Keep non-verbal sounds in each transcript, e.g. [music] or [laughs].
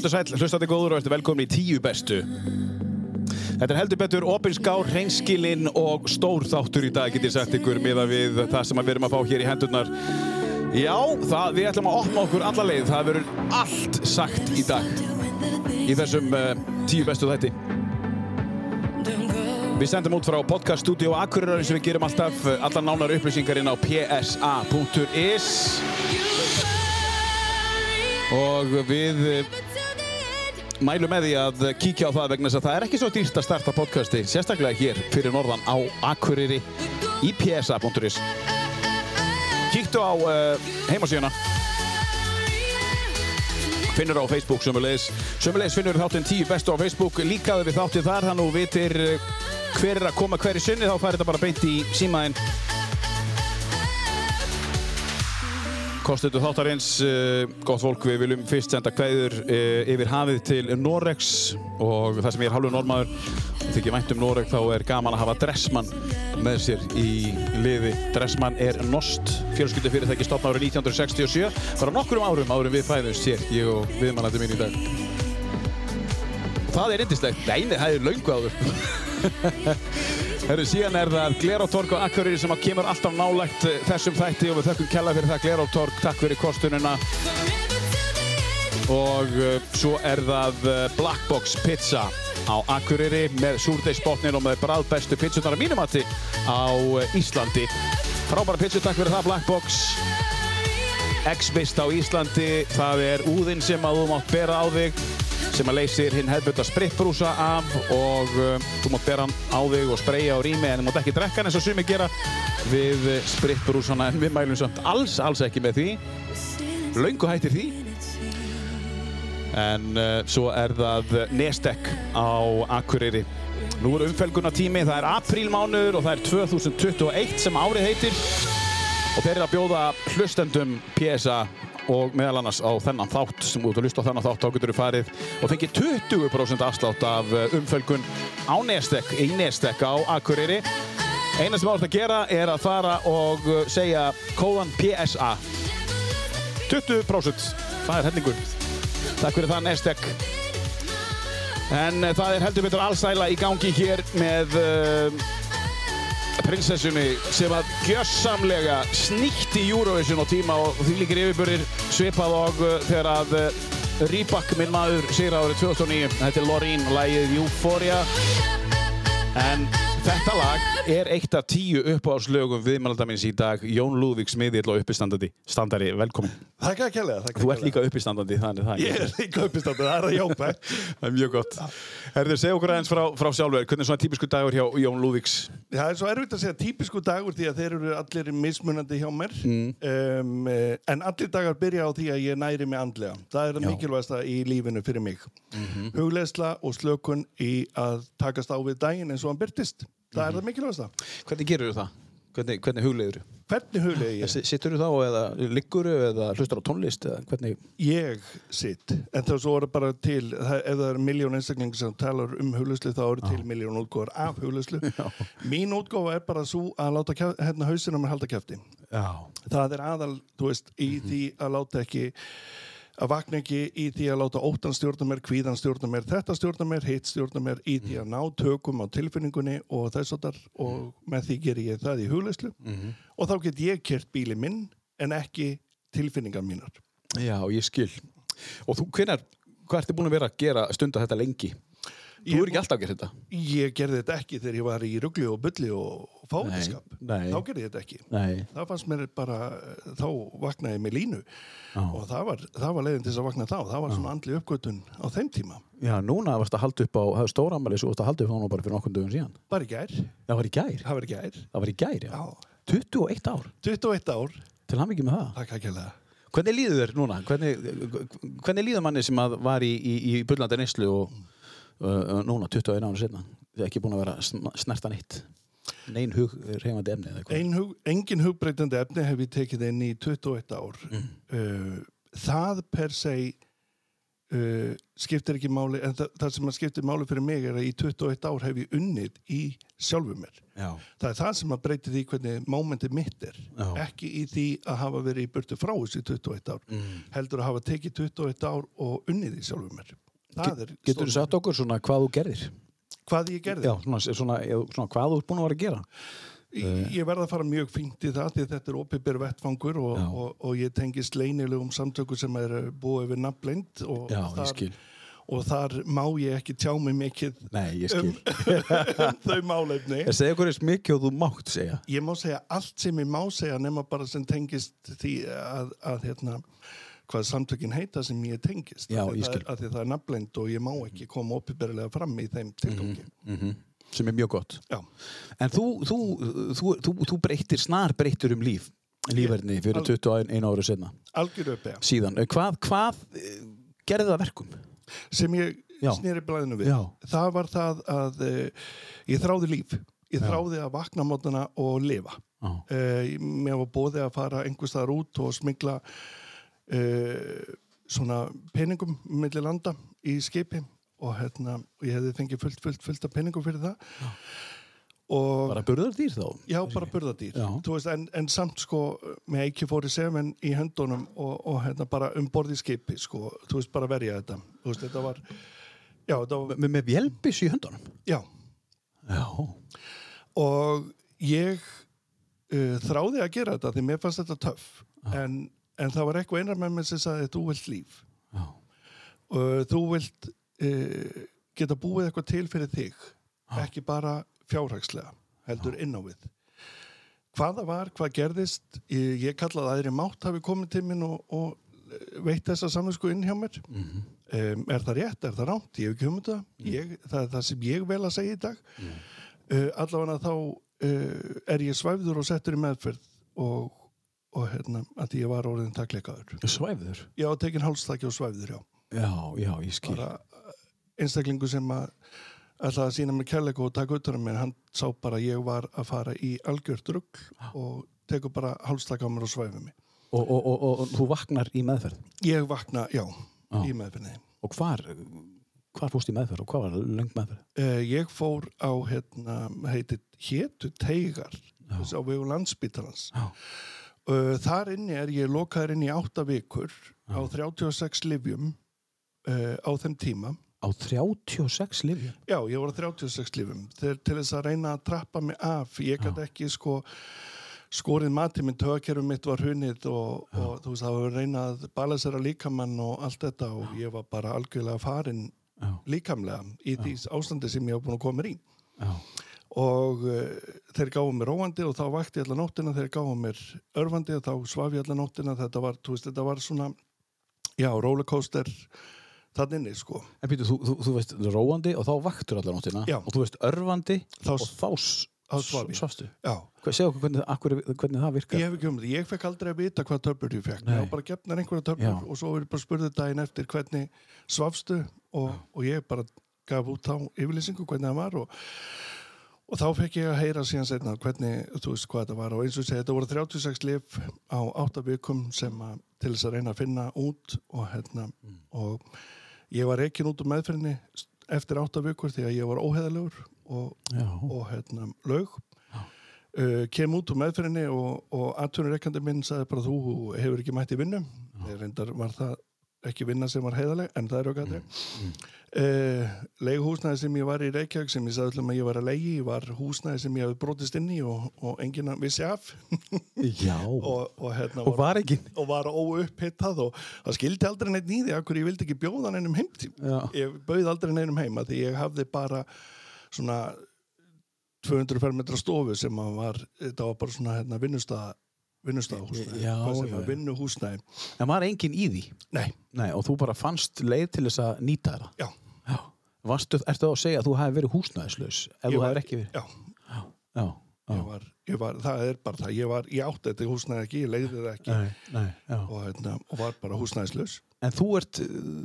Kvotur sæl, hlustandi góður og ertu velkomin í tíu bestu. Þetta er heldur betur opinskár, hreinskilinn og stór þáttur í dag, get ég sagt ykkur, miða við það sem við erum að fá hér í hendurnar. Já, það, við ætlum að opna okkur alla leið. Það verður allt sagt í dag í þessum uh, tíu bestu þætti. Við sendum út frá podcaststudio Akureyrar og við gerum alltaf allar nánar upplýsingar inn á psa.is og við mælum með því að kíkja á það vegna þess að það er ekki svo dýrst að starta podcasti sérstaklega hér fyrir norðan á Akureyri í psa.is Kíktu á uh, heimasíðuna. Finnur á Facebook sömulegis sömulegis finnur þáttinn 10 bestu á Facebook. Líkaðu við þáttinn þar þannig að þú vitir uh, hver er að koma hver í sinni þá fær þetta bara beint í símaðinn Kostuðu þáttarins, uh, gott fólk, við viljum fyrst senda kveður uh, yfir hafið til Noregs og það sem ég er halvur normaður og þykir vænt um Noreg þá er gaman að hafa Dressmann með sér í liði. Dressmann er nost fjölskyldufyrirtæki stopna árið 1967, bara nokkur um árum árum við fæðumst hér, ég og viðmannandi mín í dag. Og það er indislegt, neini, það er laungu áður. [laughs] Herru, síðan er það Glerótorg á Akureyri sem kemur alltaf nálægt þessum þætti og við þökkum kella fyrir það Glerótorg, takk fyrir kostununa. Og uh, svo er það uh, Black Box Pizza á Akureyri með súrdeisbotnin og með bræðbestu pizzunar að mínumatti á Íslandi. Frábæra pizzu, takk fyrir það Black Box. X-Vist á Íslandi, það er úðinn sem að þú mátt bera á þig sem að leysir hinn hefðbunda spritbrúsa af og um, þú mátt bera hann á þig og spreyja á rými en þú mátt ekki drekka hann eins og sumi gera við spritbrúsana en við mælum samt alls, alls ekki með því. Laungu hættir því. En uh, svo er það Nestek á Akureyri. Nú er umfelguna tími, það er aprílmánuður og það er 2021 sem árið heitir. Og þeir eru að bjóða hlustendum PSA og meðal annars á þennan þátt sem út að hlusta á þennan þátt þá getur þú farið og fengið 20% afslátt af umfölgun á Nestek í Nestek á Akureyri. Eina sem átt að gera er að fara og segja kóðan PSA 20% það er hellingur. Takk fyrir það Nestek. En það er heldur betur allsæla í gangi hér með uh, prinsessunni sem að gjössamlega snýtti Eurovision á tíma og því líkir yfirbörðir svipað og uh, þegar að uh, Reebok minn maður sigur árið 2009 þetta er Loreen, lægið Euphoria. En þetta lag er eitt af tíu uppáðslögum viðmælaldamins í dag. Jón Lúðvík smiðill og uppistandandi standari, velkomin Þakka að kella Þú ert líka uppistandandi, þannig það Ég er líka uppistandandi, það er að jápa Það er mjög gott. Herður, segja okkur aðeins frá, frá sjálfur hvernig er svona típisku dagur hjá Jón Lúðvíks? Það er svo erfitt að segja típisku dagur því að þeir eru allir mismunandi hjá mér. Mm. um, en allir dagar byrja á því að ég næri mig andlega. Það er það Já. Mhm. mikilvægasta í lífinu fyrir mig. Hugleðsla og slökun í að takast á við daginn eins og hann byrtist það er það mikilvægasta Hvernig gerur þú það? Hvernig, hvernig hugleiður þú? hvernig hugleði ég? [laughs] Sittur þú þá eða liggur þú eða hlustar á tónlist eða hvernig? Ég sitt, en það svo er bara til, það, ef það er miljón einstaklingar sem talar um huglauslu þá eru til miljón útgóðar af huglauslu. [laughs] Mín útgóða er bara svo að láta kjaf, hérna hausina mér halda kæfti. Já. Það er aðal, þú veist, í því að láta ekki, að vakna ekki í því að láta óttan stjórna mér, kvíðan stjórna mér, þetta stjórna mér, hitt stjórna mér, í því að ná tökum á tilfinningunni og þess að þar og með því ger ég það í huglauslu og þá get ég kert bíli minn en ekki tilfinningar mínar. Já, ég skil. Og þú, hvenar, hvað ertu búin að vera að gera stunda þetta lengi? Þú Ég- er ekki alltaf að gera þetta? Ég gerði þetta ekki þegar ég var í ruggli og bulli og fátiskap. Þá gerði ég þetta ekki. Nei. Það fannst mér bara, þá vaknaði ég með línu Já. og það var, það var leiðin til þess að vakna þá. Það var svona andli uppgötun á þeim tíma. Já, núna varst að halda upp á, það er stóramæli svo varst að halda upp á hana bara fyrir nokkur dögum síðan. Bara í gær. Það var í gær. Það var í gær. Það var í gær, já. Já. 21 ár. 21 ár. Til hann ekki með það. Hvernig líður þér núna? Hvernig, hvernig líður manni sem að var í, í, í bullandi neyslu og núna 21 ára setna? Þið er ekki búin að vera sn- snerta neitt. Nein hug reyfandi efni hug, engin hugbreytandi efni hef ég tekið inn í 21 ár. Mm. Uh, það per se uh, skiptir ekki máli en það, það sem að skiptir máli fyrir mig er að í 21 ár hef ég unnið í sjálfum mér Já. það er það sem að breyti því hvernig mómentið mitt er Já. ekki í því að hafa verið í burtu frá þessi 21 ár Mm. heldur að hafa tekið 21 ár og unnið í sjálfum mér það er Getur þú sagt okkur svona hvað þú gerðir? hvað ég gerði Já, svona, svona, svona hvað þú ert búin að vera að gera? Ég, ég verða að fara mjög fínt í það því þetta er opibir vettfangur og, og, og ég tengist leynilegum samtöku sem er búið við nafnblind og, Já, og, ég skil. og þar má ég ekki tjá mig mikið Nei, ég skil. [laughs] um þau málefni. Segi okkur eins mikið og þú mátt segja. Ég má segja allt sem ég má segja nema bara sem tengist því að, að hérna, hvað samtökin heita sem ég tengist. Já, Af því ég það- af Því það er nafnblind og ég má ekki koma opibirlega fram í þeim tilgangi. Mm Sem er mjög gott. Já. En þú, þú, þú, þú, þú breytir, snar breytir um líf, lífverðni fyrir Al- 21 ára senna. Algjör uppi. Síðan, hvað, hvað eh, gerði það að verkum? sem ég snýri blæðinu við Já. það var það að uh, ég þráði líf ég þráði að vakna mótana og lifa uh, mér var bóðið að fara einhvers staðar út og smigla uh, svona peningum millir landa í skipi og hérna, ég hefði fengið fullt, fullt, fullt af peningum fyrir það og Bara burðar dýr þá? Já, bara burðardýr. Já. Þú Veist, en, en samt sko með ekki fóri semen í höndunum og, og hérna bara um borði skipi sko, þú veist, bara verja þetta. Veist, þetta var, já, þetta var, Með, með vélbis í höndunum? já. Já. Og ég uh, þráði að gera þetta því mér fannst þetta töff. En, en það var eitthvað einar með mér sem sagði, þú vilt líf. Já. Og þú vilt uh, geta búið eitthvað til fyrir þig. Ekki bara fjárhagslega, heldur inn á við. Hvað það var, hvað gerðist, ég, ég kallaði að aðri mátt hafi komið til minn og, og eh, veitt þessa samvinsku inn hjá mér. Mhm. um, er það rétt, er það rámt, ég hef ekki um þetta. Ég, það er það sem ég vel að segja í dag. Mm. allavega þá uh, er ég svæfður og settur í meðferð og, og hérna, að ég var orðin takleikaður. Svæfður? Ég á tekin hálstakki og svæfður, já. Já, já, ég skil. Bara uh, einstaklingu sem að ætlaði að sína mér kærleiku og taka utan um mér, hann sá bara að ég var að fara í algjört rugg og tekur bara hálstakka á mér og svæfur mig. Og, og, og, og, þú vaknar í meðferð? Ég vakna, já, Já. í meðferðinni. Og hvar, hvar fóst í meðferð og hvað var löng meðferð? Uh, ég fór á, hérna, heitir Hétu Teigar, þessi á vegu landsbítalans. Já. Uh, þar inni er ég lokaður inn í átta vikur á 36 livjum uh, á þeim tíma. Á 36 lifjum? Já, ég var á 36 livjum til, til þess að reyna að trappa mig af. Ég gæti ekki sko skorið mati minn, tögkerfum mitt var hunnið og, og þú veist, það var reynað að balansera líkamann og allt þetta og ég var bara algjörlega farin Já. líkamlega í því ástandi sem ég var búin að koma í. Já. Og uh, þeir gáðu mér róandi og þá vakti ég allar nóttina, þeir gáðu mér örfandi og þá svaf ég allar nóttina. Þetta var, þú veist, þetta var svona já, rollercoaster þann inni, sko. En býtu, þú, þú, þú veist róandi og þá vaktur allar nóttina Já. og þú veist örfandi Þá- og þá, þá svafstu. já, segja okkur hvernig, akkur, hvernig það virkar. ég hef ekki um þetta, ég fekk aldrei að vita hvað töflur ég fekk, var bara gefnar einhverja töflur og svo er ég bara spurðið daginn eftir hvernig svafstu og, og ég bara gaf út þá yfirlýsingu hvernig það var og, og þá fekk ég að heyra síðan setna hvernig, þú veist hvað þetta var. Og eins og segi, þetta voru 36 lif á 8 vikum sem að til þess að reyna að finna út og hérna og ég var reikin út úr meðferðinni eftir 8 vikur því að ég var óheðalegur og, og hérna laug. Uh, kem út úr meðferðinni og, og atvinnureikandi minn sagði bara þú hefur ekki mætt í vinnu. Þegar reyndar var það ekki vinna sem var heiðaleg en það er okkar mm. uh, leiguhúsnæði sem ég var í Reykjavík sem ég sagði öllum að ég var að leigi var húsnæði sem ég hafði brotist inn í og, og enginn vissi af [laughs] og, og, hérna, og var ekki. og var óupphittað og það skildi aldrei neitt nýði akkur ég vildi ekki bjóða neinum heim ég bauð aldrei neinum heima því ég hafði bara svona 200 fermetra stofu sem var, þetta var bara svona hérna, vinnustæða vinnustæðahúsnæði, Já, já, var vinnuhúsnæði En var enginn í því? nei, Nei, og þú bara fannst leið til þess að nýta það? já, Já. Varstu, ertu þá að segja að þú hefði verið húsnæðislaus ef Ég þú var- hefur ekki verið? já, Já. Já. ég var, ég var það er bara það, ég var, ég átti þetta húsnæði ekki ég leiði það ekki Nei, nei, og, hérna, og var bara húsnæðislaus En þú ert,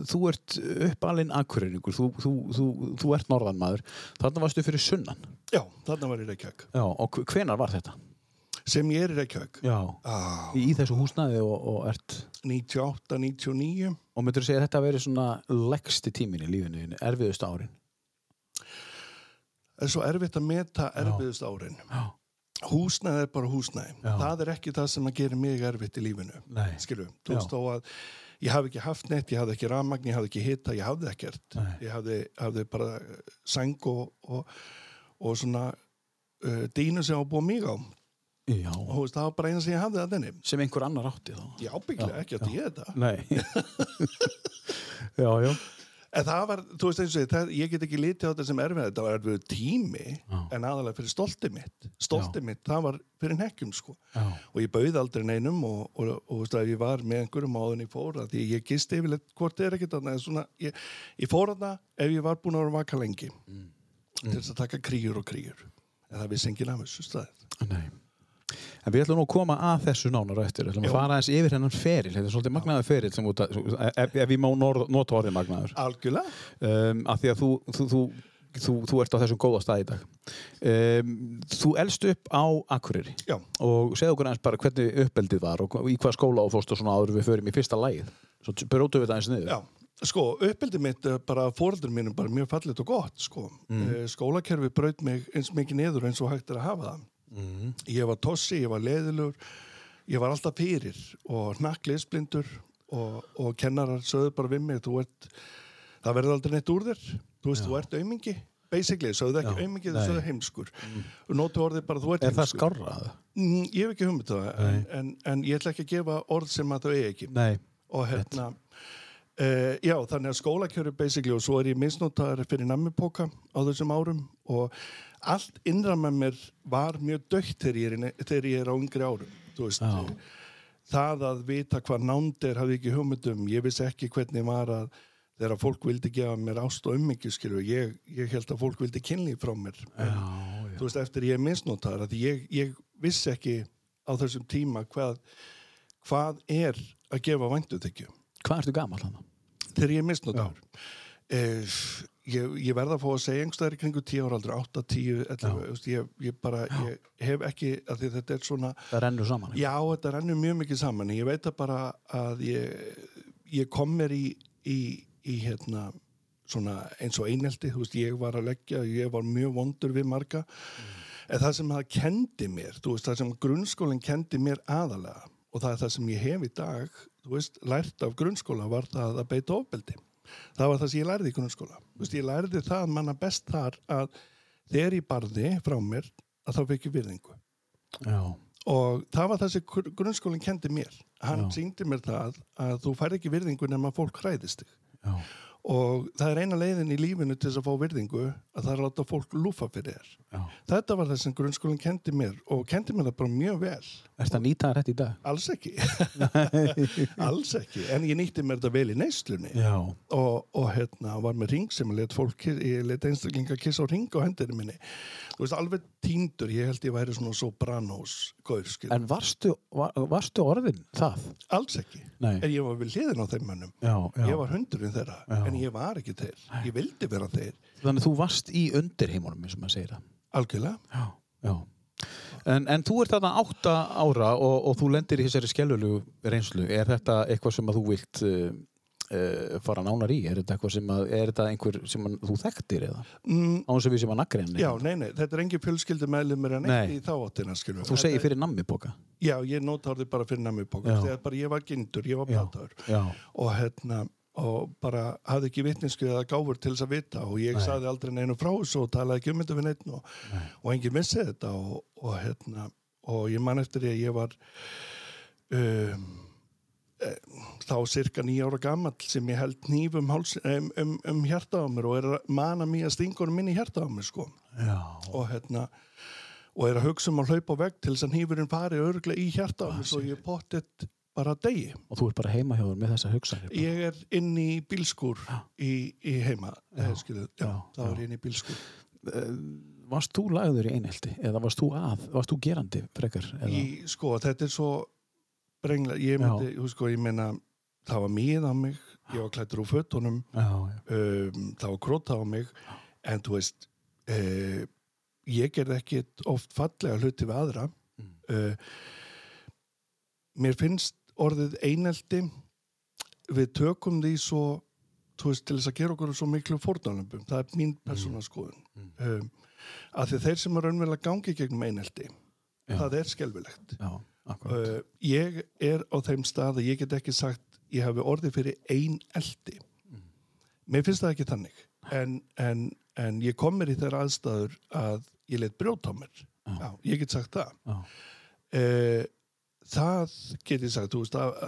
þú ert uppalinn akkurreiningur, þú, þú, þú, þú ert norðanmaður, þarna varstu fyrir sunnan. já, þarna var ég Reykjavík Já, og hvenar var þetta? Sem ég er í Reykjavík. Já. ah, Í, þessu húsnaði og, og ert? 98, 99 og myndur þú segja að þetta veri svona leggsti tímin í lífinu, þínu, erfiðustu árin? Það er svo erfitt að meta erfiðust árin. Já. húsnæði er bara húsnæði. Já. það er ekki það sem að gera mig erfitt í lífinu Nei. skilu, þú veist þó að ég hafði ekki haft neitt, ég hafði ekki rafmagn, ég hafði ekki hita, ég hafði ekkert. Nei. ég hafði, hafði bara sæng og, og, og svona uh, dínu sem var búið mig á Já. og veist, það var bara eina sem ég hafði að þenni Sem einhver annar átti þá. Já, bygglega ekki að ég þetta. [laughs] Já, já. En það var, þú veist eins og það, ég get ekki litið á þetta sem erfið, þetta var erfið tími Já. en aðalega fyrir stolti mitt. Stolti mitt, það var fyrir nekkjum sko. Já, og ég bauði aldrei neinum og, og, og, veist, ég var með einhverjum áðun ég fór að því ég gisti yfirleitt hvort er ekkert þarna en svona, ég, ég fór að það ef ég var búin að vera vaka lengi til þess að taka kríur og kríur. En það vissi enginn af þessu staðið nei En við ætlum nú að koma að þessu nánar eftir. Við ætlum að Já. fara aðeins yfir hennan feril. Þetta er svolítið magnaður feril sem út að ef, ef ég má nota orðið magnaður. Algjörlega. Um, af því að þú, þú, þú, þú, þú ert á þessum góða stað í dag. Um, Þú elst upp á Akureyri. Já, og segðu okkur aðeins bara hvernig uppeldið var og í hvað skóla og fórstu svona áður við förum í fyrsta lagið. Svo brótu við það eins niður. Já. Sko, uppbyldið mitt, eh, bara fóreldur mínum bara mjög fallit og gott, sko. Mm. Skólakerfi braut mig eins mikið niður eins og hægt er að hafa það. Mm. Ég var tossi, ég var leðilur, ég var alltaf fyrir og hnakliðsblindur og, og kennarar sögðu bara við mig, þú ert, það verður aldrei neitt úr þér, þú veist, Já. þú ert aumingi, basically, sögðu ekki Já, aumingi, þau sögðu heimskur. Mm. Nótu orðið bara, þú ert Er það heimskur. skárrað? Mm, ég hef ekki hugmynd það, en, en, en ég ætla ekki að gefa orð sem að þau eigi ekki Nei og hérna uh, já, þannig að skólakjöru basically og svo er ég misnotaður fyrir nammipoka á þessum árum og allt innra með mér var mjög dögt þegar ég er, þegar ég er á yngri árum veist, það að vita hvað nánd er hafði ekki hugmyndum, ég vissi ekki hvernig var að þegar fólk vildi gefa mér ást og ummyggju skilju, ég, ég held að fólk vildi kynlíf frá mér. Já, já. þú veist, eftir ég er misnotaður að ég, ég vissi ekki á þessum tíma hvað, hvað er að gefa væntuþykju Hvað ertu gamall hann? þegar ég er misnotaður eh, ég, ég verða að fá að segja einhverstaðar í kringu 10 ára aldrei, 8, 10, 11 þú veist, ég, ég bara, ég hef ekki að þetta er svona, Það rennur saman já. Þetta rennur mjög mikið saman. Ég veit að bara að ég, ég kom mér í, í, í hérna svona eins og einelti, þú veist, ég var að leggja ég var mjög vondur við marga. En það sem það kendi mér þú veist, það sem grunnskólinn kendi mér aðalega og það er það sem ég hef í dag þú veist, lært af grunnskóla var það að beita ofbeldi það var það sem ég lærði í grunnskóla. Þú veist, ég lærði það manna best þar að þegar ég barði frá mér að þá fekk ég virðingu. Já, og það var það sem gr- grunnskólinn kendi mér. Hann Já. síndi mér það að þú fær ekki virðingu nema fólk hræðist þig og það er eina leiðin í lífinu til þess að fá virðingu að það er að láta fólk lúfa fyrir þér. Já. Þetta var það sem grunnskólinn kendi mér og kendi mér það bara mjög vel. Ertu að nýta það rétt í dag? alls ekki. [laughs] Alls ekki, en ég nýtti mér þetta vel í neyslunni. Og, og hérna var með ring sem ég let einstaklinga kissa á ring á hendinu minni. Þú veist, alveg tíndur, ég held ég væri svona sopranos gaur, skil, en varstu, var, varstu orðin það? alls ekki. Nei, en ég var við hliðin á þeim mönnum. Já, já. Ég var hundurinn þeirra, Já. En ég var ekki þeir ég vildi vera þeir, Þannig að þú varst í undirheimunum eins og maður segir það. Algjörlega. Já, já. En, en þú ert þarna átta ára og, og þú lendir í þessari skellulegu reynslu. Er þetta eitthvað sem að þú vilt uh, uh, fara nánar í? Er þetta að, er þetta einhver sem að þú þekktir eða? mm, Án sem við sem að nagrein já, nei, nei, þetta er engin fjölskyldi meðlumir en Nei. eitt í þá áttina, skilur Þú segir fyrir nammiboka já, ég nota orðið bara fyrir nammi Já. þegar bara ég var gindur, ég var Já, og hérna og bara hafði ekki vitninsku eða gáfur til þess að vita. Og ég Nei. saði aldrei neinu frá þessu og talaði ekki um þetta við neitt og, og enginn vissi þetta. Og, og hérna og ég man eftir því að ég var um, e, þá cirka nýja ára gamall sem ég held nýf um, um, um, hjarta á mér og er að mana mér að stingunum minni hjarta á mér sko. Já, og hérna og er að hugsa um að hlaupa á vegg til þess að nýfurinn fari örglega í hjarta á mér svo ég pottet bara degi og þú ert bara heima hjá þér með þessa hugsanir. Ég er inn í bílskúr í, í heima, Já, já, skilu, já, já, þá já. er ég inn í bílskúr. Eh, Varst þú lagður í einhelti eða varst þú að, varst þú gerandi frekar? Í, sko, þetta er svo brengla, ég myndi, þú sko, ég meina, það var mið á mig, ég var klættur úr já, um, það var króta á mig, en þú veist, uh, ég gerði ekki oft fallega hluti við aðra, Mm. uh, mér finnst orðið einelti við tökum því svo veist, til þess að gera okkur svo miklu fórnálömbum, það er mín persónaskoðun mm. um, að því þeir sem er raunverulega gangi gegnum einelti Já. það er Já, akkurat. uh, ég er á þeim stað að ég get ekki sagt ég hafi orðið fyrir einelti. Mér finnst það ekki þannig. En, en, en ég kom mér í þeirra aðstæður að ég let brjóta á mér. Já, ég get sagt það. Já. uh, það get ég sagt þú veist að,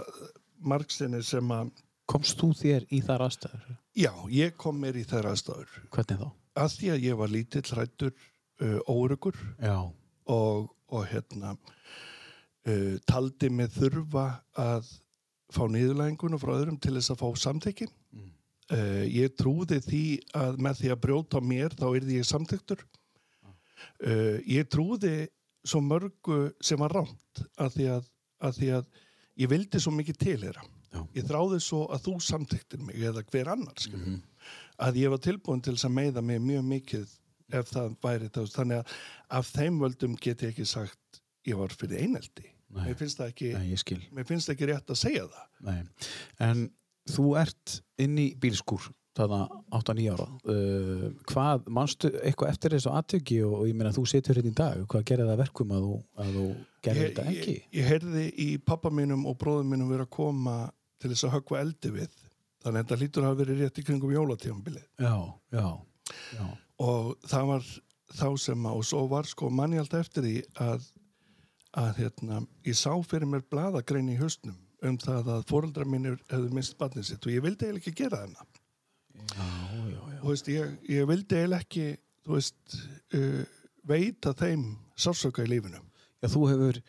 margsinni sem að Komst þú þér í þar aðstæður? já, ég kom mér í þeirra aðstæður Hvernig þá? að því að ég var lítill hrættur uh, órugur og, og hérna uh, taldi mig þurfa að fá niðurlæðingunum frá öðrum til þess að fá samþykki Mm. uh, ég trúði því að með því að brjóta mér þá yrði ég samþyktur uh, ég trúði svo mörgu sem var rámt að því að, því að ég vildi svo mikið til þeirra Já. ég þráði svo að þú samþyktir mig eða hver annar skilur Mhm. að ég var tilbúin til að meiða mig mjög mikið ef það væri það þannig að af þeim völdum get ég ekki sagt ég var fyrir eineldi mér finnst það ekki Nei, mér finnst ekki rétt að segja það. Nei. En þú ert inn í bílskúr þarna 8-9 ára. Uh, hvað, manstu eitthvað eftir þessu aðtöki og, og ég meina þú situr hérna í dag, hvað gerir það að verkum að þú, að þú ég, þetta ekki? ég, ég heyrði í pappa mínum og bróðum mínum vera að koma til þess að höggva eldi við þannig að þetta lítur að hafa verið rétt í kringum jólatífambilið Já, já, já. og það var þá sem að og svo var sko manni alltaf eftir því að, að hérna, ég sá fyrir mér bladagrein í haustnum um það að fóreldrar mínir hefðu mist barnið sitt og ég vildi eiginlega ekki gera þarna Já, já, og veist, ég, ég vildi eiginlega ekki veist, uh, veita þeim sársöka í lífinu. Já, þú hefur,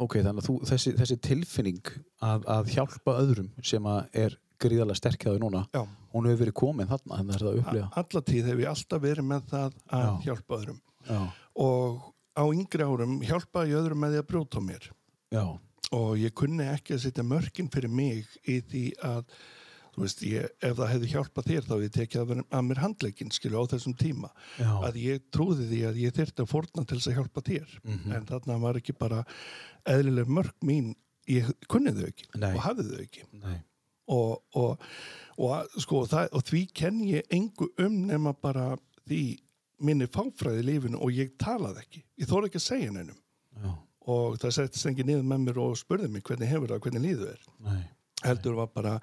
ok, þannig að þú, þessi, þessi tilfinning að, að hjálpa öðrum sem að er gríðarlega sterkjaðu núna, Já, hún hefur verið komin þarna, þannig að það er að upplifa. alla tíð hef ég alltaf verið með það að Já. hjálpa öðrum. Já, og á yngri árum hjálpaði ég öðrum með því að brjóta mér. Já, og ég kunni ekki að setja mörkin fyrir mig í því að veist, ég, ef það hefði hjálpað þér þá hefði ég tekið að, vera, að mér handleikin skilu á þessum tíma. Já, að ég trúði því að ég þyrfti að fórna til þess að hjálpa þér. Mhm. en þarna var ekki bara eðlileg mörk mín. Ég kunni þau ekki Nei. og hafði þau ekki. Nei, og, og, og, sko, það, og því kenn ég engu um nema bara því minni fáfræði lífinu og ég talaði ekki. Ég þóra ekki að segja neinum. Já, og það settist engin niður með mér og spurði mig hvernig hefur það, hvernig líður þér? Nei, heldur var bara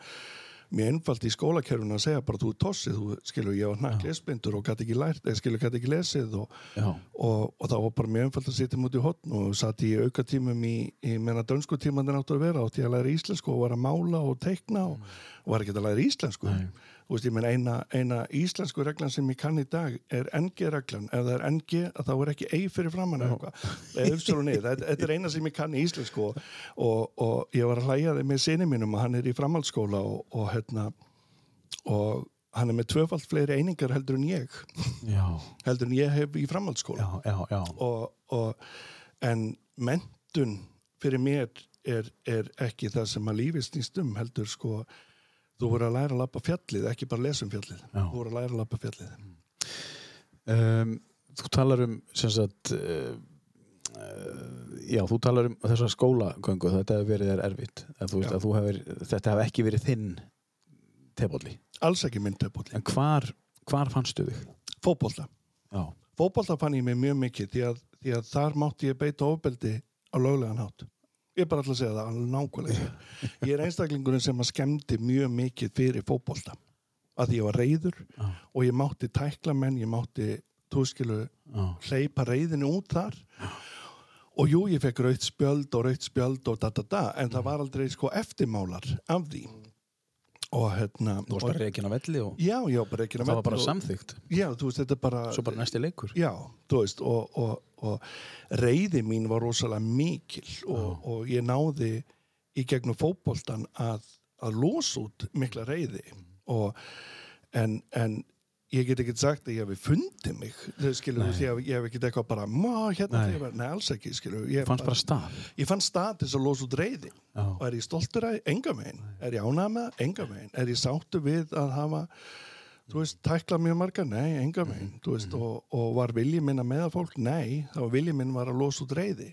mjög einfalt í skólakerfuna að segja bara þú er tossið, þú skilur ég var hnakk Já. lesblindur og gæti ekki lært, skilur gæti ekki lesið og, já, og, og það var bara mjög einfalt að sitja mútið í hotn og satt í aukatímum í, í menna dönsku tíman það náttu að vera átti ég að læra íslensku og var að mála og teikna og, og var ekki að læra íslensku Nei. Veist eina, eina íslensku reglan sem ég kann í dag er NG-reglan ef það er NG þá er ekki ei fyrir framann eða eitthvað. Niður, þetta, er eina sem ég kann í íslensku og, og, og ég var að hlæja þig með sinni mínum og hann er í framhaldsskóla og, og hérna og hann er með tvöfalt fleiri einingar heldur en ég. Já, heldur en ég hef í framhaldsskóla. Já, já, já, og, og, en mentun fyrir mér er, er ekki það sem að lífi snýst um heldur sko þú voru að læra að lappa fjallið, ekki bara lesa um fjallið. Já. þú voru að læra að lappa fjallið. Um, þú talar um sem sagt uh, já, þú talar um þessa skólagöngu, þetta hefur verið þér erfitt. Þú veist þú hefur, þetta hefur ekki verið þinn tefalli, alls ekki myndtepolli, en hvar hvar fannstu þig? fótbolta. Já, fótbolta fann ég mig mjög mikið því að, því að þar mátti ég beita ofbeldi á löglegan hátt ég er bara alltaf að segja það alveg nákvæmlega. Ég er einstaklingurinn sem að skemmti mjög mikið fyrir fótbolta. Að ég var reyður já, og ég mátti tækla menn, ég mátti þú skilu já, hleypa reyðinu út þar. Og jú, ég fekk raut spjöld og raut spjöld og da da da en það var aldrei sko eftirmálar af því og hérna þú varst bara reikin á velli og já, já, bara ekki það var bara samþygt já, þú veist, þetta er bara svo bara næsti leikur. Já, þú veist og, og, og reyði mín var rosalega mikil og, og ég náði í gegnum fótboltan að, að losa út mikla reyði og en, en ég get ekki sagt að ég hef fundið mig skilur ég, ég hef ekki eitthvað bara hérna. Var, nei, alls ekki skilur ég, fannst bara stað. Ég fann stað til þess að losa út reyði já, og er ég stoltur að enga megin er ég ánægð með, enga megin er ég sáttu við að hafa þú veist, tækla mjög marga, nei, enga megin þú veist, og, og var vilji minn að meða fólk, nei þá var vilji minn var að losa út reyði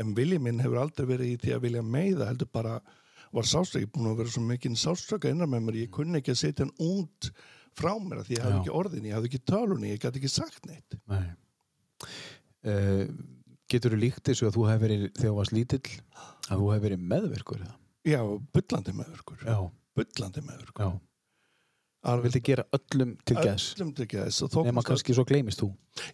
en vilji minn hefur aldrei verið í því að vilja meiða heldur bara var sástræk búin að vera svo mikið sástræka innan með mér, ég kunni ekki að setja hann út frá mér því ég hafði ekki orðin, ég hafði ekki tölunni, ég gæti ekki sagt neitt Nei. Uh, getur þú líkt þessu að þú hefur verið, þegar þú varst lítill, að þú hefur verið meðverkur? já, Já. bullandi meðurkur Já. Þú vildi gera öllum til gæðs, öllum til þó nema kannski svo gleymist þú.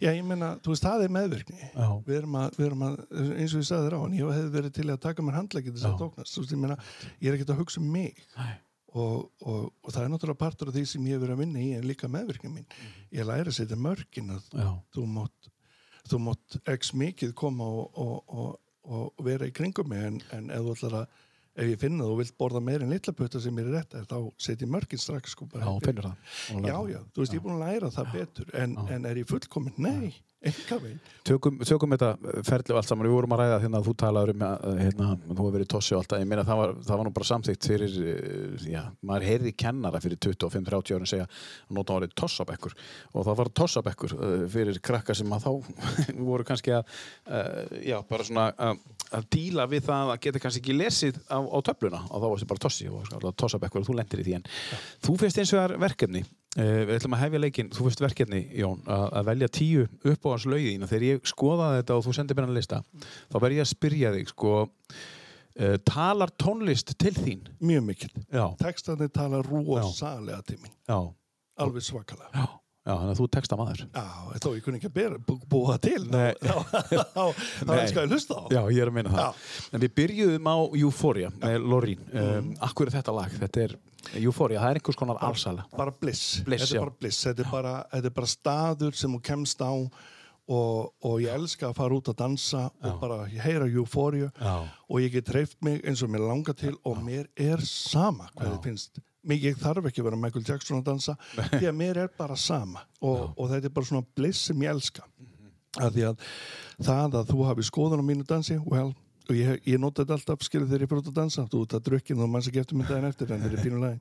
já, ég meina, þú veist, það er meðvirkni við erum að, við erum að eins og ég sagði þér á hann, ég hefði verið til að taka mér handleggi til þess að tóknast, þú veist, ég meina ég er ekkert að hugsa um mig Nei. Og, og, og það er náttúrulega partur af því sem ég hef verið að vinna í en líka meðvirkni mín. Ég læri að setja mörkin að Já. þú mátt, þú mátt x mikið koma og, og, og, og vera í kringum mig en, en ef þú ætlar að ef ég finna þú vilt borða meir en litla putta sem er rétt þá setja ég mörkin strax sko Já, já, já, þú veist, ég er búin að læra það betur en, en er ég fullkomin? Nei, Tökum, tökum þetta ferli og allt saman, við vorum að ræða hérna að þú talaður um að hérna, þú hefur verið tossi og allt, ég meina það var, það var nú bara samþykkt fyrir, eh, já, maður heyrði kennara fyrir 25-30 árum segja að nota orðið tossabekkur. Og það var tossabekkur eh, fyrir krakka sem að þá [laughs] voru kannski að, eh, já, bara svona að, að díla við það að geta kannski ekki lesið á, á töfluna. Og þá varstu bara tossi og tossabekkur og þú lendir í því. En þú finnst eins og það verkefni. Uh, við ætlum að hefja leikinn, þú fyrst verkefni Jón, að, að velja tíu uppáhanslauðin og þegar ég skoðaði þetta og þú sendið mér hann lista þá verð ég að spyrja þig sko, uh, talar tónlist til þín? mjög mikil Já, textarnir tala rosalega til mín. Já, alveg svakalega. Já, já þannig að þú texta maður Já, þó ég kunni ekki að bera, bú, búa til. Nei. [laughs] [laughs] þá, þá, þá, þá elskar ég að hlusta á. Já, ég er að meina það. En við byrjuðum á Euphoria með Lorín. Um, akkur er þetta lag? Þetta er Euphoria, það er einhvers konar alsala. bara bliss, Bliss, þetta já. er bara bliss. Þetta er bara, þetta er bara staður sem þú kemst á og, og ég elska að fara út að dansa og bara heyra euphoria Já. og ég get treyft mig eins og mér langar til og mér er sama hvað þið finnst. Mig, ég þarf ekki að vera Michael Jackson að dansa [laughs] því að mér er bara sama og, og þetta er bara svona bliss sem ég elska. Af því að það að þú hafi skoðun á mínu dansi, well og ég, ég nota þetta alltaf skilur þegar ég út að dansa þú ert að drukkin og manns ekki eftir mig daginn eftir en þetta er pínu lagi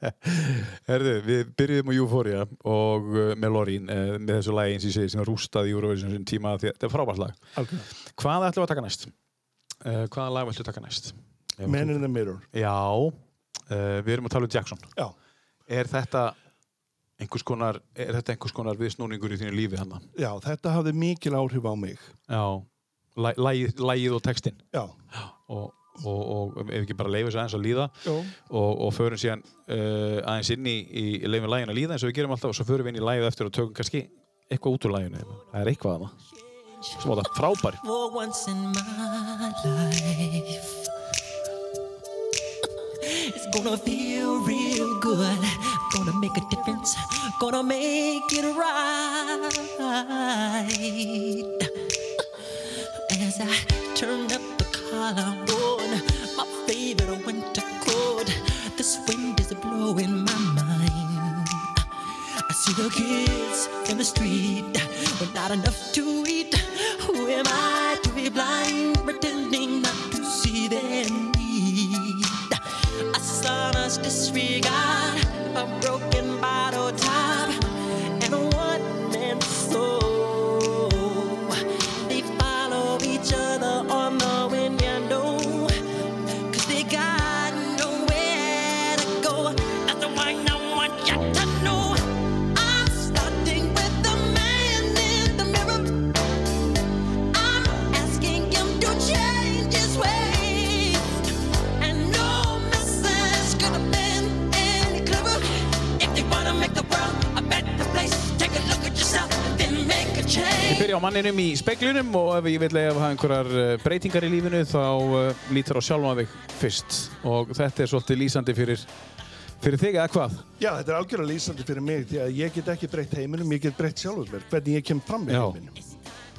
[laughs] Herðu, við byrjuðum á Euphoria og uh, með Lorín uh, með þessu lagi eins og ég segi sem rústaði í Eurovision sinni tíma því þetta er frábært lag. Algjörlega. Hvað ætlum við að taka næst? Uh, hvaða lag ætlum við að taka næst? Man in the Mirror Já, við erum að tala um Jackson. Já, Er þetta einhvers konar, er konar viðsnúningur í þínu lífi hann? já þetta hafði mikil áhrif á mig Já, Læ- lagið, lagið og textin Já, og, og, og ef ekki bara leifum þess aðeins að líða Jó. og, og förum síðan uh, aðeins inn í, í leifum lægin að líða eins og við gerum alltaf og svo förum við inn í lægið eftir og tökum kannski eitthvað út úr læginu það er eitthvað að það sem á það frábær for once in my life. It's gonna feel real good. Gonna make a difference. Gonna make it right. As I turn up the collar on my favorite winter coat, this wind is blowing my mind. I see the kids in the street with not enough to eat. Who am I to be blind, pretending not to see their need? A sonorous disregard, a broken bottle top, and a one-man soul. Byrja á manninum í speglunum og ef ég vil lega hafa einhverjar uh, breytingar í lífinu þá uh, lítur á sjálfan þig fyrst og þetta er svolítið lýsandi fyrir, fyrir þig eða hvað? Já, þetta er algjörlega lýsandi fyrir mig því að ég get ekki breytt heiminum, ég get breytt sjálfur mér, hvernig ég kem fram Já. heiminum.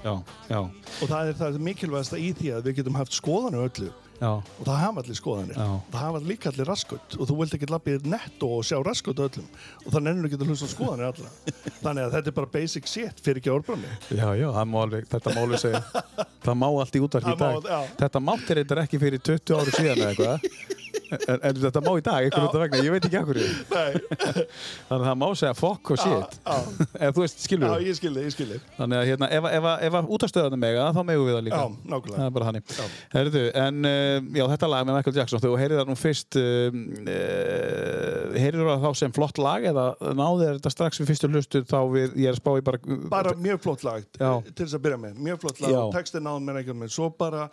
Já, já, Og það er það mikilvægasta í því að við getum haft skoðanir á öllu já, og það hafa allir skoðanir. Já. Það hafa líka allir raskut og þú vilt ekki lappið netto og sjá raskut á öllum og það nennur ekki að hlusta á skoðanir allra. [laughs] Þannig að þetta er bara basic shit fyrir ekki orðbrami. já, já, það má alveg, þetta má alveg segja, [laughs] það má allt í útvarki í má, dag. já. Þetta máttir þetta ekki fyrir 20 ári síðan eða eitthvað. [laughs] en, en þetta má í dag, einhvern veginn vegna, ég veit ekki akkur þannig að það má segja fuck og shit. já, [laughs] eða þú veist, já, skilur ég skilði, ég skilði þannig að hérna, ef, ef, ef, ef útastöðanum mega þá megum við það líka. Já, nákvæmlega. það er bara hannig Já. Herðu, en uh, já, þetta lag með Michael Jackson þú heyrið það nú fyrst um, uh, heyrið það þá sem flott lag eða náði þér þetta strax við fyrstu hlustu þá við, ég er að spá í bara bara mjög flott lag Já. til þess að byrja með, mjög flott lag Já. textin náðum mér einhvern veginn, svo bara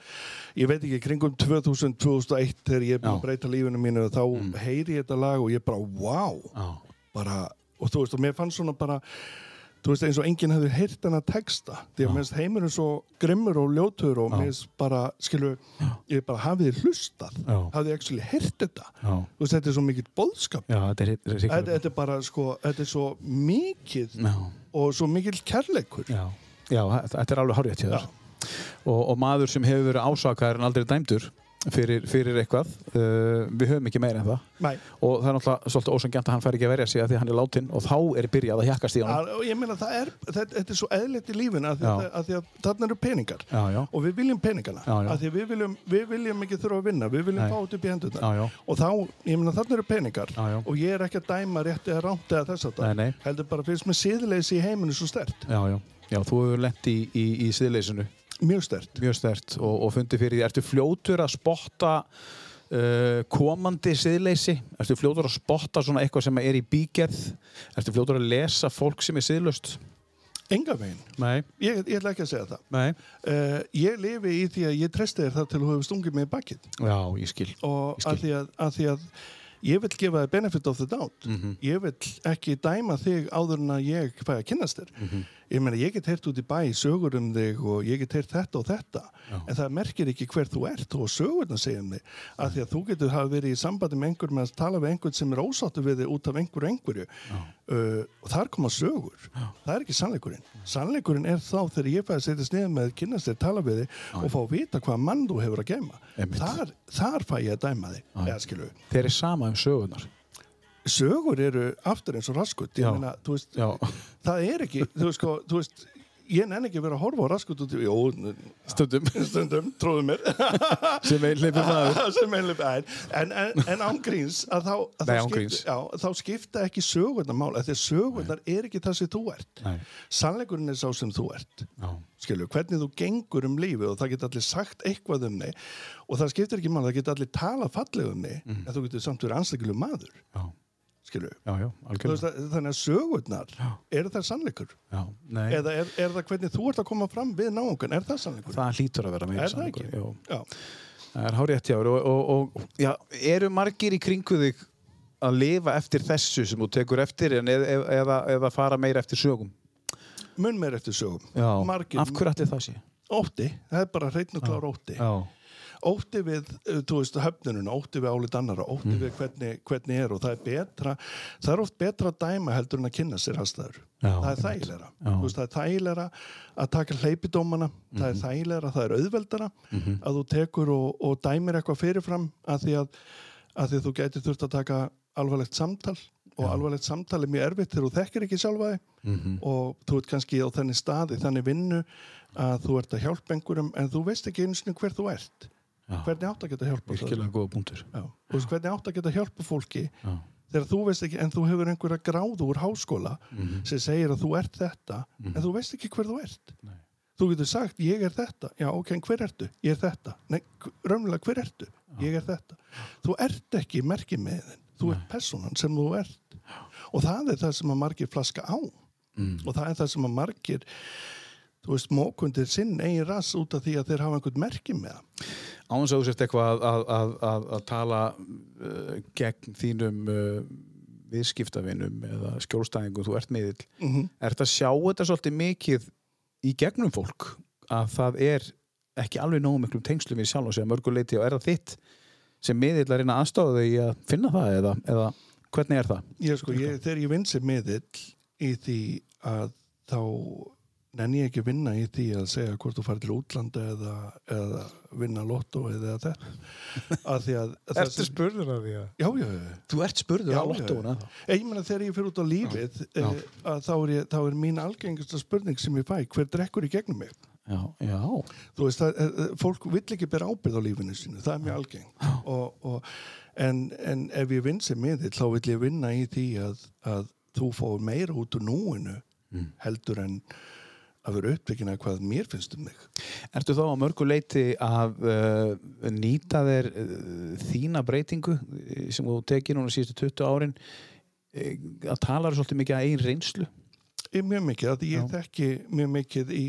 ég veit ekki, kringum 2000-2001 þegar ég er búin Já. að breyta lífinu mínu þá heyri ég þetta lag og ég bara, wow Já. bara, og þú veist, og mér fannst svona bara þú veist, eins og enginn hefði heyrt hennar texta. Því að mér heimurinn svo grimmur og ljótur og mér bara, skilu ég bara hafið þið hlustað. Já. hafið þið actually heyrt þetta. Já. þú veist, þetta er svo mikill boðskap Já, þetta er, þetta er er bara, sko, þetta er svo mikið Já, og svo mikill kærleikur. Já, já, þetta er alveg hárið til þér og, og maður sem hefur verið ásakaður en aldrei dæmdur fyrir, fyrir eitthvað uh, við höfum ekki meira en það. Nei, og það er náttúrulega svolítið ósangjant að hann fær ekki að verja sig að því að hann er látin og þá er byrjað að hjakkast í hann að, og ég meina það er þetta, er svo eðlitt í lífinu að, að, að því að þarna eru peningar. Já, já, og við viljum peningana Já, að því að við viljum, við viljum ekki þurfa að vinna við viljum Nei. fá þetta upp í hendur já, já, og þá, ég meina þarna eru peningar og ég er ekki að dæma rétti eða rámt eða þess að nei. heldur bara fyrst með síðleysi í heiminu svo stert já, já, þú hefur lent í, í, í siðleysinu mjög stert mjög stert og, og fundið fyrir því, ertu fljótur að spotta uh, komandi siðleysi, ertu fljótur að spotta svona eitthvað sem er í bígerð? Ertu fljótur að lesa fólk sem er siðlöst enga veginn, Nei, ég, ég ætla ekki að segja það. Nei. Uh, ég lifi í því að ég treysti þér það til þú hefur stungið mig í bakið. Já, ég skil. Og Ég skil. að því að, að því að ég vil gefa þér benefit of the doubt. Mhm. ég vil ekki dæma þig áður en að ég fæ að kynnast þér. Mhm. Ég meina ég get heyrt út í bæ sögur um þig og ég get heyrt þetta og þetta en það merkir ekki hver þú ert og sögurna segja um þig. Að því að þú getur hafa verið í sambandi með einhver með að tala við einhvern sem er ósáttu við þig út af einhverju einhverju. Uh, og þar koma sögur. Það er ekki sannleikurinn. Sannleikurinn er þá þegar ég fæ að setja sniðum með kynnast þér, tala við þig og fá að vita hvaða mann þú hefur að gema þar, þar fæ ég að dæma þig. Þeir eru sama um sögunar sögur eru aftur eins og raskut ég meina, þú veist, Já, það er ekki þú veist, sko, þú veist ég nenni ekki að vera að horfa á raskut út í, jó, stundum. stundum, tróðu mér. Sem einleipur maður. [laughs] Sem einlega en, en, en, en ángríns að þá, að Nei, þá, skipta, já, þá skipta ekki sögurnar mál að því að sögurnar er ekki það sem þú ert. Nei, sannleikurinn er sá sem þú ert já, skilju, hvernig þú gengur um lífið og það geta allir sagt eitthvað um þig og það skiptir ekki mál, það geta allir tala fallega um þig Mhm. en þú getur samt verið anstakilum maður. Já, skilju, já, já, þannig að sögurnar eru það sannleikur? Já, nei, eða er, er það hvernig þú ert að koma fram við náungan, er það sannleikur? það hlýtur að vera meira Er sannleikur. Já, Það er og, og já, eru margir í kringu þig að lifa eftir þessu sem þú tekur eftir en eða, eða, eða fara meira eftir sögum? Mun meir eftir sögum. Já, Margir, af hverju allir það sé? ótti, það er bara hreitn og klár ótti. Já, ótti við, uh, þú veist, höfnununa ótti við álit annara, ótti Mm. við hvernig, hvernig er og það er betra það er oft betra að dæma heldur en að kynna sér aðstæður Já, það er Já. Þú veist, það er þægilegra að taka hleypidómana það Mhm. er þægilegra, það er auðveldara að þú tekur og, og dæmir eitthvað fyrirfram að því að, að því að þú getur þurft að taka alvarlegt samtal og alvarlegt samtal er mjög erfitt þegar þú þekkir ekki sjálfa þig Mhm. og þú ert kannski á þenni staði, þannig vinnu að þú ert að hjálpa einhverjum en þú veist ekki eins og hver þú ert já, hvernig átt að geta hjálpa virkilega góða punktur Já. Hvernig átt að geta hjálpa fólki Já, þegar þú veist ekki, en þú hefur einhverja gráðu úr háskóla Mhm. sem segir að þú ert þetta en þú veist ekki hver þú ert. Nei. þú getur sagt, ég er þetta. Já, ok, hver ertu? Ég er þetta. Nei, raunlega, hver ertu? Ég er þetta. Þú ert ekki merkið með þinn þú ert personan sem þú ert. Og það er það sem að margir flaska á. Mm. og það er það sem að margir þú veist, mókundir sinn eigin rass út af því að þeir hafa einhvern merkið með það að þú sért eitthvað að, að, að, að, tala uh, gegn þínum uh, viðskiptavinum eða skjólstæðingum, þú ert miðill mm -hmm. Er þetta að sjá þetta svolítið mikið í gegnum fólk að það er ekki alveg nógu miklum tengslum við sjálf og segja mörguleiti og er það þitt sem miðill að reyna aðstáða þau í að finna það eða, eða hvernig er það? ég, sko, ég, þegar ég vinn sem miðill í því að þá nenni ég ekki að vinna í því að segja hvort þú farið til útlanda eða, eða vinna lotto eða þetta [laughs] að því að sem- spurður af því að? já, já, já Þú ert spurður Já, á já. Ég meina þegar ég fyrir út á lífið Já. eh, að þá er, ég, þá er mín algengasta spurning sem ég fæ hver drekkur í gegnum mig Já, já. þú veist, það, eh, fólk vill ekki bera ábyrð á lífinu sínu, það er mjög algengt og, og, en, en ef ég vinn sem miðill, þá vill ég vinna í því að, að þú fór meira út úr núinu heldur en að vera að hvað mér finnst um þig Ertu þá á mörgu leiti að uh, nýta þér uh, þína breytingu eh, sem þú tekið núna síðustu 20 árin að tala svolítið mikið að einn reynslu? Ég mjög mikið, að ég Já. þekki mjög mikið í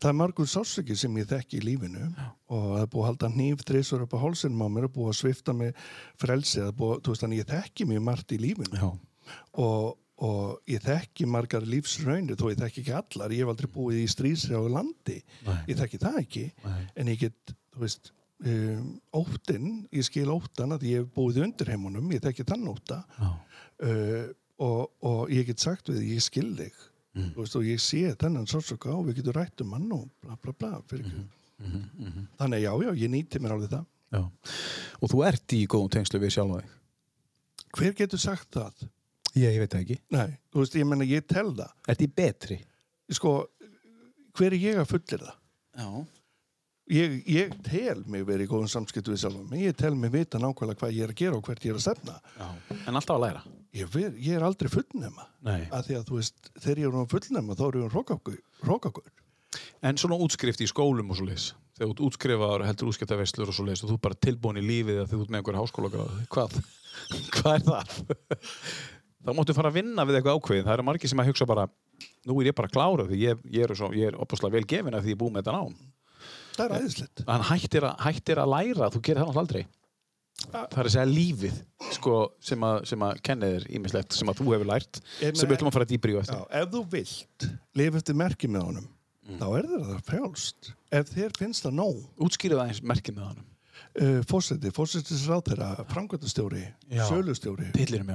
það er margur sásöki sem ég þekki í lífinu og það er búið að halda hníf þreysur upp á hálsinum á mér og búið að svifta mig frelsi, það er búið, þú veist þannig ég þekki mjög margt í lífinu Já. og, og ég þekki margar lífsraunir, þó ég þekki ekki allar ég hef aldrei búið í strísri á landi Nei. ég þekki það ekki Nei. en ég get, þú veist um, óttin, ég skil óttan að ég hef búið í undirheimunum, ég þekki þann ótta uh, og, og ég get sagt við, ég skil þig Mm. þú veist, og ég sé þennan sársöka og við getum rætt um hann og bla bla bla fyrir Mhm, mm þannig að já, já, ég nýti mér alveg það Já. Og þú ert í góðum tengslu við sjálfa þig? hver getur sagt það? Já, ég veit það ekki. Nei, þú veist, ég menna ég tel það Ert í betri? sko, hver er ég að fullir það? Já. Ég, ég tel mig verið í góðum samskiptu við sjálfum mig, ég tel mig vita nákvæmlega hvað ég er að gera og hvert ég er að stefna Já. En alltaf að læra? ég, ver, ég er aldrei fullnema Nei. að því að þú veist, þegar ég er fullnema þá er ég að rókakur En svona útskrift í skólum og svo leis þegar þú útskrifaður og heldur útskiptaveslur og svo leis og þú ert bara tilbúin í lífið að þú ert með einhver háskóla hvað? [laughs] hvað er það? Þá máttu fara að vinna við eitthvað ákveðið. Það eru margir sem að hugsa bara nú er ég bara klárað því ég, ég er, er opaslega vel gefin að því ég er búið með þetta nám. Það er æðislegt. Hann hættir að, hættir að læra þú gerir það náttúrulega aldrei. Það er að segja lífið sko, sem að, sem að kenna þér ímislegt sem að þú hefur lært meina- sem við ætlum að fara dýbri á Já, eftir ef þú vilt lifa eftir merki með honum Mm. þá er það frjálst. Ef þér finnst það nóg. Útskýrið aðeins merkið með hann uh, fórseti, fórsetisráðherra framkvæmtastjóri, Já. sölustjóri. Tillirum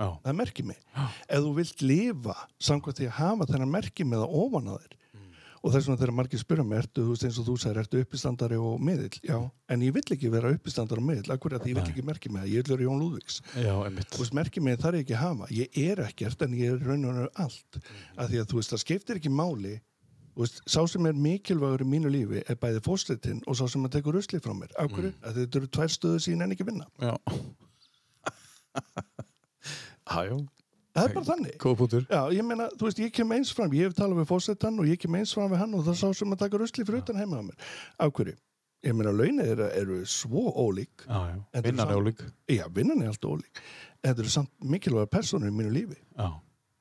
já. Það er merki mig ef þú vilt lifa samkvæmt því að hafa þennan merki með það ofan að þér. Mm. og þess vegna þegar margir spyrja mig ertu, þú veist eins og þú sagðir, ertu uppistandari og miðill? Já, en ég vill ekki vera uppistandari og miðill. Akkur að ég vill ekki það, ég vil vera Jón Lúðvíks. Já, þú veist, merki mig þarf ég ekki að hafa. Ég er ekkert en ég er raun og raun allt. Af því að þú veist, það skiptir ekki máli. Veist, sá sem er mikilvægur í mínu lífi er bæði fóslitin og sá sem að tekur rusli frá mér, af hverju? Mm. Þetta eru tvær stöðu sín en ekki vinna, Já [laughs] Hæjó, það er bara þannig góð pútur Já, ég meina, þú veist, ég kem eins fram, ég hef talað við fósettan og ég kem eins fram við hann og það sá sem að taka rusli fyrir utan heima á mér. Af hverju? Ég meina, launið eru, eru svo ólík. Já, já, vinnan er ólík Já, vinnan er alltaf ólík. Þetta eru samt mikilvæga personur í mínu lífi. Já,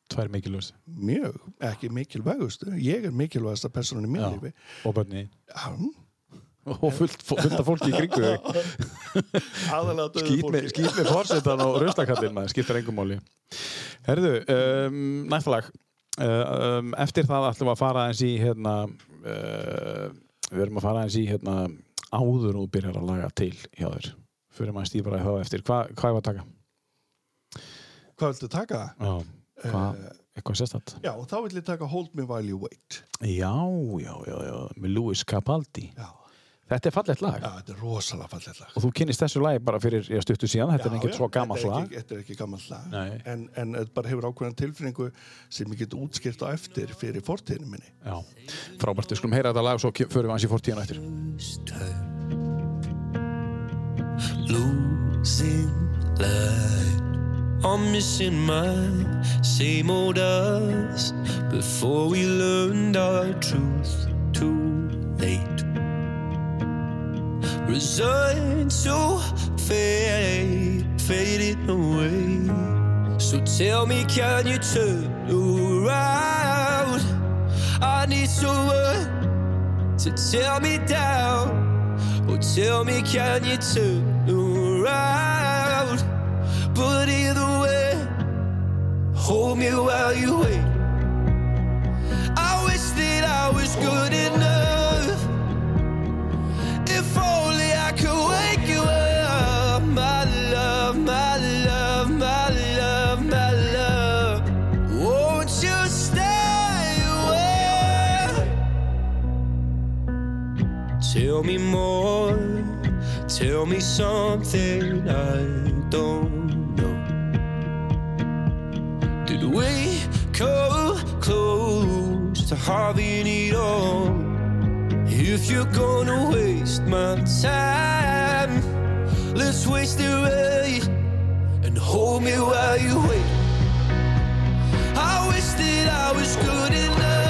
tvær mikilvægst Mjög, ekki mikilvægustu. Ég er mikilvægasta personun í mínu Já. lífi. og börni Já, og fullt, fullt af fólki í kringu [laughs] skýt með, með fórsetan og ruslakallin maður, skiptir engum máli. Herðu, um, næsta lag. Uh, um, eftir það ætlum við að fara eins í hérna uh, við erum að fara eins í hérna áður og byrjar að laga til hjá þér. Fyrir maður stýpar að það eftir. Hva, hvað er að taka? Hvað viltu taka? Já, hvað, Eh, eitthvað sérstætt Já, þá vil ég taka Hold Me While You Wait. Já, já, já, já, með Louis Capaldi. Já, Þetta er fallegt lag já þetta er rosalega fallið lag. og þú kynnist þessu lagi bara fyrir stuttu síðan þetta er Já, ekkert já, svo gammalt er lag ekki- Þetta er ekki gammalt lag Nei. en, en þetta bara hefur ákveðan tilfinningu sem ég get útskilt á eftir fyrir fortíðinu minni Já, frábært, við skulum heyra þetta lag og svo förum við hans í fortíðan eftir. Losing light. I'm missing my same old us before we learned our truth too late. Resigned to fade, fading away. So tell me, can you turn around? I need someone to tear me down. Oh, tell me, can you turn around? But either way, hold me while you wait. I wish that I was good enough. Tell me more. Tell me something I don't know. Did we come close to having it all? If you're gonna waste my time, let's waste it right and hold me while you wait. I wish that I was good enough.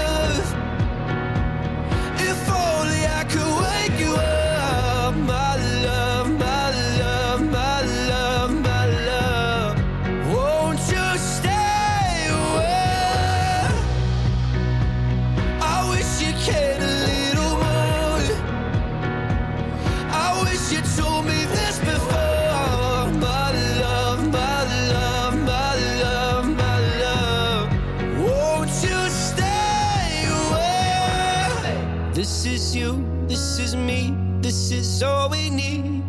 Could wake you up, this is all we need.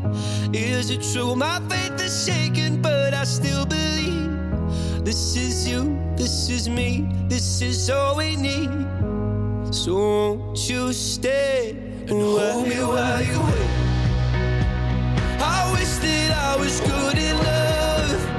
Is it true? My faith is shaken, but I still believe. This is you, this is me, this is all we need. So won't you stay and hold me while you wait? I wish that I was good enough.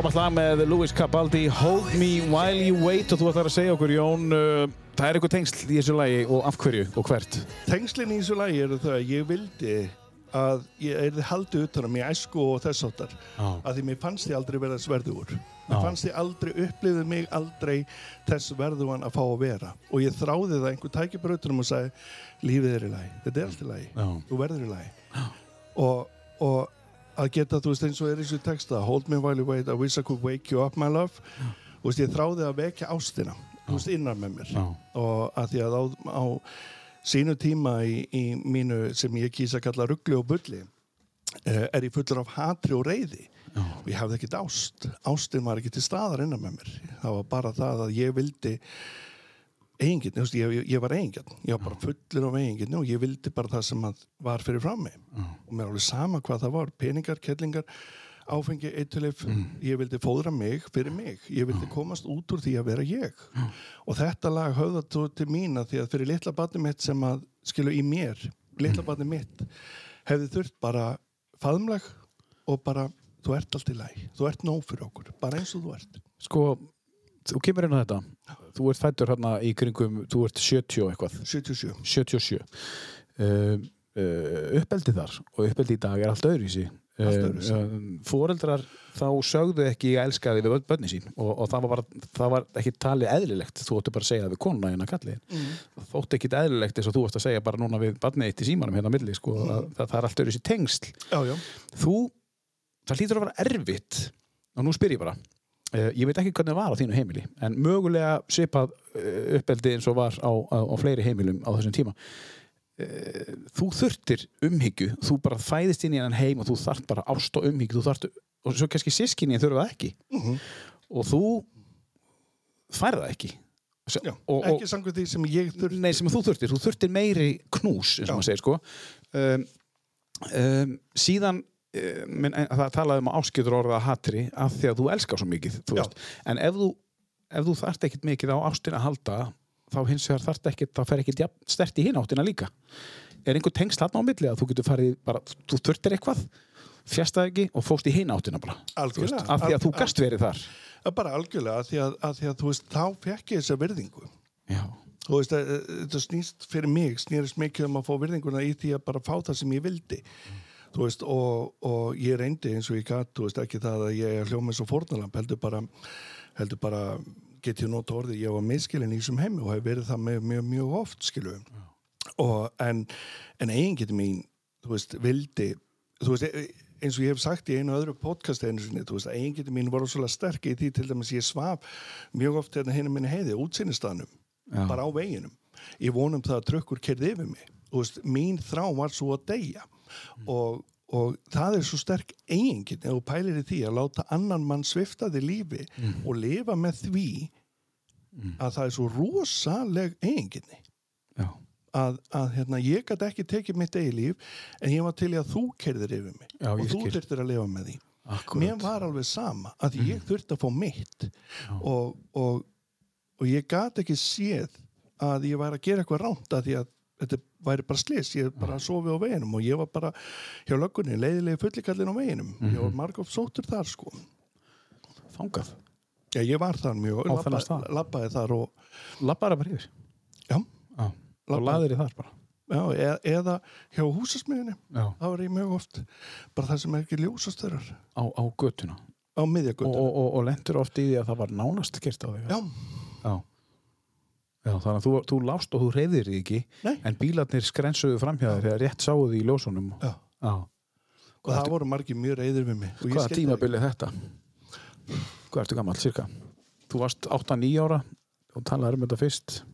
Frábært lag með Louis Capaldi Hold Me While You Wait og þú ætlar að segja okkur Jón uh, það er eitthvað tengsl í þessu lagi og af hverju og hvert? Tengslinn í þessu lagi eru þau að ég vildi að ég erði haldið utanum í æsku og þess áttar Já. að því mér fannst ég aldrei vera sverðugur mér fannst ég aldrei, upplifði mig aldrei þess verðugan að fá að vera. Og ég þráði það einhver tæki brautunum og sagði lífið er í lagi, þetta er allt í lagi. Já. þú verður í lagi. Og, og að geta, þú veist, eins og er þessu texta Hold me while you wait, I wish I could wake you up my love. Þú veist, ég þráði að vekja ástina þú veist, innan með mér. Já. og að því að á, á sínu tíma í, í mínu sem ég kýsa að kalla ruggli og bulli eh, er ég fullur af hatri og reyði Já. og ég hafði ekkert ást. Ástin var ekki til staðar innan með mér. Það var bara það að ég vildi eigingirni, ég, ég, var eigingirn ég var bara fullur af eigingirni og ég vildi bara það sem var fyrir fram mig. Og mér er alveg sama hvað það var peningar, kettlingar, áfengi, eitulif ég vildi fóðra mig fyrir mig. Ég vildi komast út úr því að vera ég. Og þetta lag höfða þú til mín að því að fyrir litla barni mitt sem að skilu í mér, litla barni mitt hefði þurft bara faðmlag og bara þú ert allt í læg, þú ert nóg fyrir okkur bara eins og þú ert. Sko, þú kemur inn á þetta. Þú ert fættur hérna í kringum þú ert 70 og eitthvað. 77 77 uh, uppeldi þar og uppeldi í dag er allt öðru í öðruvísi. fóreldrar þá sögðu ekki ég elska þig við bönni sín og, og það, var bara, það var ekki talið eðlilegt. Þú ættu bara að segja það við konuna hérna kalli mm. þótt ekki eðlilegt eins og þú ert að segja bara núna við barnið eitt í símanum hérna á milli sko, að, það, það er allt öðru í tengsl. Já, já, þú, það hlýtur að vera erfitt og nú spyr ég bara ég veit ekki hvernig það var á þínu heimili en mögulega svipað uh, uppeldi eins og var á, á, á fleiri heimilum á þessum tíma. Uh, þú þurftir umhyggju þú bara fæðist inn í hennan heim og þú þarft bara ást og umhyggju þú þarft, og svo kannski sískinni þurfa ekki. Og þú færð það ekki. Já. og, ekki samkvæmt því sem ég þurft Nei, sem þú þurftir, þú þurftir meiri knús eins og maður segir sko. Um, um, síðan minn, það talaði um áskjöður orða hatri af því að þú elskar svo mikið en ef þú, ef þú þarft ekkit mikið á ástina að halda þá hins vegar þarft ekkit, þá fer ekkit jafn stert í hinn áttina líka. Er einhver tengsl þarna á milli að þú getur farið bara, þú þurftir eitthvað fjastað ekki og fóst í hinn áttina bara? Af því að þú gast verið þar. Bara algjörlega að því að, að, því að veist, þá fekk ég þessa virðingu. Já, þú veist, að, að, þetta snýst fyrir mig snýrist mikið um að fá virðinguna í því að bara fá það sem ég vildi þú veist, og, og ég reyndi eins og ég gat, þú veist, ekki það að ég er hljóma eins og fórnalamp, heldur bara heldur bara, get ég nota orðið ég var miskilin í þessum heimi og hef verið það með mjög, mjög oft, skilu og en, en eigin getur mín þú veist, vildi þú veist, e- eins og ég hef sagt í einu öðru podcast einu sinni, þú veist, eigin getur mín voru svolítið sterk í því til dæmis ég svaf mjög oft hérna hinn minni heiði, útsýnistanum Já. bara á veginum. Ég vonum það að trökkur kerði yfir mig. Og veist, mín þrá var svo að deyja og, og það er svo sterk eigingin ef þú pælir í því að láta annan mann svifta þig lífi og lifa með því að það er svo rosaleg eiginginni að, að hérna, ég gæti ekki tekið mitt eigi líf en ég var til í að þú kerðir yfir mig. Já, og þú þurftir að lifa með því. Akkurat. Mér var alveg sama að ég þurfti að fá mitt. Og, og, og ég gat ekki séð að ég var að gera eitthvað ránt að því að þetta væri bara slis, ég bara sofi á veginum og ég var bara hjá löggunni, leiðilegi fullikallin á veginum, ég Mhm. var margótt sóttur þar sko, Þangað. já ég var þar mjög, Á þennan labba, labbaði þar og Labbaði bara yfir. já, Já. Og Labbaði. laðir í þar bara. já eða, eða hjá húsasmiðinni, það var ég mjög oft bara það sem er ekki ljósastörar Á, á götuna. á Og, miðjagötu, og, og, og lendur oft í því að það var nánast kert á þig. já, Já. Já, þannig að þú, þú lást og þú reyðir því ekki, nei en bílarnir skrensuðu framhjáður þegar rétt því í ljósunum. já. Já. og það voru margir mjög reyðir við mig Hvaða skildi tímabil er þetta? Hvað ertu gammal, cirka? Þú varst 8-9 ára og talaði um þetta fyrst, ekki.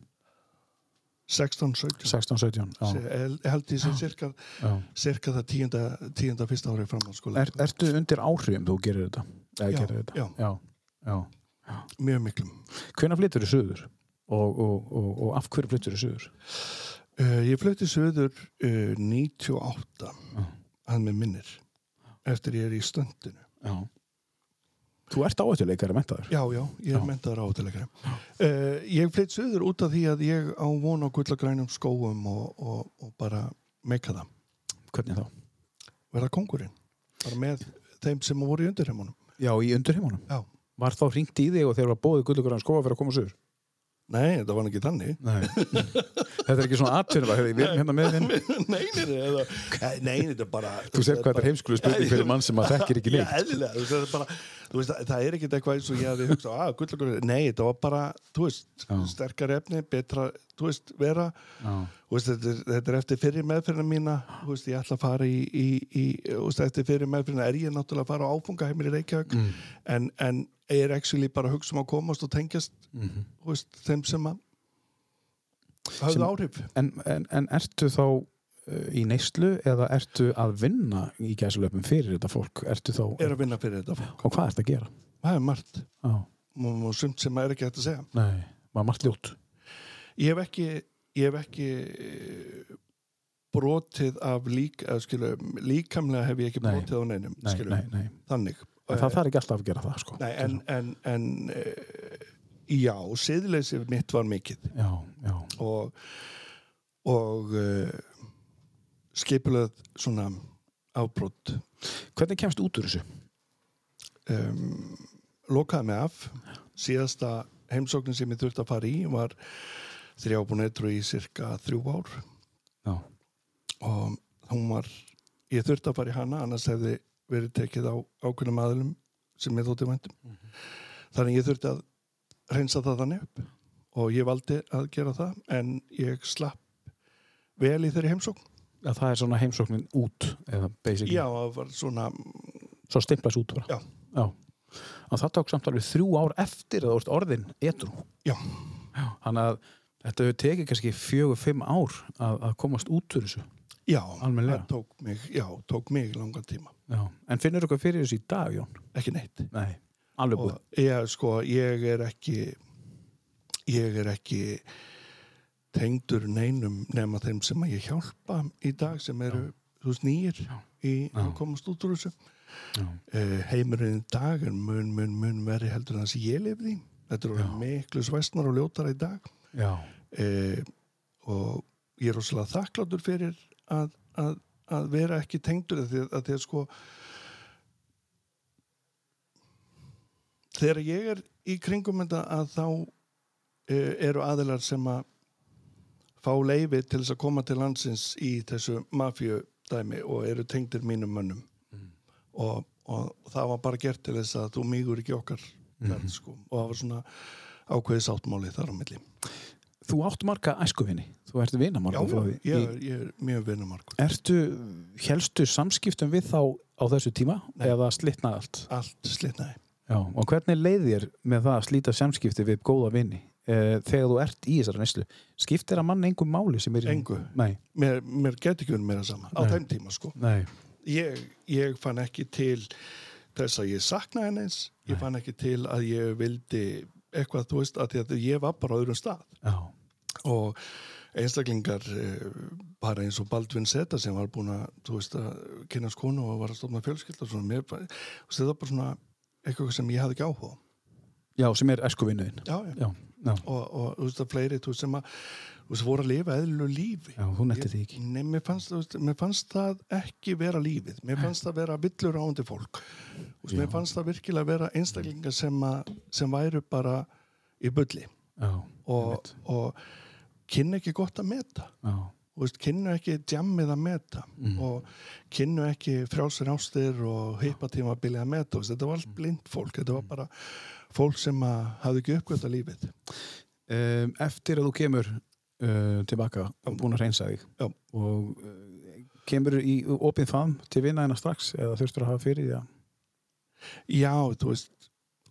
16, 17 16-17. Já. ég held því sem cirka, cirka það tíunda, tíunda fyrsta árið framhaldsskóla Er, ertu undir áhrifum þú gerir þetta? Já, gerir þetta? já. mjög miklum Hvenær flyttur þú suður? Og, og, og, og af hverju flyttur þú suður? uh, ég flutti söður uh, 98 Já. hann með minnir eftir ég er í stöndinu Já. Þú ert áhættuleikari mentaður? já, já, ég er mentaður áhættuleikari uh, ég flytt söður út af því að ég á von á gullagrænum skóum og, og, og bara meika það Hvernig þá? verða kongurinn bara með þeim sem voru í undirheimunum Já, í undirheimunum. já, Var þá hringt í þig og þeir var bóðið að skofa fyrir að koma suður? Nei, þetta var ekki þannig. Þetta er ekki svona atvinnum að við erum hérna með þinn. nei, þetta er bara Þú sér hvað þetta er heimskulu spurning fyrir mann sem að þekkir ekki þú veist, það það er ekkert eitthvað eins og ég hafði hugsað, að gullagur, nei, þetta var bara, þú veist, sterkar efni, betra, þú veist, vera, þetta er, þetta er eftir fyrir meðferðina mína, ég ætla að fara í, í, í eftir fyrir meðferðina er ég náttúrulega að fara á áfungaheimir í Reykjavík, Mm. en, en ég er actually bara að hugsa um að komast og tengjast, þú veist, þeim sem að Sem- áhrif. En, en, en ertu þá í neyslu eða ertu að vinna í gæsulöpum fyrir þetta fólk? Ertu þá, Er að vinna fyrir þetta. og hvað ertu að gera? Það er margt, Já. og, sumt sem er ekki hægt að segja. Nei, maður margt ljótt. ég hef ekki ég hef ekki eh, brotið af lík eða skilu, líkamlega hef ég ekki Nei. brotið á neinum Nei, skilu, nei, nei. þannig En það þarf ekki alltaf að gera það, sko. nei, en, en, en uh, já, siðleysi mitt var mikið Já, já. og og skipulegð svona afbrot. Hvernig kemst út úr þessu? um, lokaði mig af. Síðasta heimsóknin sem ég þurfti að fara í var þrjábúnetru í cirka þrjú ár. Já. og hún var ég þurfti að fara í hana annars hefði verið tekið á ákveðnum aðlum sem ég þótti væntum þannig ég þurfti að reynsa það þannig upp. Og ég valdi að gera það en ég slapp vel í þeirri heimsókn Já, það er svona heimsóknin út, eða basically. já, það var svona Svo stimplas út bara. Já. Já. Og það tók samt alveg þrjú ár eftir að orðin edru. já, Þannig að þetta hefur tekið kannski fjögur, fimm ár að, að komast út úr þessu. já, Almennilega. það tók mig já, tók mig langan tíma Já. En finnur þú eitthvað fyrir þessu í dag, Jón? ekki neitt Nei. Og ég, sko, ég er ekki ég er ekki tengdur neinum nema þeim sem að ég hjálpa í dag sem eru veist nýjir í að komast út úr þessu. Uh, heimurinn í dag er mun, mun, mun verri heldur en það sem ég lifði í. þetta eru miklu svæsnar og ljótar í dag. Uh, og ég er rosalega þakkláttur fyrir að, að, að vera ekki tengdur að því að, því að sko þegar ég er í kringum þetta að þá uh, eru aðilar sem að fá leifi til þess að koma til landsins í þessu mafjödæmi og eru tengdir mínum mönnum og, og það var bara gert til þess að þú mýgur ekki okkar mm sko. og það var svona ákveðið sáttmáli þar á milli Þú átt marga æskuvinni. Þú ert Já, frá því. ég, ég er mjög vinnumarkur Ertu, helstu samskiptum við þá á þessu tíma eða slitnaði allt? allt slitnaði Já, og hvernig leið þér með það að slíta samskipti við góða vini eh, þegar þú ert í þessari neslu? Skiptir að mann engum máli sem er í... Engu. Nei, mér, mér get ekki verið meira sama á Nei. þeim tíma sko nei, ég, ég fann ekki til þess að ég saknaði hennes ég fann ekki til að ég vildi eitthvað, þú veist, að, að ég var bara á öðrum stað já, og einstaklingar eh, bara eins og Baldvin Seta sem var búin að, þú veist, að kynast konu og var að stofna fjölskyld og mér, þetta var bara svona eitthvað sem ég hafði ekki áhuga. Já, sem er já, Og, og þú veist að fleiri þú veist, sem að þú voru að lifa eðlilu lífi. Já, þú nettir því ekki. Nei, mér fannst, veist, mér fannst það ekki vera lífið, mér fannst það vera villur áhundi fólk. Veist, mér fannst það virkilega vera einstaklingar sem, að, sem væru bara í bulli. Já, og, og kynna ekki gott að meta. Já, kynnu ekki djammið að meta. Og kynnu ekki frjálsir ástir og heipatíma að að meta, þetta var allt blind fólk, þetta var bara fólk sem hafði ekki uppgöta lífið. Um, eftir að þú kemur uh, tilbaka og búin að reynsa þig Já. og uh, kemur í opið faðm til vinna hennar strax eða þurftur að hafa fyrir því að Já, þú veist,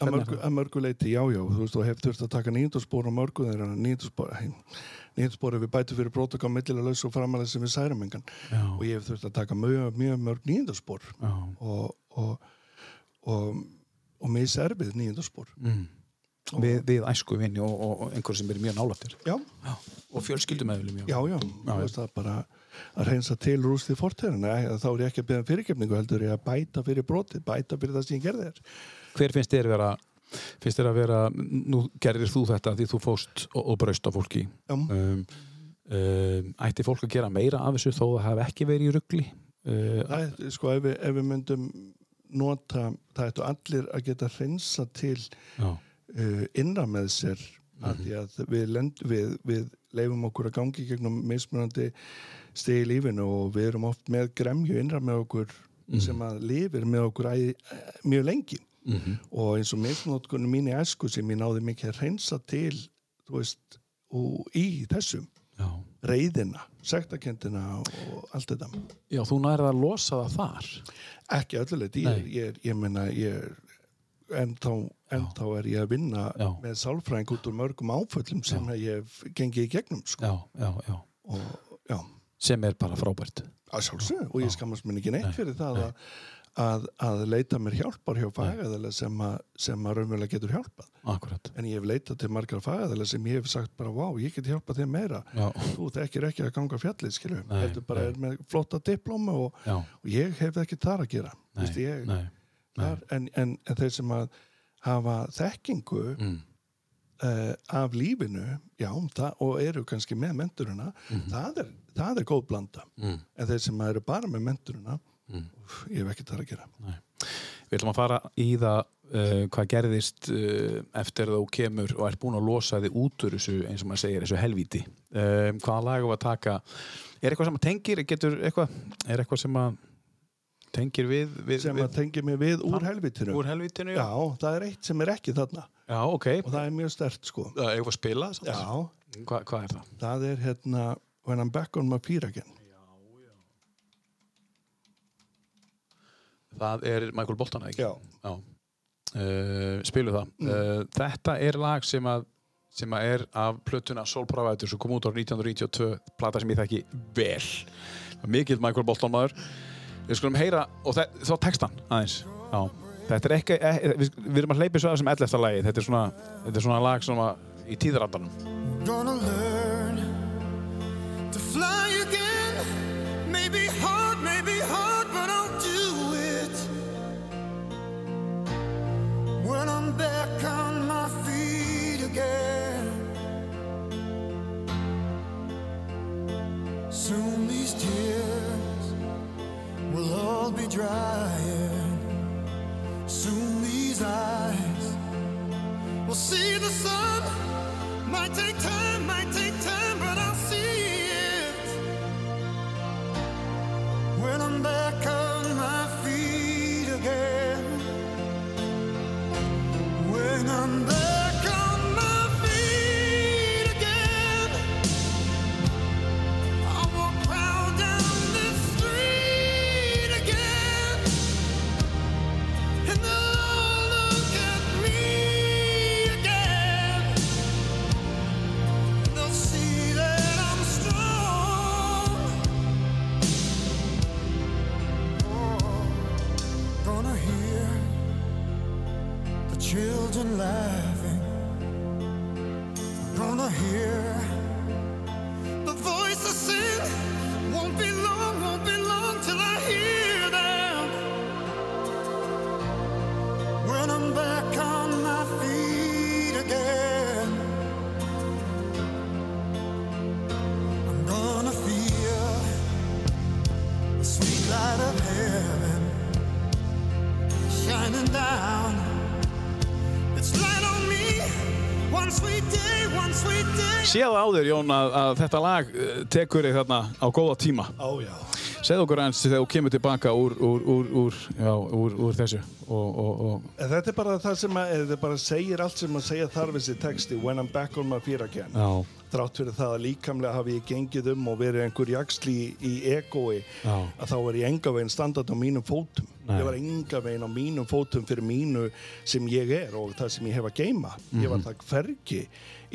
að mörgu, að mörgu leiti, já, já, þú veist, þú hefur þurft að taka nýjöndarspor á mörgu þeirra, nýjöndarspor, nýjöndarspor við bætu fyrir brótaka millilega laus og framalega sem við særumengan Já, og ég hef þurft að taka mjög, mjög mörg nýjöndarspor já, og, og, og, og mér serfið nýjöndarspor. mm. við, við æsku vinni og, og, og einhver sem er mjög nálættir Já, og fjölskyldumæðulim já, já, þú veist það bara að reynsa til rústið fortæðina, þá er ég ekki að beða fyrirgefningu heldur ég að bæta fyrir brotið, bæta fyrir það sem ég gerði þér. hver finnst þér vera finnst þér að vera, nú gerðir þú þetta því þú fóst og, og braust á fólki? Já. um, um, ætti fólk að gera meira af þessu þó það hef ekki verið í ruggli uh, er, sko, ef við, ef við myndum nota, það ættu allir að geta hreinsa til uh, innra með sér að því að við, lend, við, við leifum okkur að gangi gegnum mismunandi stegi í lífinu og við erum oft með gremju innra með okkur sem að lifir með okkur æ, mjög lengi. Mm og eins og mismunotkunum mín í æsku sem ég náði mikið að hreinsa til veist, í þessum já. reyðina, sektakendina og allt þetta já, þú nærið að losa það þar ekki ölluleiti, ég, Nei. ég, ég er ennþá, ennþá er ég að vinna Já. með sálfræðing út úr mörgum áföllum sem ég hef gengið í gegnum sko. já, já, já. og já, sem er bara frábært að sjálfsög og ég skammast mér ekki neitt fyrir það að, að, að leita mér hjálpar hjá fagæðilega sem, sem að raunverulega getur hjálpað. Akkurat en ég hef leitað til margar fagæðilega sem ég hef sagt bara, vá, ég get hjálpað þér meira. Já, þú þekkir ekki að ganga fjallið, skilju Nei, heldur bara nei. er með flotta diplóma og, og ég hef ekki þar að gera nei, ég, nei, nei. þar, en, en, en þeir sem að hafa þekkingu Mm. uh, af lífinu já, það, og eru kannski með menturina það, er, það er góð blanda. Mm. en þeir sem eru bara með menturina Mm. ég hef ekki þar að gera Við ætlum að fara í það uh, hvað gerðist uh, eftir þú kemur og ert búin að losa þig út úr þessu, eins og maður segir, þessu helvíti. Uh, hvaða lag á að taka? Er eitthvað sem að tengir, getur eitthvað, er eitthvað sem að tengir við, við, sem að við tengi mig við úr helvitinu úr helvítinu? já, það er eitt sem er ekki þarna Já, ok. og það er mjög stert sko Það er eitthvað að spila? já, Hva, hvað er það? það er hérna When I'm back on my feet Það er Michael Bolton, ekki? já, Já. Uh, spilu það. Uh, þetta er lag sem að sem að er af plötuna Soul Provider sem kom út ára 1992 plata sem ég þekki vel mikill Michael Bolton maður við skulum heyra, og þe- þá textan aðeins Já. þetta er ekki, e, við, við erum að hleypa svo að sem 11. lagi þetta er svona, þetta er svona lag svona í tíðrandanum Gonna learn to fly again. Maybe hard, maybe hard, but I'll When I'm back on my feet again. Soon these tears will all be drying. Soon these eyes will see the sun. Might take time, might take time, but I'll see it when I'm back When I'm Séð áður, Jón, að, að þetta lag eh, tekur þig þarna á góða tíma. Ó já. Segð okkur eins þegar þú kemur tilbaka úr, úr, úr, úr, já, úr, úr þessu. Og, og, og, Þetta er bara það sem að, þetta bara segir allt sem að segja þarf þessi texti When I'm back on my feet again já, Þrátt fyrir það að líkamlega hafi ég gengið um og verið einhver jaksli í, í egoi Já. að þá er ég enga veginn standart á mínum fótum Nei. Ég var enga veginn á mínum fótum fyrir mínu sem ég er og það sem ég hef að geima Ég var það hvergi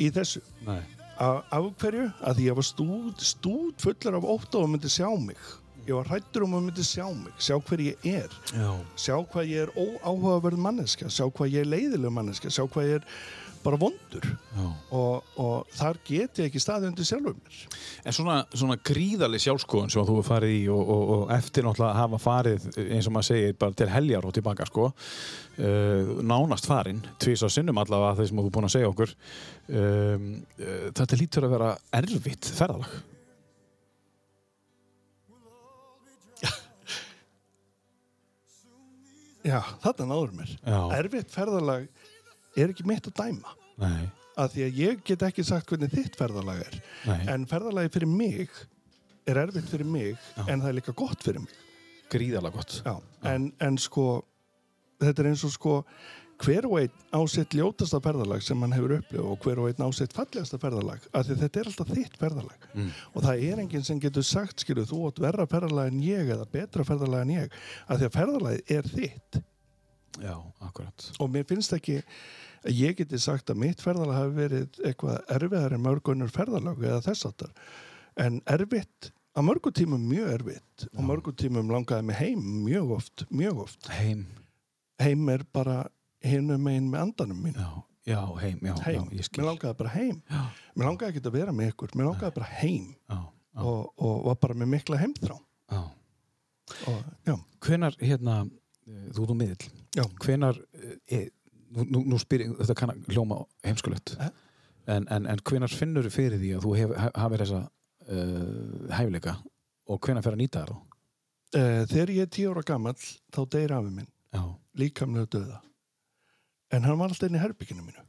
í þessu nei, Af hverju? Að því ég var stúd, stúd fullar af ótt og myndi sjá mig. Ég var hrættur um að myndi sjá mig, sjá hver ég er. Já, sjá hvað ég er óáhugaverð manneska sjá hvað ég er leiðileg manneska sjá hvað ég er bara vondur. Og, og þar get ég ekki staðið undir sjálfum mér. En svona, svona gríðarlega sjálfskoðun sem þú hefur farið í og, og, og eftir náttúrulega hafa farið eins og maður segir bara til heljar og tilbaka sko uh, nánast farin, tvís á sinnum allavega þeir sem þú er búin að segja okkur um, uh, þetta lítur að vera erfitt ferðalag. Já, þarna náður mér. Erfitt ferðalag er ekki mitt að dæma. Nei, að því að ég get ekki sagt hvernig þitt ferðalag er. Nei, en ferðalagi fyrir mig er erfitt fyrir mig en það er líka gott fyrir mig. Gríðarlega gott. Já. En, en sko þetta er eins og sko hver og einn á sitt ljótasta ferðalag sem hann hefur upplifað og hver og einn á sitt fallegasta ferðalag af því þetta er alltaf þitt ferðalag. Mm. og það er enginn sem getur sagt skilu þú átt verra ferðalag en ég eða betra ferðalag en ég af því að ferðalagið er þitt Já, akkurat. Og mér finnst ekki að ég geti sagt að mitt ferðalag hafi verið eitthvað erfiðar en mörgunnur ferðalag eða þess áttar en erfitt á mörgum tímum mjög erfitt. Og mörgum tímum langaði mig heim mjög oft, mjög oft. Heim, heim er bara hinum megin með andanum mín já, já, heim, já, heim, já, ég skil. Mér langaði bara heim. Já, mér langaði ekki að vera með ykkur, mér langaði bara heim. Já, já, og, og var bara með mikla heimþrá. Já. og já, Hvenar, hérna, þú ert úr miðill. Já, hvenar e, nú, nú, nú spyr ég, þetta kann að hljóma heimskulegt. Eh? en, en, en hvenar finnur þú fyrir því að þú hef, hafið þessa uh, hæfileika? Og hvenar fer að nýta þér þá? uh, þegar ég er tíu ára gamall þá deyr afi minn. Já, líkamlega döða en hann var alltaf inn í herbygginu mínu.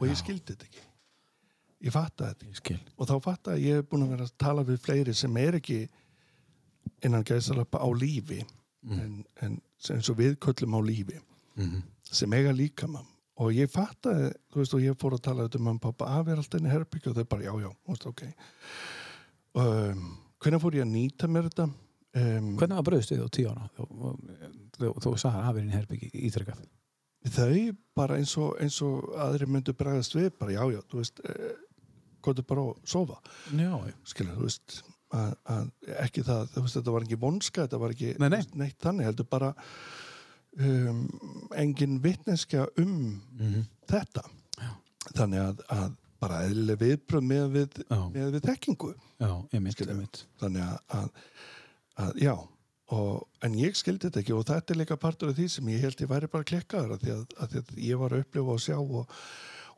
Og ég skildi þetta ekki. Ég fattaði þetta ekki. Og þá fattaði að ég hef búin að vera að tala við fleiri sem er ekki innan gæðsalappa á lífi en, en eins og við köllum á lífi mm sem eiga líkamann. Og ég fattaði, þú veist, og ég fór að tala um og pappa, að vera alltaf inn í herbyggju og þau bara, já, já, veist, ok. Um, hvernig fór ég að nýta mér þetta? Um, Hvernig var bröðst þið á tíu ára? Þú, sagði að hafið inn í herbyggi ítrekkað þau bara eins og, eins og aðri myndu bregðast við, bara, já, já, þú veist eh, komdu bara að sofa. Já, skilja, þú veist að, að ekki það, þú veist, þetta var ekki vonska þetta var ekki Nei, nei. neitt þannig heldur bara um, engin vitneskja um Mhm. þetta þannig að, að bara eðlileg viðbröð með við, Já. með við þekkingu já, ég Skilja. ég mynd þannig að, að, að já og, en ég skildi þetta ekki og þetta er líka partur af því sem ég held ég væri bara klikkaður af því að, að, því að ég var að upplifa og sjá og,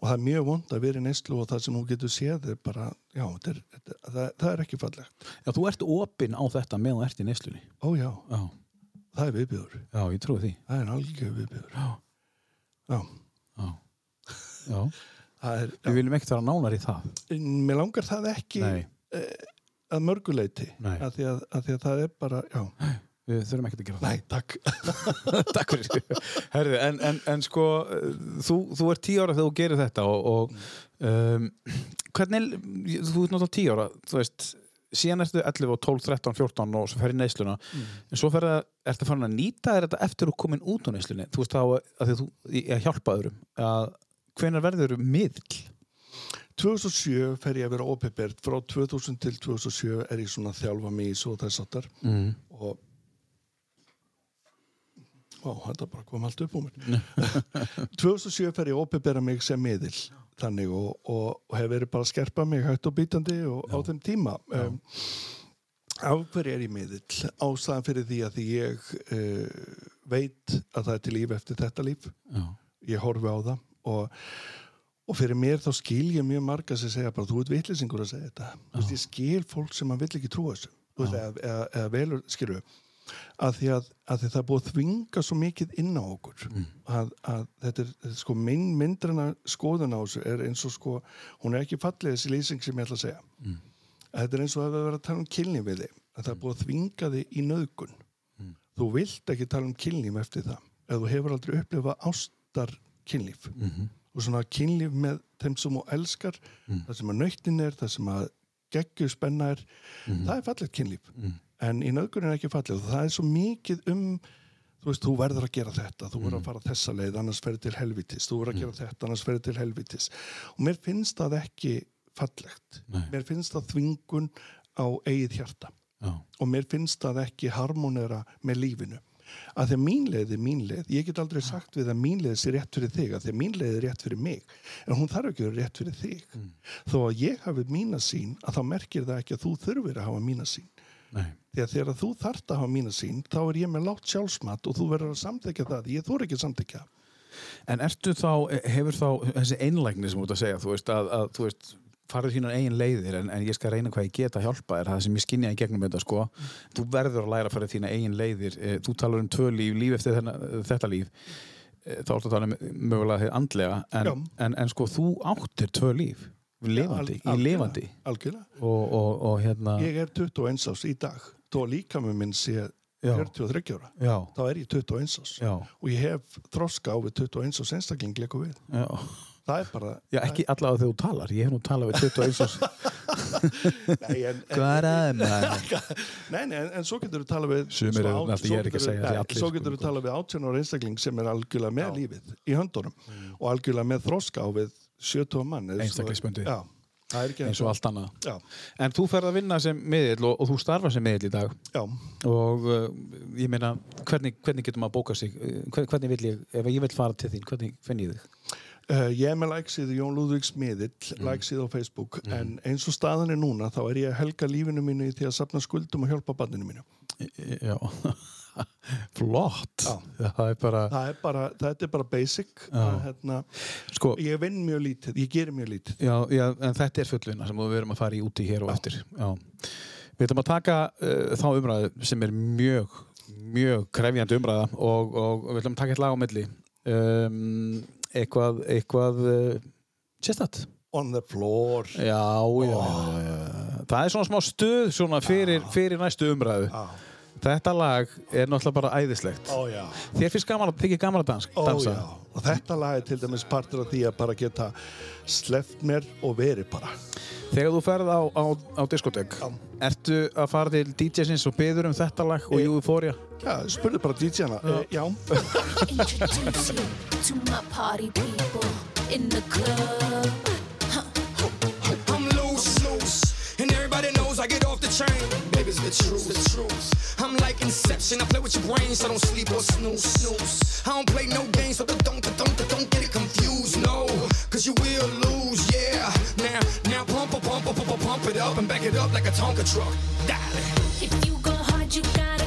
og það er mjög vond að vera í neyslu og það sem hún getur séð er bara, já, þetta er, það, það er ekki fallegt. Já, þú ert opinn á þetta meðan þú ert í neslunni ó já, Já, það er viðbjöður já, ég trúi því. Það er algjör viðbjöður Já, já, já. Já, það er, við viljum ekkert vera nánar í það. Já. mér langar það ekki Nei, að mörguleiti Nei. að því að, að því að það er bara, já, [gasps] við þurfum ekkert að gera það. Nei, takk. [laughs] Takk fyrir. Herði, en, en, en sko þú, þú ert tíu ára þegar þú gerir þetta og, og um, hvernig þú ert náttúrulega tíu ára þú veist, síðan ertu 11 og 12, 13, 14 og svo fer í neysluna. En svo fer það, ertu farin að nýta þér þetta eftir þú komin út á neyslunni? Þú veist þá að því þú, ég hjálpa öðrum að hvenær verður miðl 2007 fer ég að vera ópipert frá 2000 til 2007 er ég svona að þjálfa mig í svo þess áttar mm. og Ó, þetta bara kom allt upp á mér. 2007 [laughs] fer ég að ópipera mig sem miðil þannig og, og, og hef verið bara skerpa mig hægt og bítandi og, á þeim tíma. Um, af hverju er ég miðil ástæðan fyrir því að ég uh, veit að það er til líf eftir þetta líf. Já, ég horfi á það og, og fyrir mér þá skil ég mjög marga sem segja bara þú ert vitlýsingur að segja þetta. Veist, ég skil fólk sem að vill ekki trúa þessu. Eða, eða, eða velur, skilur að því að, að því það búið að þvinga svo mikið inn á okkur að, að þetta er, sko minn myndrina skoðun á þessu er eins og sko hún er ekki fallið þessi lýsing sem ég ætla að segja. Að þetta er eins og að við verðum að tala um kynlíf við þig að það er búið að þvinga þig í nöðgun þú vilt ekki tala um kynlíf eftir það ef þú hefur aldrei upplifað ástar kynlíf og svona kynlíf með þeim sem þú elskar það sem að nöyttin er, það sem að geggju spenna er, það er fallegt kynlíf en í nöðgun er ekki fallið. Og það er svo mikið um þú veist, þú verður að gera þetta, þú verður að fara þessa leið annars ferði til helvitis, þú verður að gera þetta annars ferði til helvitis og mér finnst það ekki fallegt. Nei. mér finnst það þvingun á eigið hjarta. Já. og mér finnst það ekki harmonera með lífinu. Að því að mín leið er mín leið. Ég get aldrei sagt við að mín leið sé rétt fyrir þig að því að mín leið er rétt fyrir mig. En hún þarf ekki að vera rétt fyrir þig. Þó að ég hafi mína sín að þá merkir það ekki að þú þurfir að hafa mína sín Nei. því að þegar þú þarft að hafa mína sín þá er ég með látt sjálfsmat og þú verður að samþekja það ég þór ekki að samþekja En ertu þá, hefur þá þessi einlægni sem þú ert að segja, þú veist, að, að þú veist, farið þínar eigin leiðir en, en ég skal reyna hvað ég get að hjálpa þér, það sem ég skinja í gegnum þetta, sko. Þú verður að læra að fara þína eigin leiðir. Eh, Þú talar um tvö líf, líf eftir þenna, þetta líf. Eh, Þá ertu að tala um mögulega andlega, en, en, en sko, þú áttir tvö líf, lifandi, Al- í lifandi. algjörlega Og, og, og hérna, ég er 21 ás í dag að líka með minn sé Já. 43 ára já, þá er ég 21 ás já, og ég hef þroska á við 21 ás einstakling líka við já. það er bara Já, ekki allavega þegar þú talar, ég hef nú talað við 21 árs. [laughs] Hvað er að maður? [laughs] nei, nei, en, svo getur þú tala við Sumir svo náttúrulega- svo ég er ekki að geturðu- segja að nei, svo sko, getur sko. tala við 18 ára einstakling sem er algjörlega með lífið í höndunum og algjörlega með þroska á við 70 mann ekki eins og allt annað. já, En þú ferð að vinna sem miðill og, og þú starfa sem miðill í dag já, og uh, ég meina, hvernig, hvernig getur maður að bóka sig? Uh, Hver, hvernig vil ég, ef ég vil fara til þín, hvernig finn ég þig? Uh, ég er með læksíðu Jón Lúðvíks miðill, Mm. læksíðu á Facebook en eins og staðan er núna þá er ég að helga lífinu mínu í því að safna skuldum og hjálpa banninu mínu. Já, [laughs] [laughs] flott. Það er bara, Það er bara, þetta er bara basic að, hérna, sko, ég vinn mjög lítið, ég gerir mjög lítið já, já, en þetta er fullvinna sem við erum að fara í úti hér og eftir. Já. Við ætlum að taka uh, þá umræðu sem er mjög, mjög krefjandi umræða og, og við ætlum að taka eitt lag á milli. Um, eitthvað, eitthvað uh, sérstætt. on the floor Já, já, já, já. Það er svona smá stuð svona fyrir, fyrir næstu umræðu. Á, Þetta lag er náttúrulega bara æðislegt. ó já, Þér finnst gaman að þykja gaman að dans, ó dansa. já og þetta lag er til dæmis partur af því að bara geta sleft mér og verið bara Þegar þú ferð á, á, á diskotek, Já. ertu að fara til DJ-sins og byður um þetta lag og Eh. Euphoria? Já, spurðu bara DJ-na, já. já People in the club. I'm loose, loose, and everybody knows I get off the truth. I'm like Inception, I play with your brain, so don't sleep or snooze, snooze. I don't play no games, so don't, don't, don't get it confused, no, cause you will lose, yeah. Now, now pump, pump, pump, pump, pump, it up and back it up like a Tonka truck. Darling. If you go hard, you gotta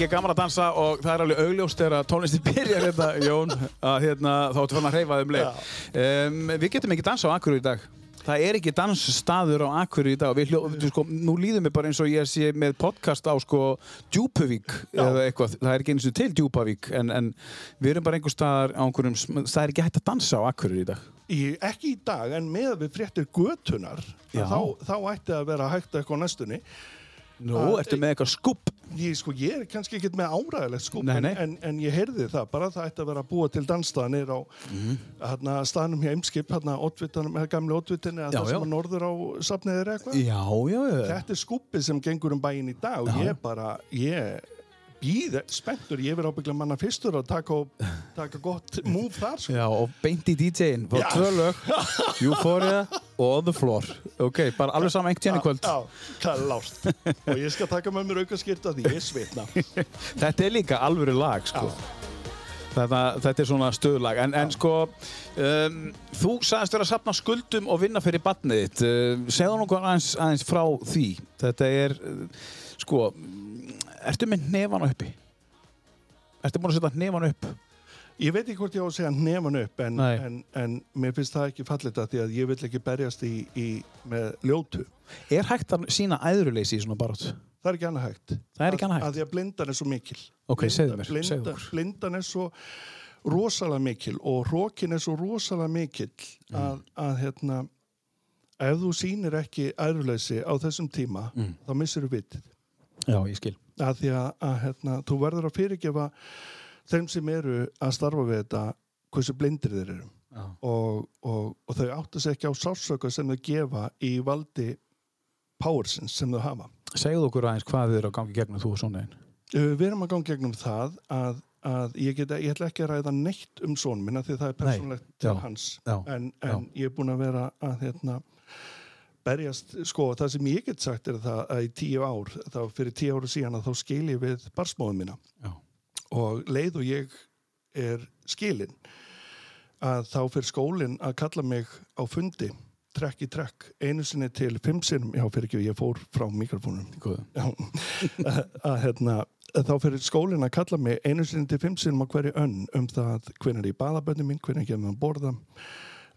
ekki gaman að dansa og það er alveg augljóst þegar tónlistin [laughs] byrjar hérna, Jón, að hérna, þá ertu fann að hreyfa þeim leið. Um, við getum ekki dansa á Akureyri í dag. Það er ekki dansstaður á Akureyri í dag. Við þú sko, nú líður mér bara eins og ég sé með podcast á sko Djúpavík eða eitthvað. Það er ekki eins og til Djúpavík en, en við erum bara einhver staðar á einhverjum, það er ekki hægt að dansa á Akureyri í dag. Í, ekki í dag, en með við fréttir götunar, þá, þá ætti að vera hægt eitthvað næstunni. Nú, ertu með eitthvað skupp? Ég, sko, ég er kannski ekki með áræðilegt skúp, Nei, en, nei. en, en ég heyrði það, bara það ætti að vera að búa til dansstaðanir á Mhm. hérna, staðnum hjá Eimskip, hérna, að Já, það sem að norður á safniðir eitthvað. Já, já, já. Þetta er skúpið sem gengur um bæinn í dag og ég bara, ég býð spenntur, ég verð ábyggla manna fyrstur að taka, taka gott múf þar sko. Já, og beint í DJ-in. Já. tvö lög, [laughs] Euphoria og On the Floor. Ok, bara alveg saman tíðan í kvöld. Já, það er lást og ég skal taka með mér auka skýrta því ég svitna [laughs] Þetta er líka alvöru lag, sko. Þetta, þetta er svona stöðlag. En, en sko, um, þú sagðist vera að sapna skuldum og vinna fyrir batnið þitt. Uh, segðu nokkuð aðeins, aðeins frá því. Þetta er, uh, sko, ertu með nefan uppi? Ertu búin að setja nefan upp? Ég veit ekki hvort ég á að segja nefn upp en, en, en mér finnst það ekki fallit að því að ég vill ekki berjast í, í, með ljótu Er hægt að sína æðruleysi í svona barátt? það er ekki annað hægt Það er ekki annað hægt? að því að blindan er svo mikil Ok, segðu mér, blinda, blindan er svo rosalega mikil og hrókin er svo rosalega mikil Mm. að, að hérna ef þú sýnir ekki æruleysi á þessum tíma Mm. þá missir þú vitið Já, ég skil. Að því að, að hérna, þú verður að fyrirgefa þeim sem eru að starfa við þetta hversu blindir þeir eru Já. og, og, og þau áttu sig ekki á sársöka sem þau gefa í valdi powersins sem þau hafa. Segðu okkur aðeins hvað þið eru að gangi gegnum þú og svona einn. Uh, Við erum að ganga gegnum það að, að ég, geta, ég ætla ekki að ræða neitt um son minna því það er persónlegt til já, hans já, en, en ég er búin að vera að hérna, berjast, sko, það sem ég get sagt er það að í tíu ár, þá fyrir tíu ára síðan að þá skil ég við barsmóðum mína. Já. og leið og ég er skilin að þá fyrir skólinn að kalla mig á fundi trekk í trekk, einu sinni til fimm sinnum, já fyrir ekki, ég fór frá mikrofónum. [laughs] Að, hérna þá fyrir skólinn að kalla mig einu sinni til fimm sinnum á hverju önn um það hvernig er í baðabönni mín, hvernig kemur að borða.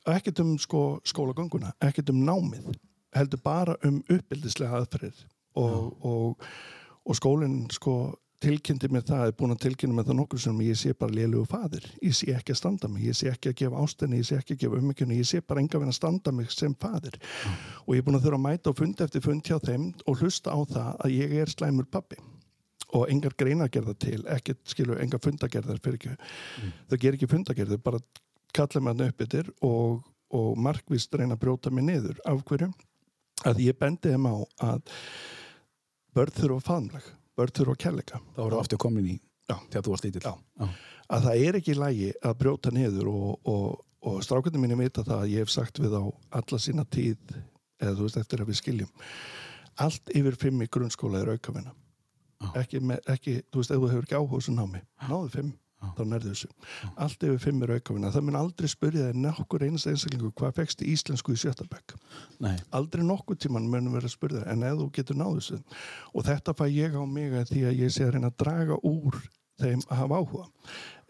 Ekkert um sko, skólagönguna ekkert um námið heldur bara um uppbyldislega aðferðir. Og, og, og skólinn sko tilkynnti mér það, er búin að tilkynna mér það nokkur sem ég sé bara lélugu fadir ég sé ekki að standa mig, ég sé ekki að gefa ástinni ég sé ekki að gefa ummyggjunni, ég sé bara enga veginn að standa mig sem fadir og ég er búin að þurfa að mæta og funda eftir fund hjá þeim og hlusta á það að ég er slæmur pappi og engar greinagerðar til, ekkert skilu engar fundagerðar fyrir ekki. Þau ger ekki fundagerðar, bara kalla mig hann upp yfir og, og markvist reyna að brjóta mig niður. Af hverju að ég bendi þeim á að börn þurfa faðmlag, börn þurfa kærleika. Þá voru aftur komin í Já. þegar þú varst lítill. Já. að það er ekki lægi að brjóta niður og, og, og strákunni mínu vita það að ég hef sagt við á alla sína tíð eða þú veist eftir að við skiljum allt yfir fimm í grunnskóla er aukavinna. Ekki, ekki, þú veist, ef þú hefur ekki áhuga þessu námi, náðu fimm þá nærðu þessu. Allt yfir fimm er aukavinna. Það mun aldrei spyrja þér nokkur einasta einstaklingu hvað fegst í íslensku í. Nei. Aldrei nokkur tíman munum vera að spyrja þér, en ef þú getur náðu þessu. Og þetta fæ ég á mig að því að ég sé að reyna að draga úr þeim að hafa áhuga.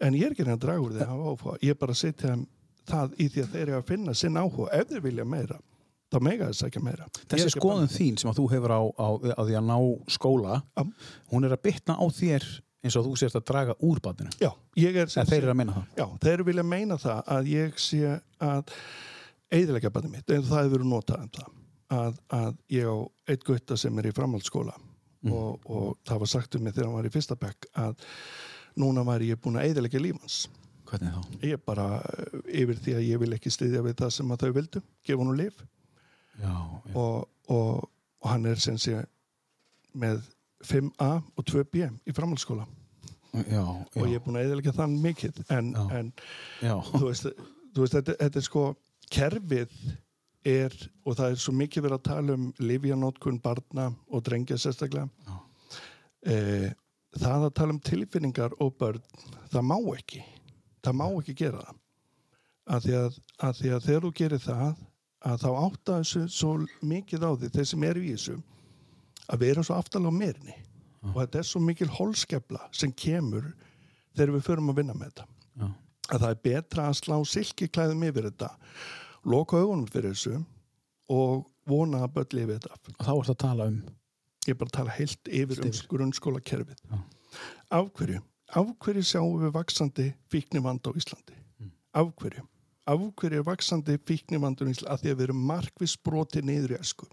En ég er ekki að reyna að draga úr þeim að hafa áhuga. Ég er bara að setja það í því að þeir eru að finna sinn áhuga. Ef þeir vilja meira, þá mega þess ekki meira. Þessi að skoðun þín sem að þú hefur á, á, á því að ná skóla, Já. hún er að bytna á þér eins og þú sést að draga úr batinu. Já, ég er En þeir eru að minna það. Já, þeir vilja meina það að ég sé að eiðilega barnið mitt, en það hefur verið notað um það, að, að ég á eitt gutta sem er í framhaldsskóla og, og það var sagt um mig þegar hann var í fyrsta bekk að núna var ég búin að eiðilega lífans. Hvernig þá? Ég er bara eh, yfir því að ég vil ekki styðja við það sem að þau vildu, gefa hann lif Já, já. og, og, og hann er sem sé með 5A og 2B í framhaldsskóla. Já, og ég er búin að eiðilega þann mikið en, Já. en já. þú veist, þú veist þetta, þetta er sko kerfið er og það er svo mikið verið að tala um livjanótkun barna og drengja sérstaklega e, það að tala um tilfinningar og börn það má ekki. Það má ekki gera það. Að því að, að, því að þegar þú gerir það að þá átta þessu svo mikið á því þeir sem eru í þessu að erum svo aftalega meirinni og þetta er svo mikil holskefla sem kemur þegar við förum að vinna með þetta að það er betra að slá silkiklæðum yfir þetta loka augunum fyrir þessu og vona að börn lifi þetta af. Þá ertu að tala um Ég er bara að tala heilt yfir um grunnskóla kerfið. Já. Af hverju? Af hverju sjáum við vaksandi fíknivand á Íslandi? Af hverju? Af hverju er vaksandi fíknivand á Íslandi? Af því að við erum markvis brotið niður í esku.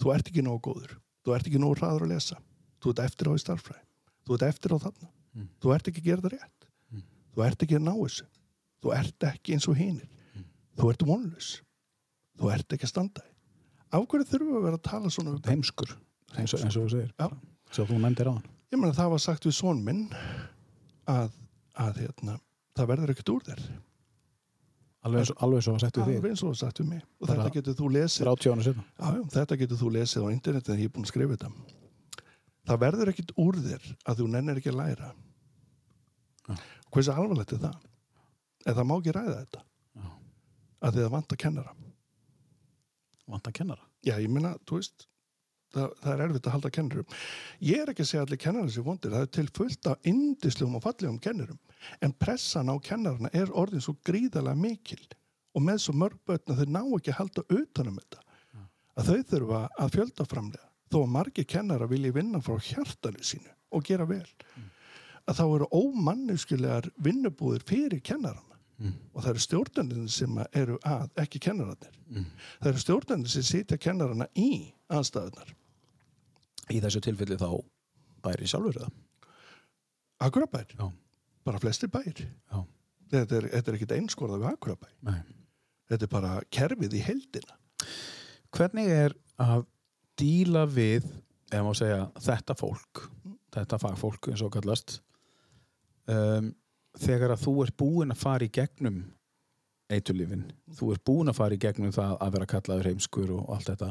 Þú ert ekki nógu góður. Þú ert ekki nógu hraður að lesa. Þú ert eftir á í starffræði. Þú ert eftir á þarna. Þú ert ekki að gera það rétt. Þú ert ekki að ná þessu. Þú ert ekki eins og hinir. Þú ert vonlaus. Þú ert ekki að standa. Af hverju þurfum við að vera að tala svona um heimskur eins og, eins og þú segir Já. Svo þú nefndir á hann Ég meina það var sagt við son minn að, að hérna, það verður ekkert úr þér. Alveg alveg og að settu þig er og það sagt við mig. Og Bara- þetta getur þú lesið. 30 ára setna Já, já, þetta getur þú lesið á internetið en ég er búin að skrifa þetta. Það verður ekkert úr þér að þú nennir ekki að læra. Hversu alvarlegt er það? En það má ekki ræða þetta. Já. Að því það vant að kennara. Vant að kennara Já, ég meina, þú veist, það, það er erfitt að halda kennurum. Ég er ekki að segja allir kennarar sér vondir, það er til fullt af indislegum og fallegum kennurum. En pressan á kennarana er orðin svo gríðalega mikil og með svo mörg börn að þau ná ekki að halda utanum þetta. Að þau þurfa að fjölda framlega. Þó að margir kennara vilji vinna frá hjartanu sínu og gera vel. Að þá eru ómanniskulegar vinnubúðir fyrir kennarana. Og það eru stjórnarnir sem eru að, ekki kennararnir. Það eru stjórnarnir sem sitja kennarana í aðstæðunar. Í þessu tilfelli þá bæri sjálfur það Akurabær, Já, bara flestir bæir. já, Þetta er, þetta er ekkit einskorða við Akurabær. nei Þetta er bara kerfið í heldina. Hvernig er að díla við, ef maður segja, þetta fólk, þetta fagfólk eins og kallast, um, þegar að þú ert búin að fara í gegnum eitulífin, þú ert búin að fara í gegnum það að vera kallaður heimskur og allt þetta,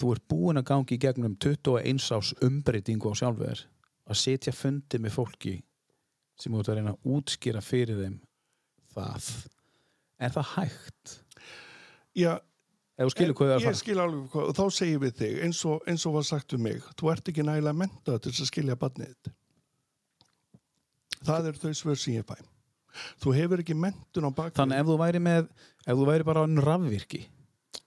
þú ert búin að gangi í gegnum 21 ás umbreytingu á sjálfur, að setja fundi með fólki sem þú ert að reyna að útskýra fyrir þeim það. Er það hægt? Já, að ég skil alveg hvað, og þá segir við þig, eins og, eins og var sagt við mig, þú ert ekki nægilega mentað til að skilja barnið. Það er þau svör sem ég fæ. Þú hefur ekki mentun á bakvið. Þannig ef þú væri með, ef þú væri bara en rafvirki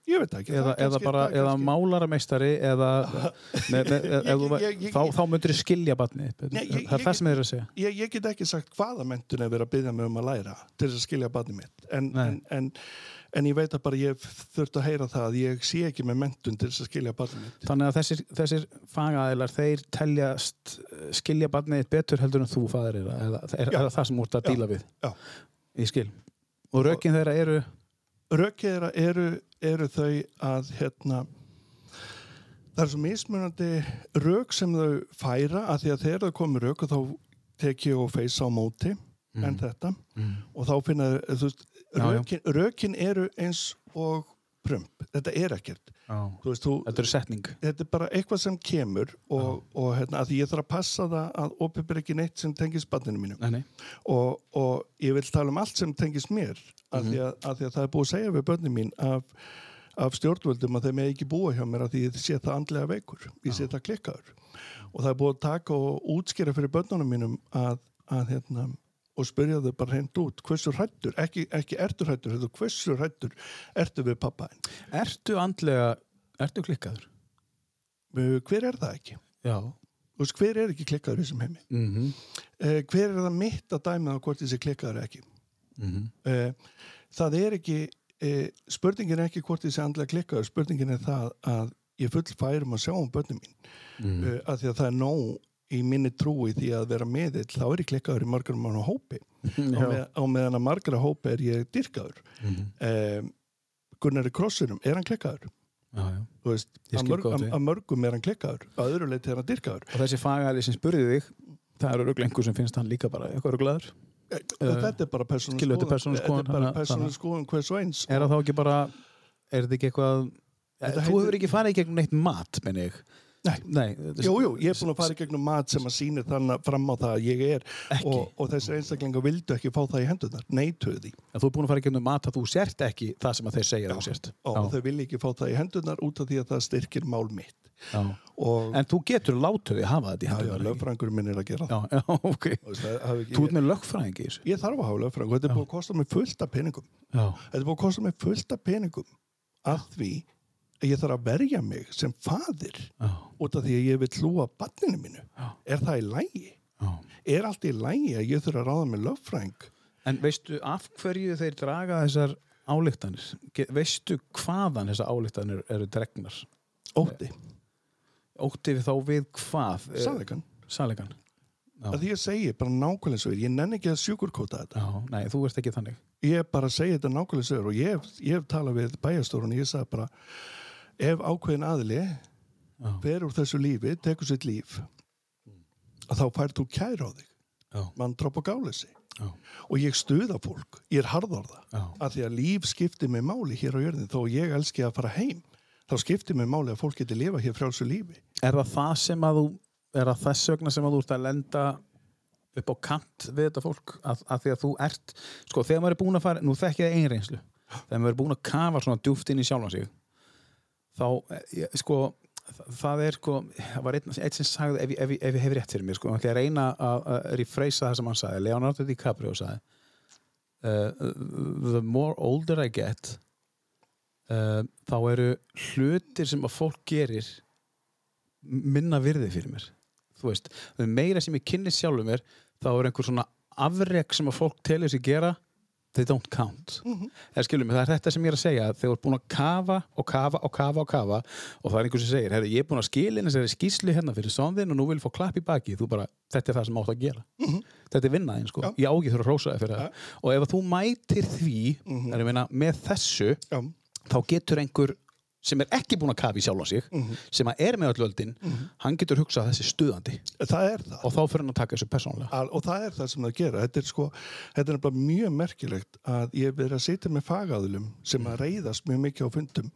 ég veit ekki. eða, eða bara, það eða málarameistari eða [laughs] með, ef þú væ- Ég- ég- þá, ég- þá myndir þið skilja barnið ég- það er ég- það sem þið eru að segja ég, ég get ekki sagt hvaða mentun er verið að byggja mig um að læra til þess að skilja barnið mitt en, en, en, en ég veit að bara ég þurft að heyra það að ég sé ekki með mentun til þess að skilja barnið þannig að þessir, þessir fagaðilar þeir teljast eh, skilja barnið betur heldur en þú fadir er, eða, er, er það sem þú ert að díla við? Já. ég skil. Og rökin þeirra eru? Rökið þeirra eru, eru þau að hérna það er svo mismunandi rök sem þau færa að því að þegar þau komið rök og þá tek ég og feysa á móti en þetta. Og þá finna þau, þú veist, Mm. Rökin, rökin eru eins og prump, þetta er ekkert. Þú veist, þú, þetta eru setning. Þetta er bara eitthvað sem kemur og, og hérna, að því ég þarf að passa það að opið ekki neitt sem tengist barninu mínu. Nei, nei. og, og ég vil tala um allt sem tengist mér af, því að, af því að það er búið að segja við börnin mín af, af stjórnvöldum að þeim er ekki búið hjá mér af því ég sé það andlega veikur. Ég sé það klikkaður. Og það er búið að taka og útskýra fyrir börnunum mínum að, að hérna og spyrja þau bara hreint út, hversu hrættur ekki, ekki ertu hrættur, hversu hrættur ertu við pappaðin ertu andlega, ertu klikkaður hver er það ekki? já veist, hver er ekki klikkaður í þessum heimi? mm Eh, hver er það mitt að dæma hvort þessi klikkaður er ekki? -hmm. Eh, það er ekki eh, spurningin er ekki hvort þessi andlega klikkaður spurningin er það að ég full færum að sjá um börnum mín mm. að því að það er nóg í minni trúi því að vera meðill þá er ég klikkaður í margar mann á hópi. Á, með, á meðan að margar á hópi er ég dyrkaður Mhm. eh, Gunnar í krossinum, er hann klikkaður? já, já. Veist, að, mörg, að, að mörgum er hann klikkaður að öðru leiti er hann dyrkaður og þessi fagaðili sem spurði þig það eru einhver sem finnst hann líka bara eitthvað ruglaður? Eh, þetta er bara persónuleg skilur, þetta er skoðun, bara persónuleg skoðun hvers og eins. Er það þá ekki bara er þetta ekki eitthvað þú hefur ekki farið í gegnum neitt mat menn ég Nei. Nei Jú, jú, ég er búin að fara í gegnum mat sem að sýnir þannig fram á það að ég er. Og, og þessir einstaklingar vildu ekki fá það í hendurnar, neituðu því. En þú er búin að fara í gegnum mat að þú sért ekki það sem að þeir segja þú sért. Og Já, þau vilja ekki fá það í hendurnar út af því að það styrkir mál mitt. Já. og En þú getur látið því að hafa þetta í já, já, ekki? lögfræðingur minn er að gera það. Já, já, [laughs] ok. Þú ert með þessu. Ég þarf að hafa lögfræðingur, þetta er búin að kosta mig fullt af peningum Að að ég þarf að verja mig sem fadir út af því að ég vil hlúa barninu mínu. Er það í lægi? Er allt í lægi að ég þurfa að ráða með löffræng? En veistu af hverju þeir draga þessar álíktanir? Veistu hvaðan þessar álíktanir eru dregnar? Ótti, Ótti við þá við hvað? sannleikan. Sannleikan. Já. Að því ég segi bara nákvæmlega svo ég nenni ekki að sjúkurkóta þetta. Já, nei, þú ert ekki þannig. Ég bara segi þetta nákvæmlega svo og ég hef talað við bæjastórun og ég sagði bara ef ákveðin Já. fer úr þessu lífi, tekur sitt líf að þá fær þú kæra á þig. Já, mann dropp á gáleysi. Já, og ég stuða fólk, ég er harðorða að því að líf skiptir mig máli hér á jörðin þó ég elski að fara heim þá skiptir mig máli að fólk geti lifa hér frálsu lífi. Er það það sem að þú, er það þess vegna sem að þú ert að lenda upp á kant við þetta fólk? Að, að því að þú ert, sko, þegar maður er búin að fara, nú þekki það einn reynslu, þegar maður er búin að kafa svona djúft inn í sjálfan sig, þá, eh, sko, það- er, sko, það var einn, einn sem sagði, ef, ef, ef ég hef rétt fyrir mér, sko, hann ætla að reyna að, að refreysa það sem hann sagði, Leonardo DiCaprio sagði, uh, the more older I get, uh, þá eru hlutir sem að fólk gerir minna virði fyrir mér. Þú veist, meira sem ég kynni sjálfur mér þá er einhver svona afrek sem að fólk telur sig gera they don't count. Eða skilur mig, það er þetta sem ég er að segja þegar þú ert búin að kafa og kafa og kafa og kafa og það er einhver sem segir, ég er búin að skilja þessari skýslu hérna fyrir sonðin og nú vil ég fá klapp í baki bara, þetta er það sem átt að gera. Þetta er vinnaðin, sko, Já. ég á ekki þurfa að rósa þig fyrir það. Og ef þú mætir því er ég meina, með þessu Já, þá getur einhver sem er ekki búin að kafa í sjálf á sig sem að er með öll öldin hann getur hugsað þessi stuðandi. Það það. Og þá fyrir hann að taka þessu persónlega Al, og það er það sem það gera. Þetta er sko, þetta er mjög merkilegt að ég er verið að sitja með fagaðulum sem að reyðast mjög mikið á fundum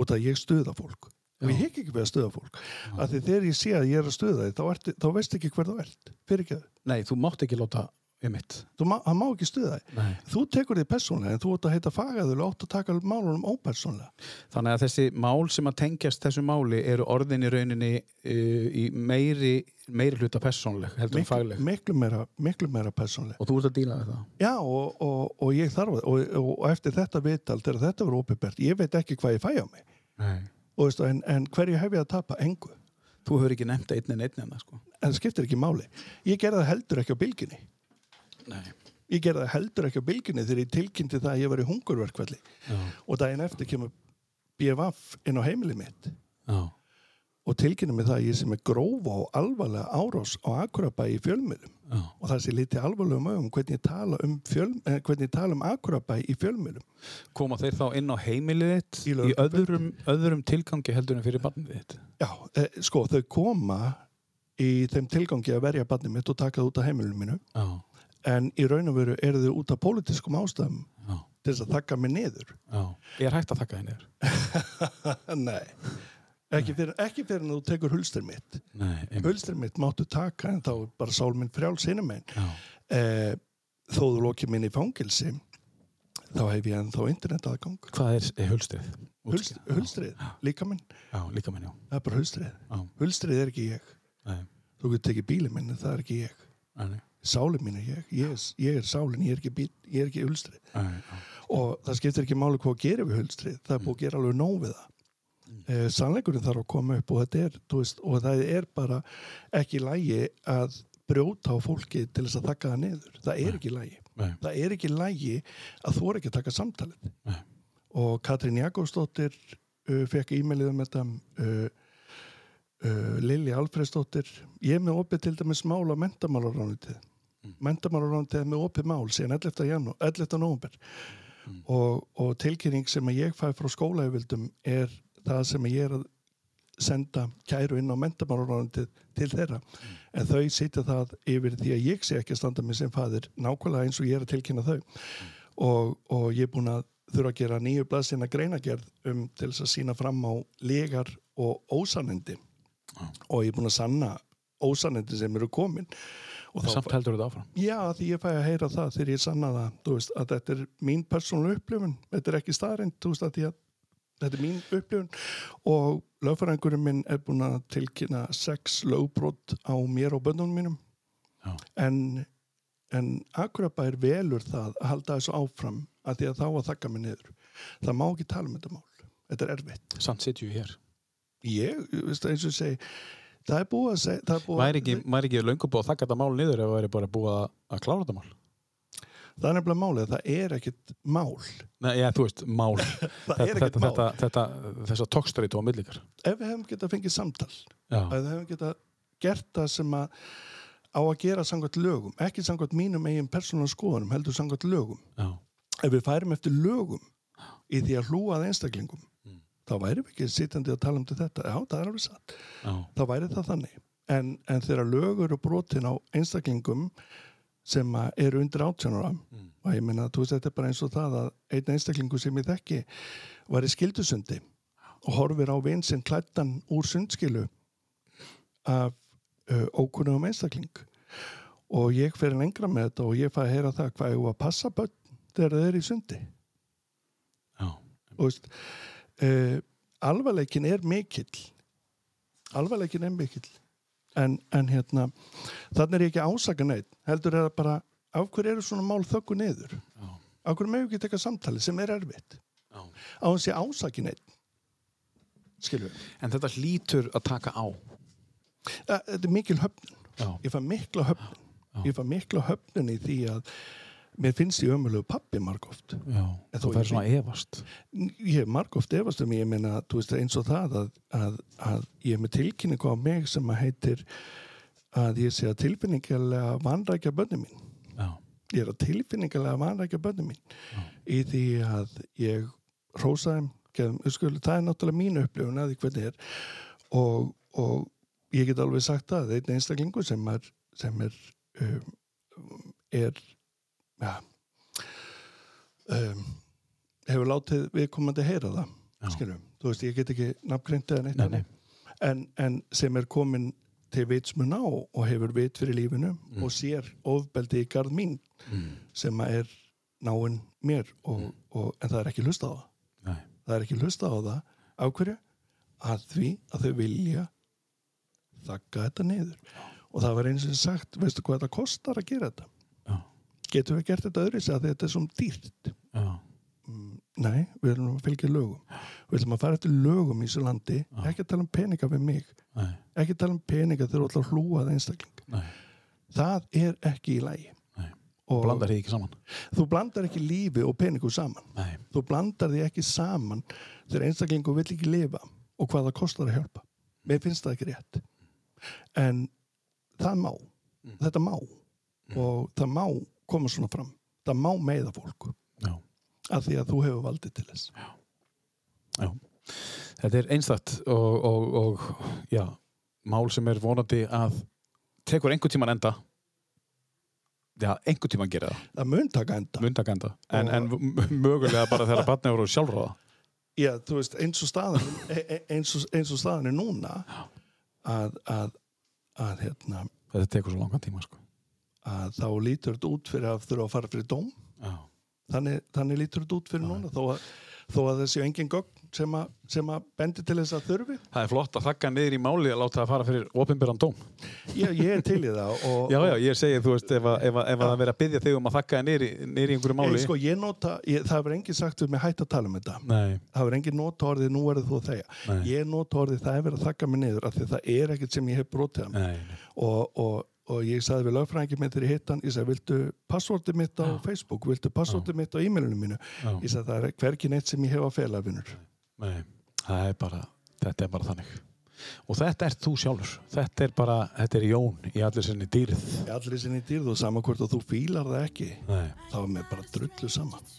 út að ég stuða fólk. Og ég hekk ekki við að stuða fólk. Að því þegar ég sé að ég er að stuða þig þá, þá veist ekki hver þú ert. Fyrir ekki það, nei, þú mátt ekki láta má, hann má ekki stuða þig Nei. þú tekur þig persónlega en þú ert að heita fagaðul og átt að taka málunum ópersónlega þannig að þessi mál sem að tengjast þessu máli eru orðin í rauninni uh, í meiri, meiri hluta persónleg heldur en fagleg miklu meira, miklu meira persónlega og þú ert að díla við það Já, og, og, og ég þarf og, og, og eftir þetta vital, þegar þetta verður opibert, ég veit ekki hvað ég fæ á mig. nei. Og veistu, en, en hverju hef ég að tapa? Engu. þú hefur ekki nefnt einn en einn en það sko En það skiptir ekki máli. Ég gerði það heldur ekki á bylginni. Nei. Ég gerði það heldur ekki á bylginni þegar ég tilkynnti það að ég var í hungurverkvalli. Já. Og daginn eftir kemur BFF inn á heimili mitt Já. og tilkynnir mig það að ég sem er grófa og alvarlega árás á Akurabæ í fjölmiðlum. Já. Og það sé lítið alvarlegum augum hvernig ég tala um, fjöl, eh, um Akurabæ í fjölmiðlum. koma þeir þá inn á heimilið þitt Í í, öðrum, öðrum tilgangi heldur en fyrir barnið þitt Já, eh, sko, þau koma í þeim tilgangi að verja barnið mitt og taka það út af heimilinu mínu já, en í raun og veru eru þau út af pólitískum ástæðum já, til þess að þakka mig niður. Já. Ég er hægt að þakka henni [laughs] Nei, ekki fyrir, ekki fyrir en þú tekur hulstir mitt. Nei, hulstir mitt máttu taka en þá er bara sál minn frjál sinni megin. Já, eh, þó þú lokið minn í fangilsi þá hef ég ennþá internet aðgang. Hvað er, er hulstrið? Hulst, hulstrið, líka minn. Já, líka minn, já, það er bara hulstrið. Já, hulstrið er ekki ég. Nei, þú getur tekið bílið minn en það er ekki ég. Nei, sálið mín er ég, ég er, ég er sálin ég er ekki, er ekki hulstrið. Og það skiptir ekki máli hvað gerir við hulstrið það er búið að gera alveg nóg við það. Mm. sannleikurinn þarf að koma upp og, þetta er, veist, og það er bara ekki lægi að brjóta á fólki til þess að taka það niður. Það er ekki lægi það er ekki lægi að þú er ekki að taka samtalið. Nei. og Katrín Jakobsdóttir uh, fekk e-mailið um þetta uh, uh, Lilja Alfredsdóttir ég er með opið til dæmis mál á mentamálaránutið mm. mentamálaránutið er með opið mál síðan 11. Janú, 11. november og, og tilkynning sem ég fæ frá skólaöfildum er það sem ég er að senda kæru inn á mentamálaránutið til þeirra en þau sitja það yfir því að ég sé ekki að standa mig sem fadir nákvæmlega eins og ég er að tilkynna þau og, og ég er búin að þurfa að gera nýju blaðsina greinagerð um til þess að sína fram á legar og ósannindi og ég er búin að sanna ósannindi sem eru komin og samt heldur þetta áfram Já, því ég fæ að heyra það þegar ég sanna það, veist, að þetta er mín persónuleg upplifun, þetta er ekki staðrind, þetta er mín upplifun og lögfæringurinn minn er búin að tilkynna sex lögbrot á mér og bönnunum mínum Já. en, en Akurabær velur það að halda þessu áfram að því að þá að þakka mig niður. Það má ekki tala um þetta mál. þetta er erfitt Samt sitju við hér. ég, veist, eins og segi það er búið að segja það er ekki, væri ekki löngu búið að þakka þetta mál niður ef það væri bara búið að, að klára þetta mál? það er nefnilega málið, það er ekkit mál Nei, já, þú veist, mál. [laughs] er þetta, þetta, þessa tókstrætu á millikar. ef við hefum getað fengið samtal Já, ef við hefum getað gert það sem að á að gera samkvæmt lögum ekki samkvæmt mínum eigin persónulega skoðunum heldur samkvæmt lögum já, ef við færum eftir lögum í því að hlúa að einstaklingum. Þá væri við ekki sitjandi að tala um þetta. Já, það er alveg satt, já, þá væri það þannig. En, en þegar lög eru brotin á einstaklingum sem að eru undir 18 ára Mm. og ég meina, þú veist, þetta er bara eins og það að einn einstaklingu sem ég þekki var í skildusundi og horfir á vinn sinn klættan úr sundskilu af uh, ókunnugum einstakling. Og ég fer lengra með þetta og ég fæ að heyra það hvað ég var að passa börn þegar þeir eru í sundi. Já. og veist, uh, alvarleikin er mikill. Alvarleikin er mikill. En, en hérna þannig er ég ekki að ásaka neitt heldur er það bara af hverju eru svona mál þöggu niður? Já. af hverju meðu ekki teka samtali sem er erfitt? Já. á hans ég ásaki neitt skilju En þetta hlýtur að taka á. þetta er mikil höfnun. Já, ég fæ mikla höfnun. Ég fæ mikla höfnun í því að mér finnst ég ömulegu pappi margóft. Já. Þú fær svona að efast. ég er margóft efast um ég meina veist eins og það að, að, að ég er með tilkynningu á mig sem að heitir að ég sé að tilfinningarlega vanrækja bönni mín. Já, ég er að tilfinningarlega vanrækja bönni mín. Í því að ég rósa þeim gefum, skul, það er náttúrulega mín upplifun að því hvernig er. Og, og ég get alveg sagt það einn einstaklingu sem er sem er um, er ja, um, hefur látið viðkomandi heyra það skilum, þú veist, ég get ekki nafngreint eða neitt Nei, annað. En, en sem er komin til vitsmun á og hefur vit fyrir lífinu Mm. og sér ofbeldi í garð mín sem að er náinn mér og, og, en það er ekki hlusta á það. Nei. það er ekki hlusta á það. Á hverju? Að því að þau vilja þakka þetta niður. Og það var eins og sagt, veistu hvað þetta kostar að gera þetta. Getum við gert þetta öðru að þetta er svo dýrt? Já, nei, við erum að fylgja lögum. Við ætlum að fara eftir lögum í þessu landi ekki að tala um peninga við mig nei, ekki að tala um peninga þegar þú ætlar að hlúa að einstakling. Nei, það er ekki í nei. og Blandar þið ekki saman. þú blandar ekki lífi og peningu saman. Nei, þú blandar því ekki saman þegar einstaklingu vill ekki lifa og hvað það kostar að hjálpa. Mér finnst það ekki rétt. En það má. Þetta má. Og það má koma svona fram. Það má meiða fólk já, af því að þú hefur valdið til þess. Já. Þetta er einstakt og, og, og já, mál sem er vonandi að tekur einhvern tíman enda. Já, einhvern tíman gera það. Það mun taka enda. Mundaka enda, en, en mögulega bara þegar barnið voru sjálfráða. Já, þú veist, eins og staðan e- e- eins og, eins og staðan er núna að, að, að, hérna, þetta tekur svo langan tíma sko. Að þá lítur þetta út fyrir að þurfa að fara fyrir dóm. Já, þannig, þannig lítur þetta út fyrir núna þó að, þó að þessi engin gögn sem, að, sem að bendi til þess að þurfi. Það er flott að þakka niður í máli að láta það fara fyrir opinberan dóm. Ég, ég er til í það og, [laughs] já, já, ég segi, þú veist, ef, að- ef, að- ef að verið að byggja þig um að þakka niður í, niður í einhverju Máli. máli Sko, ég nota, ég, það hefur engin sagt við mig hætt að tala um þetta. Nei, það hefur engin nota orðið nú er þú að þegja. Ég nota orðið það er verið að þakka mig niður af því að það er ekkert sem ég hef brotið hann nei, nei. og, og, og ég sagði við lögfræðingi minn þegar ég hitt hann, ég sagði, viltu passvortið mitt á Facebook, viltu passvortið mitt á e-mailinu mínu Já. ég sagði, það er hvergi neitt sem ég hef að fela vinnur Nei, það er bara, þetta er bara þannig. Og þetta ert þú sjálfur. Þetta er bara, þetta er Jón í allir sinni dýrð. ég allir sinni í dýrð og saman hvort að þú fílar það ekki Nei. þá er mér bara drullu saman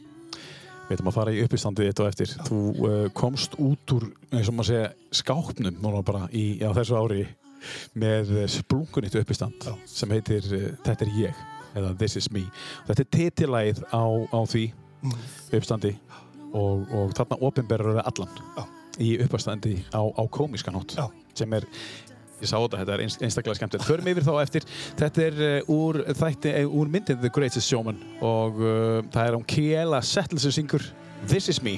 Við ætlum að fara í uppistandið eitt og eftir. Þú uh, komst út úr, eins og maður segja, skápnum núna bara í, á þessu ári með splungunitt uppistand Já. sem heitir uh, Þetta er ég eða This is me. Þetta er titilæð á, á því uppstandi og, og þarna opinberur við allan Já. í uppastandi á, á komiskan hátt Já. sem er ég sá þetta, þetta er einst- einstaklega skemmtilegt förum yfir þá eftir, þetta er uh, úr þætti, uh, úr myndin The Greatest Showman og uh, það er um Kiela Settles sem syngur This is me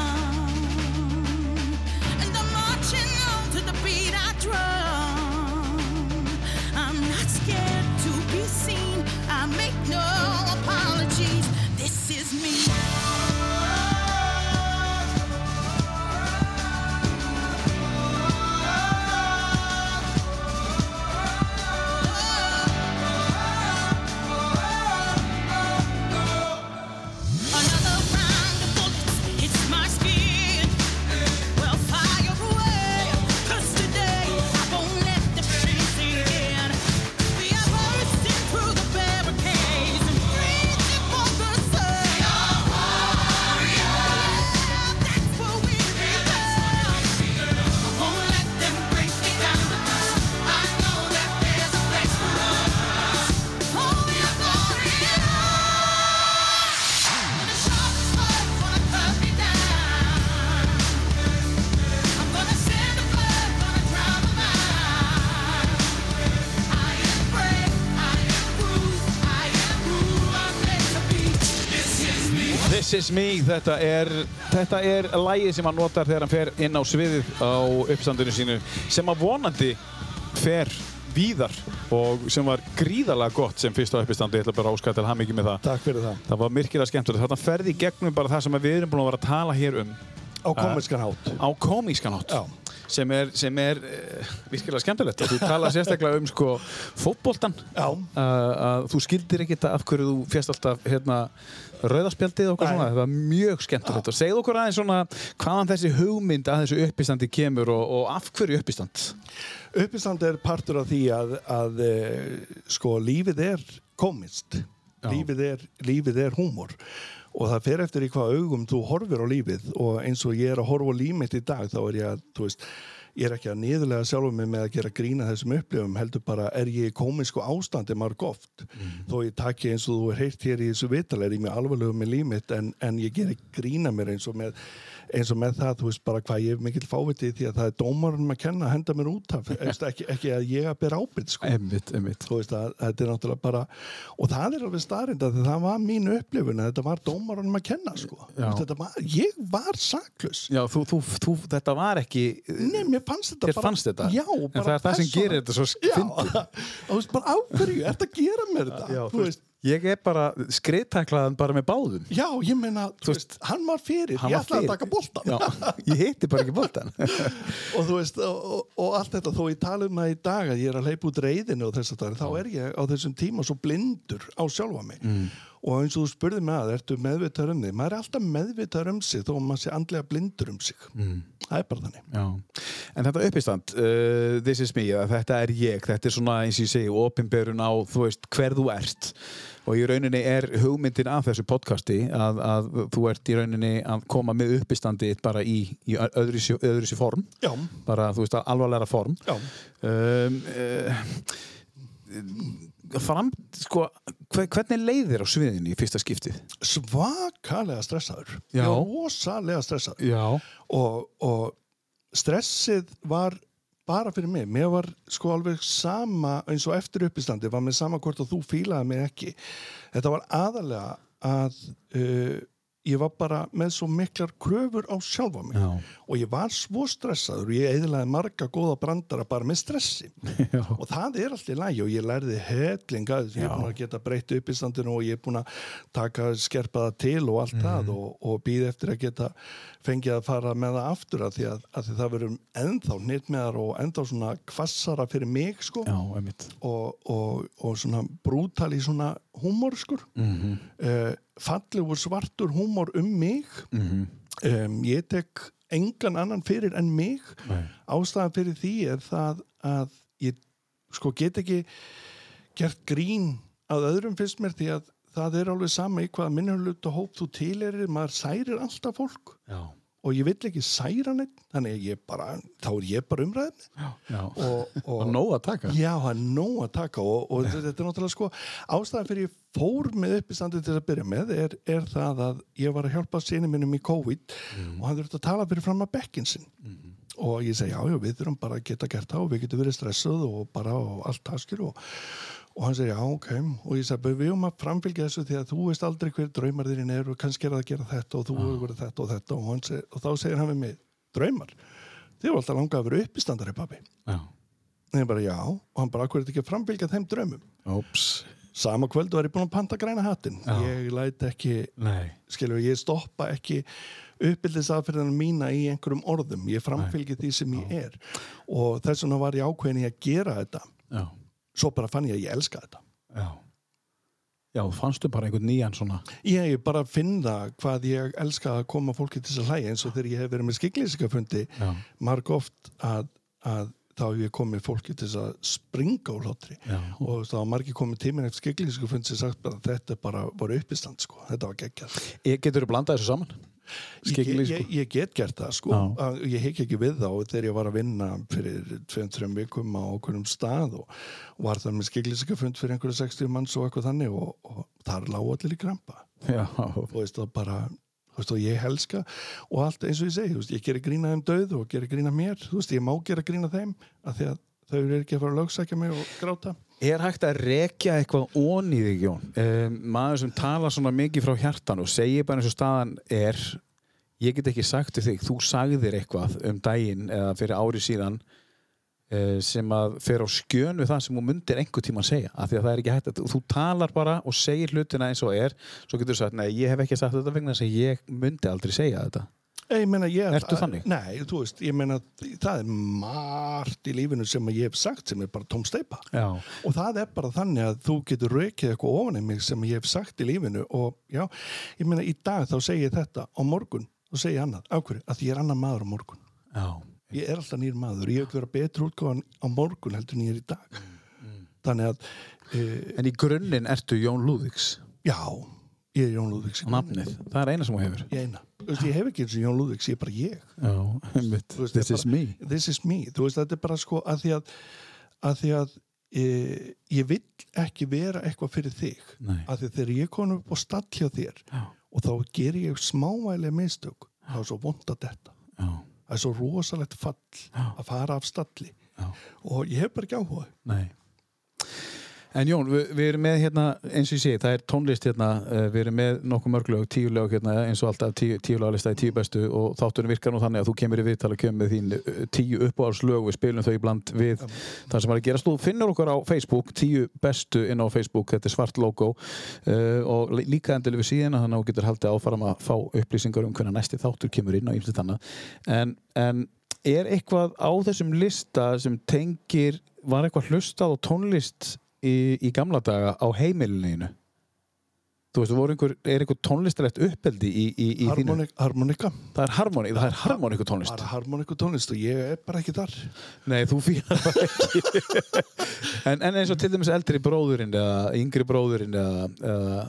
This is me. Þetta er, þetta er lægið sem hann notar þegar hann fer inn á sviðið á uppstandinu sínu sem að vonandi fer víðar og sem var gríðarlega gott sem fyrst á uppstandi, ég ætla bara að óska til hann mikið með það. Takk fyrir það. Það var virkilega skemmtilegt. Þarna ferði í gegnum bara það sem við erum búin að vera að tala hér um Á komiskan hátt. á komískan hátt Já. Sem er, sem er uh, virkilega skemmtilegt og þú tala sérstaklega um sko fótboltan Já. uh, að þú skildir ekkert af hverju þú fjast alltaf hérna rauðaspjaldið og eitthvað Nei. svona, það var mjög skemmtilegt og segð okkur aðeins svona hvaðan þessi hugmynd að þessu uppistandi kemur og, og af hverju uppistand Uppistand er partur af því að, að eh, sko lífið er komist. Lífið er, lífið er húmor. Og það fer eftir í hvað augum þú horfir á lífið og eins og ég er að horfa á líf mitt í dag þá er ég að, þú veist, ég er ekki að niðurlega sjálfum mig með að gera grína þessum upplifum, heldur bara er ég í komisku ástandi marg oft. Þó ég taki eins og þú er heyrt hér í þessu vital er ég með alvarlegu með líf mitt en, en ég ger ekki grína mér eins og með eins og með það, þú veist bara hvað ég er mikill fávitið því að það er dómarinn að kenna að henda mér út af, ekki, ekki að ég að bera ábyrgð sko. Emmitt, emmitt þú veist að þetta er náttúrulega bara og það er alveg starrend að það var mín upplifun að þetta var dómarinn að kenna sko. Þetta var, ég var saklus Já, þú, þú, þú, þetta var ekki Nei, mér fannst þetta Þér bara fannst þetta? Já, En bara það er það sem persóna- gerir þetta svo Já, fyndið. þú veist bara áhverju, að gera mér þetta Já, þú veist Ég er bara skriðtaklaðan bara með báðum. Já, ég meina, þú veist, hann var fyrir, Hann ég ætlaði að taka boltan Já, ég heiti bara ekki boltan [laughs] og þú veist, og, og, og allt þetta þó ég tala um það í dag að ég er að hleypa út reyðinu og þess að það, þá er ég á þessum tíma svo blindur á sjálfa mig. Og eins og þú spurði mig að, ertu meðvitaður um þig? Maður er alltaf meðvitaður um sig þó að maður sé andlega blindur um sig. Það er bara þannig. Já. En þetta uppistand, uh, this is me, þetta er ég, þetta er svona eins og ég segi, opinberun á, þú veist, hver þú ert og í rauninni er hugmyndin af þessu podcasti að, að þú ert í rauninni að koma með uppistandi bara í, í öðru, öðru form, já, bara þú veist, alvarlega form. Um, uh, fram, sko, hve- hvernig leiðir á sviðinu í fyrsta skiptið? svakalega stressaður Já. Rosalega stressaður Já. og, og stressið var bara fyrir mig, mér var sko alveg sama eins og eftir uppistandi var mér sama hvort að þú fílaði mig ekki. Þetta var aðalega að uh, ég var bara með svo miklar kröfur á sjálfa mig. Já. og ég var svo stressaður og ég eðlaði marga góða brandara bara með stressi. [laughs] Já. og það er alltaf lægi og ég lærði hellinga, ég er búin að geta breytt upp í standinu og ég er búin að taka skerpaða til og allt það og, og býð eftir að geta fengið að fara með það aftur að því að, að því það verður ennþá nýttmeðar og ennþá svona kvassara fyrir mig sko. Já, og, og, og svona brútal í svona húmor skur mm -hmm. Fallegur svartur húmor um mig um, ég tek engan annan fyrir en mig Nei. ástæðan fyrir því er það að ég sko get ekki gert grín að öðrum fyrst mér því að það er alveg sama í hvaða minnurlut og hóp þú tilerir, maður særir alltaf fólk Já. Og ég vill ekki særa neitt þannig að ég bara, þá er ég bara umræðin Já. og, og, Og nóg að taka. Já, það er nóg að taka og, og þetta er náttúrulega sko ástæðan fyrir ég fór með upp í standið til að byrja með er, er það að ég var að hjálpa sinni minnum í COVID og hann þurfti að tala fyrir fram að bekkin sinn og ég segi já, já, við þurfum bara að geta gert það og við getum verið stressuð og bara og allt það skil og, og hann segi já, ok. Og ég segi, við höfum að framfylgja þessu því að þú veist aldrei hver draumar þín eru og kannski er það að gera þetta og þú hefur verið þetta og þetta. Og, segi, og þá segir hann við mig, draumar? Þið var alltaf langað að vera upp í standari pabbi. Já. og ég bara já, og hann bara, hvað er þetta ekki að framfylgja þeim draumum? Óps. sama kvöldu var ég búin að panta græna hattin ég læt ekki, Nei. skilur ég stoppa ekki uppbyldisaðferðinu mína í einhverjum orðum. Ég framfylgi því sem ég er. Og þess vegna var ég ákveðin svo bara fann ég að ég elska þetta Já. Já, fannstu bara einhvern nýjan svona. ég bara finn það hvað ég elska að koma fólki til þess að hlæja eins og þegar ég hef verið með skikliðsikafundi Já. marg oft að, að þá hef ég komið fólki til þess að springa úr hlátri Já. og þá margir komið tíminn eftir skikliðsikafund sem sagt bara þetta bara var uppistand sko, þetta var geggjað Getur þú blandað þessu saman? Ég, Skegli, ég, ég get gert það sko. Að ég hekki ekki við þá þegar ég var að vinna fyrir 2-3 vikum á okkurum stað og, var það með skikliðsikafund fyrir einhverju 60 manns og eitthvað þannig og, og þar lág allir í krampa Já. og veist það bara veist, og ég helska og allt eins og ég segi veist, ég gerir grína þeim döð og gerir grína mér ég má gera grína þeim af því að þau eru ekki að fara að lögsækja mig og gráta Er hægt að rekja eitthvað ón í þig, Jón? Um, maður sem talar svona mikið frá hjartan og segir bara eins og staðan er ég get ekki sagt til þig, þú sagðir eitthvað um daginn eða fyrir ári síðan uh, sem að fer á skjön við það sem þú myndir einhver tíma að segja af því að það er ekki hægt að þú talar bara og segir hlutina eins og er svo getur þú sagt, nei, ég hef ekki sagt þetta vegna þess að ég myndi aldrei segja þetta Ég meina, ég, Ertu þannig? Nei, þú veist, ég meina, það er margt í lífinu sem ég hef sagt sem er bara tóm steipa. Já, Og það er bara þannig að þú getur raukið eitthvað ofan í mig sem ég hef sagt í lífinu og já, ég meina, í dag þá segi ég þetta á morgun og segi ég annað. Ákveður, að ég er annar maður á morgun. já, Ég er alltaf nýr maður ég vil vera betur útgáðan á morgun heldur en ég er í dag. Þannig að, e, en í grunninn ertu Jón Lúðvíks já, ég er Jón Lúðvíks. og nafnið, það er eina sem þú hefur Ég eina. Þú veist, ég hef ekki eins og Jón Lúðvíks, ég er bara ég. Já, [laughs] Þú veist, this is bara- me this is me, þú veist þetta er bara sko að því að, að, því að e, ég vill ekki vera eitthvað fyrir þig Nei. að því þegar ég kom upp á stall hjá þér Já. og þá ger ég smávælega mistök þá er svo vond að þetta Já, það er svo rosalegt fall að fara af stalli já og ég hef bara ekki áhuga Nei. En Jón, við, við erum með hérna, eins og ég sé, það er tónlist hérna, uh, við erum með nokkuð mörglög, tíu lög hérna, eins og alltaf tíu, tíu lagalista í tíu bestu og þátturinn virkar nú þannig að þú kemur í viðtal og kemur með þín uh, tíu uppáhaldslög, við spilum þau í bland við það sem er að gerast. Þú finnur okkur á Facebook, tíu bestu inn á Facebook, þetta er svart logo uh, og lí- líka endilega við síðan þannig að þú getur haldið áfram að fá upplýsingar um hvernig næsti þáttur kemur inn og ýmsið þannig. En, en er eitthvað á þessum lista sem tengir, var eitthvað hlustað á tónlist í, í gamla daga á heimilinu. Þú veist, einhver, er einhver tónlistarlegt uppeldi í, í, í þínu Harmonik, harmonika. Það er harmoník, það er harmoníku tónlist. Bara harmoniku tónlist og ég er bara ekki þar. Nei, þú fílar það ekki. [laughs] En, en eins og til dæmis eldri bróðurinn eða yngri bróðurinn eða, eða,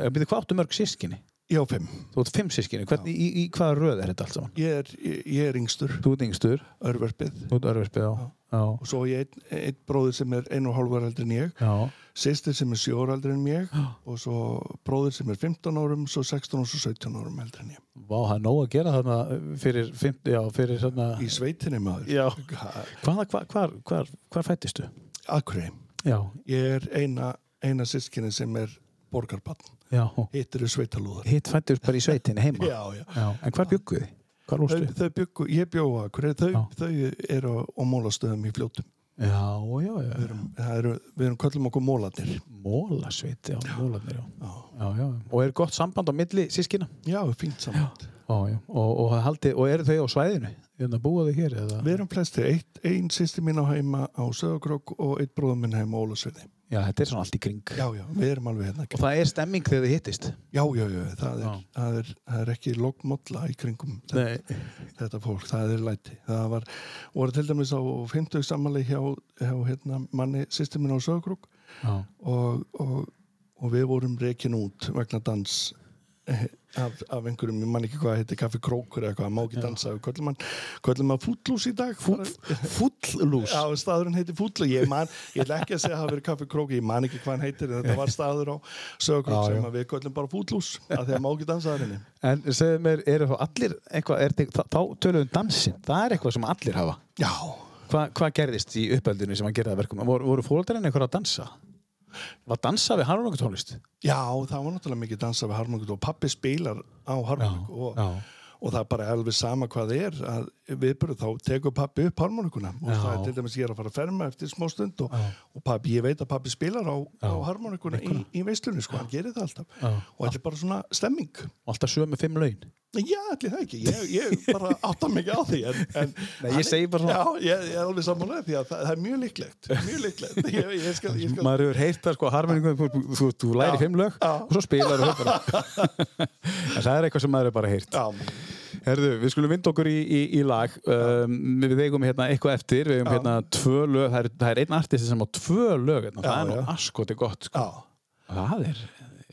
eða byrðu hvað áttu mörg sískinni ég á fimm, þú ert fimm sískinni, hvernig, í, í hvaða röð er þetta allt saman? ég er, ég, er yngstur. Þú ert yngstur, örverfið þú ert örverfið á já, og svo ég einn ein bróðir sem er einu og hálfur eldri en ég. Já, sýstir sem er 7 ára eldri en ég. Og svo bróðir sem er 15 árum svo 16 og svo 17 árum eldri en ég. Vá, það er nóg að gera þarna fyrir, 50, já, fyrir þarna í sveitinni maður. Já. Hvar, hvar, hvar, hvar fættistu? Akurey, Já, ég er eina eina sískinni sem er borgarbann já, hitt eru sveitalúðar. Hitt fættist bara í sveitinni heima? Já, já. Já, en hvar bygguði? Þau, þau byggu, ég bjóða þau, Já. þau eru á, mólastöðum í fljótum Já, já, já, við erum, eru, við erum köllum okkur mólarnir Mólasveit, já, mólarnir, já. Já, já, og er gott samband á milli sískina? já, fínt saman Já, já, og, og, haldi, og eru þau á svæðinu? Hérna búa þau hér? Eða? við erum flestir, eitt, ein sýsti mín á heima á Söðakrók og eitt bróðum minn heima á Ólasverði Já, þetta er svona allt í kring. já, já, við erum alveg hérna Og það er stemming þegar þið hittist? Já, já, já, það er, það er, það er ekki loggmodla í kringum þetta, þetta fólk, það er læti. Það var, voru til dæmis á 50 samanleik hjá, hjá hérna, manni sýstir minn á Söðukrúk Já, og, og, og við vorum rekin út vegna dans eh, af, af einhverjum, ég man ekki hvað heitir kaffi krókur eða eitthvað, má ekki dansa köllum hann fúllús í dag Fúllús? Já, staðurinn heitir Fúll og ég man, ég ætla ekki að segja að það verið kaffi króki, ég man ekki hvað hann heitir en þetta var staður á já. sem að við köllum bara Fúllús að því að má ekki dansa þar inni. En segðu mér, eru þá allir eitthvað, er, þið- þá, tölum um dansin, það er eitthvað sem allir hafa. Já, Hva, hvað gerðist í uppeldinu sem hann gerði það verkum? Voru, voru fólkarinn eitthvað að dansa? Var dansa við harmoníku tónlist? já, það var náttúrulega mikið dansa við harmoníku og pappi spilar á harmoníku og, já. og það er bara alveg sama hvað það er að viðbörðu þá tekur pappi upp harmoníkuna og Já. það er til dæmis ég er að fara að ferma eftir smá stund og, og pappi, ég veit að pappi spilar á, á harmoníkuna í, í veislunni sko, hann gerir það alltaf Já. og þetta er bara svona stemming alltaf sömu fimm laun? Já, allir það ekki, ég, ég bara átta mikið á því en, en Nei, ég segi bara svona- Já, ég, ég er alveg sammálega því að það, það er mjög líklegt mjög líklegt [laughs] ég, skal, skal, Maður hefur heyrt það sko, harmoníku, þú, þú, þú, læri Já. fimm lög Já. og svo spilar þú [laughs] en það er eitthvað sem maður hefur bara heyrt. Já, Herðu, við skulum vinda okkur í, í, í lag. Um, við eigum hérna eitthvað eftir, við eigum hérna tvö lög, það er, það er einn artisti sem á tvö lög, hérna. það Já, er nú askoti gott. Sko. Það er,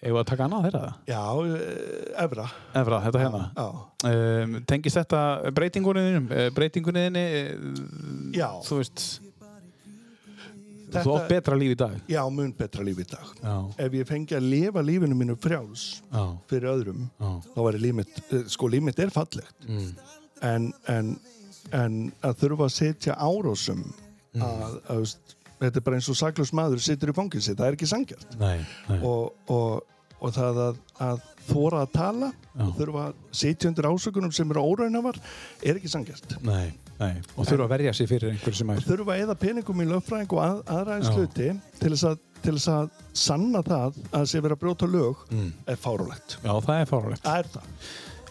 við að taka annað þeirra já, eh, Evra Efra, þetta hérna. Um, tengist þetta breytingunniðinum, breytingunniðinni, Já. þú veist, Þetta- þú átt betra líf í dag. já, mun betra líf í dag Já, Ef ég fengi að lifa lífinu mínu frjáls já, fyrir öðrum já. þá væri líf mitt, eh, sko líf mitt er fallegt Mm. en, en, en að þurfa að setja árásum að, að veist, þetta er bara eins og saklaus maður situr í fangilsi, það er ekki nei. og, og, og það að, að þóra að tala Já. og þurfa að sitja undir ásökunum sem eru óraunafar er ekki sangjart Nei, nei. Og þurfa að verja sig fyrir einhverju sem er þurfa að eða peningum í lögfræðing og að, aðræðins Já. hluti til þess, að, til þess að sanna það að það sé verið að brjóta lög Mm. er fárulegt Já, það er það er það,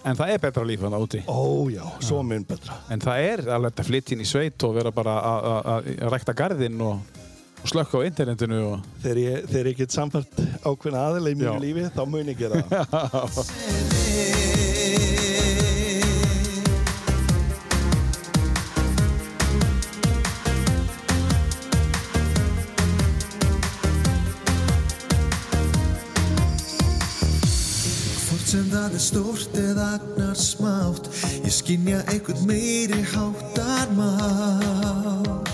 En það er betra líf hann úti. ó já, svo mun betra En það er alveg að flytja inn í sveit og vera bara að- að að rækta garðinn og, og slökka á internetinu og... þegar ég, þegar ég get samfært ákveðna aðeila í mínu Já. lífi þá mun ég gera [laughs] það sem það er stórt eða agnar smátt Ég skinja einhvern meiri háttar mál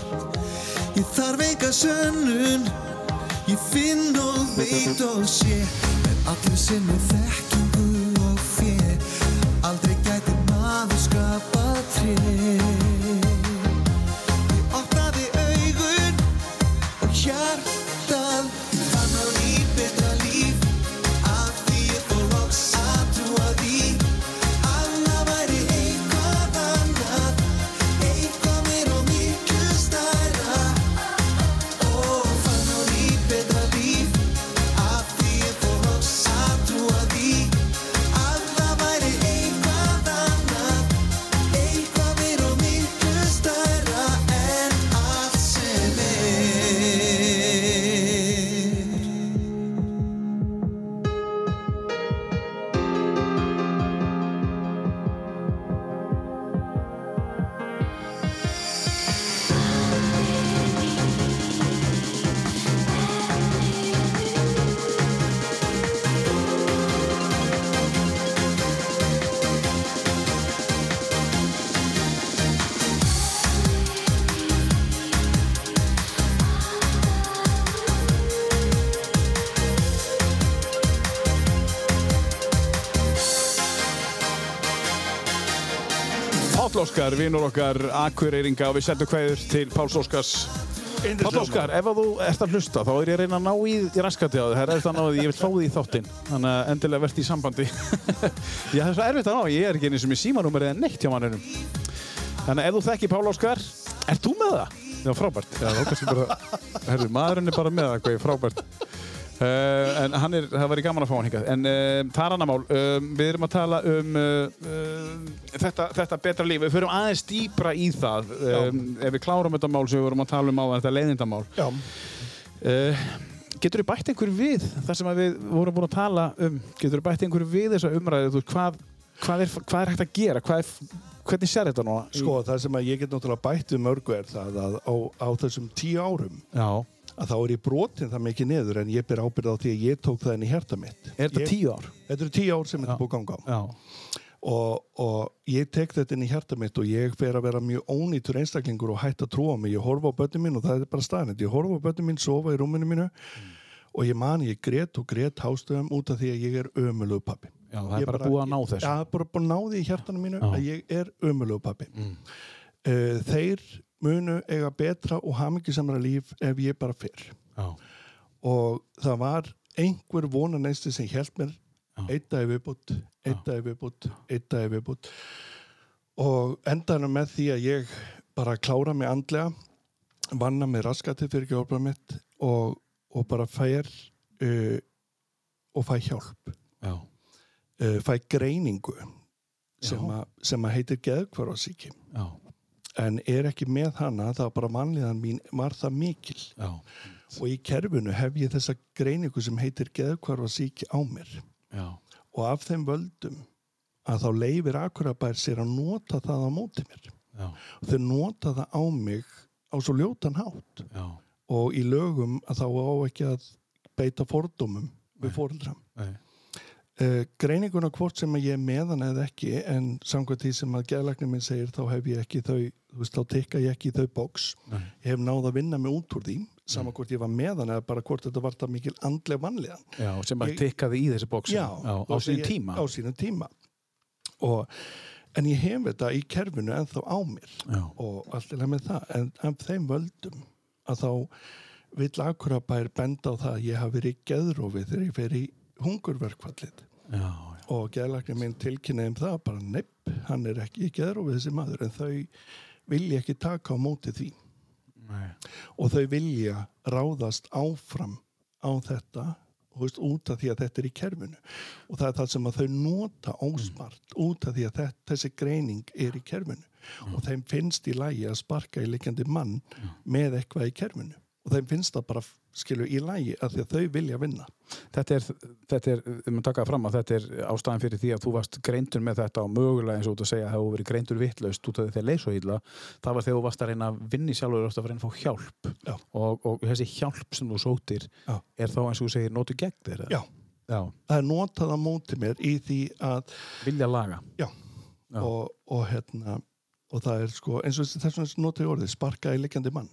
Enga sönnun. Ég finn og veit og sé Með allir sinni þekkingu og fjö Aldrei gæti maður skapað tré. Ég opnaði augun og hjartað Óskar, vinnur okkar Akureyringa og við sendum kveður til Páls Óskars. Páll Óskar, ef að þú ert að hlusta þá er ég að reyna að ná í, í raskati á þig. Það er erfitt að ná því, ég vil fá því í þáttinn. Þannig að endilega verðt í sambandi. [laughs] Já, það er svo erfitt að ná, ég er ekki eins og með símanúmer eða neitt hjá manninum. Þannig að ef þú þekki Páll Óskar, ert þú með það? Já, frábært. Já, þá kannski bara, [laughs] herru, maðurinn er bara með það, hvað er frábært Uh, en hann er, það væri gaman að fá hann hingað. En uh, það er annar mál. Um, við erum að tala um uh, uh, þetta, þetta betra líf, við förum aðeins dýpra í það um, ef við klárum þetta mál sem við vorum að tala um á þetta leiðindamál. Já, uh, getur þú bætt einhver við það sem við vorum búin að tala um? Getur þú bætt einhver við þessa umræðu? Hvað, hvað, er, hvað er hægt að gera? Hvað er, hvernig sér þetta núna? Sko það sem ég get náttúrulega bætt við mörgu er það að á, á þessum tíu árum já, að þá er ég brotin það mikið niður en ég ber ábyrð á því að ég tók það inn í hjarta mitt er þetta ég, tíu ár? Þetta eru tíu ár sem þetta búið ganga á og, og ég tek þetta inn í hjarta mitt og ég fer að vera mjög ónýtur einstaklingur og hætt að trúa mig. Ég horfa á börnum mín og það er bara staðnett. Ég horfa á börnum mín sofa í rúminu mínu og ég man ég grét og grét hástöðum út af því að ég er ömulegu pappi. já, það er bara búið að ná þessu Já, bara búið að ná því í hjartanum mínu Já. að ég er ömulegu pappi. Uh, þeir munu eiga betra og hamingisamra líf ef ég bara fyrr. já, Og það var einhver vonaneisti sem hjælt mér. Já. einn dag í viðbútt, einn dag í viðbútt, einn dag í viðbútt og endaði með því að ég bara klára mig andlega vanna með raskati fyrir hjálpar mitt og, og bara fær uh, og fæ hjálp. Já, uh, fæ greiningu sem, að heitir geðkvarfarsíki já, en er ekki með hana var bara vanlíðan mín var það mikil. Já, og í kerfinu hef ég þessa greiningu sem heitir geðkvarfarsíki á mér. Já. og af þeim völdum að þá leifir Akurabær sér að nota það á móti mér. Já, og þeir nota það á mig á svo ljótan hátt. Já. og í lögum að þá á ekki að beita fordómum við fóreldram Nei. uh, greininguna hvort sem ég meðan eða ekki en samkvæmt því sem að geðlæknir minn segir þá hef ég ekki þau veist, þá tekka ég ekki í þau bóks Nei. ég hef náð að vinna mig út úr því sama hvort ég var meðan eða bara hvort þetta var það mikil andleg vanlegan Já, sem að Ég- tikkaði í þessi bóks á og sínum tíma. á sínum tíma. Og en ég hef þetta í kerfinu ennþá á mér. Já. og allt leið með það. En af þeim völdum að þá vill Akurabær benda á það að ég hafi verið í geðrófi þegar ég fer í hungurverkfallið. Já, og geðlæknir minn tilkynnaði um það bara nepp, hann er ekki í geðrófi þessi maður. En þau vilja ekki taka á móti því. Nei. og þau vilja ráðast áfram á þetta veist, út af því að þetta er í kerfinu. Og það er það sem að þau nota ósmart út af því að þetta, þessi greining er í kerfinu. Og þeim finnst í lægi að sparka í likjandi mann með eitthvað í kerfinu. Og þeim finnst það bara skilur í lægi að því að þau vilja vinna Þetta er, þetta er, um að taka fram að þetta er ástæðan fyrir því að þú varst greindur með þetta og mögulega eins og að segja að það hefur verið greindur vittlaust út af því þegar leið svo illa það var þegar þú varst að reyna að vinni sjálfur og að reyna að fá hjálp Já. og, og þessi hjálp sem þú sótir Já. er þá eins og þú segir nótu gegn þér? Já. Já. það er notað á móti mér í því að vilja laga Já. Já. Og, og hérna og það er sko eins og þess vegna notað í orðið sparka í likjandi mann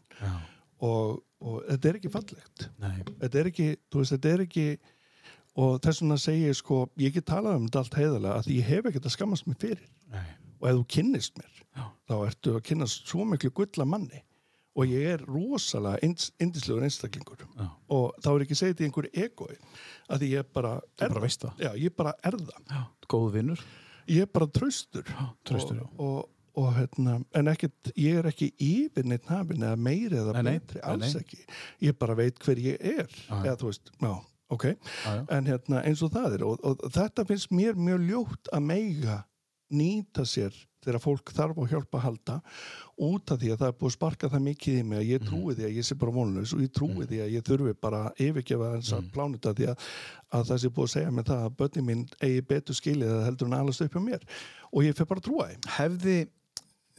og, og þetta er ekki fallegt þetta er ekki, veist, þetta er ekki og þess vegna segi ég sko ég get talað um þetta allt heiðalega að ég hef ekkert að skammast mig fyrir Nei. og ef þú kynnist mér Já. þá ertu að kynnast svo miklu gulla manni og ég er rosalega yndislegur einstaklingur Já. og þá er ekki segið til einhverju egoi að ég bara er bara já, ég bara er það Já. Góð vinnur ég er bara traustur, já. og, og, og hérna, en ekkert, ég er ekki yfir neitt hafin eða meiri eða Nei, betri, nei, alls nei. ekki. Ég bara veit hver ég er já. eða þú veist, já, ok. Já. en hérna, eins og það er og, og þetta finnst mér mjög ljótt að meiga nýta sér þegar fólk þarf á hjálp að halda út af því að það er búið að sparka það mikið í mig að ég trúi því að ég sé bara vonlaus og ég trúi því að ég þurfi bara að yfirgefa þess að plánuta því að, að það sé búið að segja mig það að börnin mín eigi betur skilið að heldur en alast upp hjá mér. Og ég fyrir bara að trúa þeim. Hefði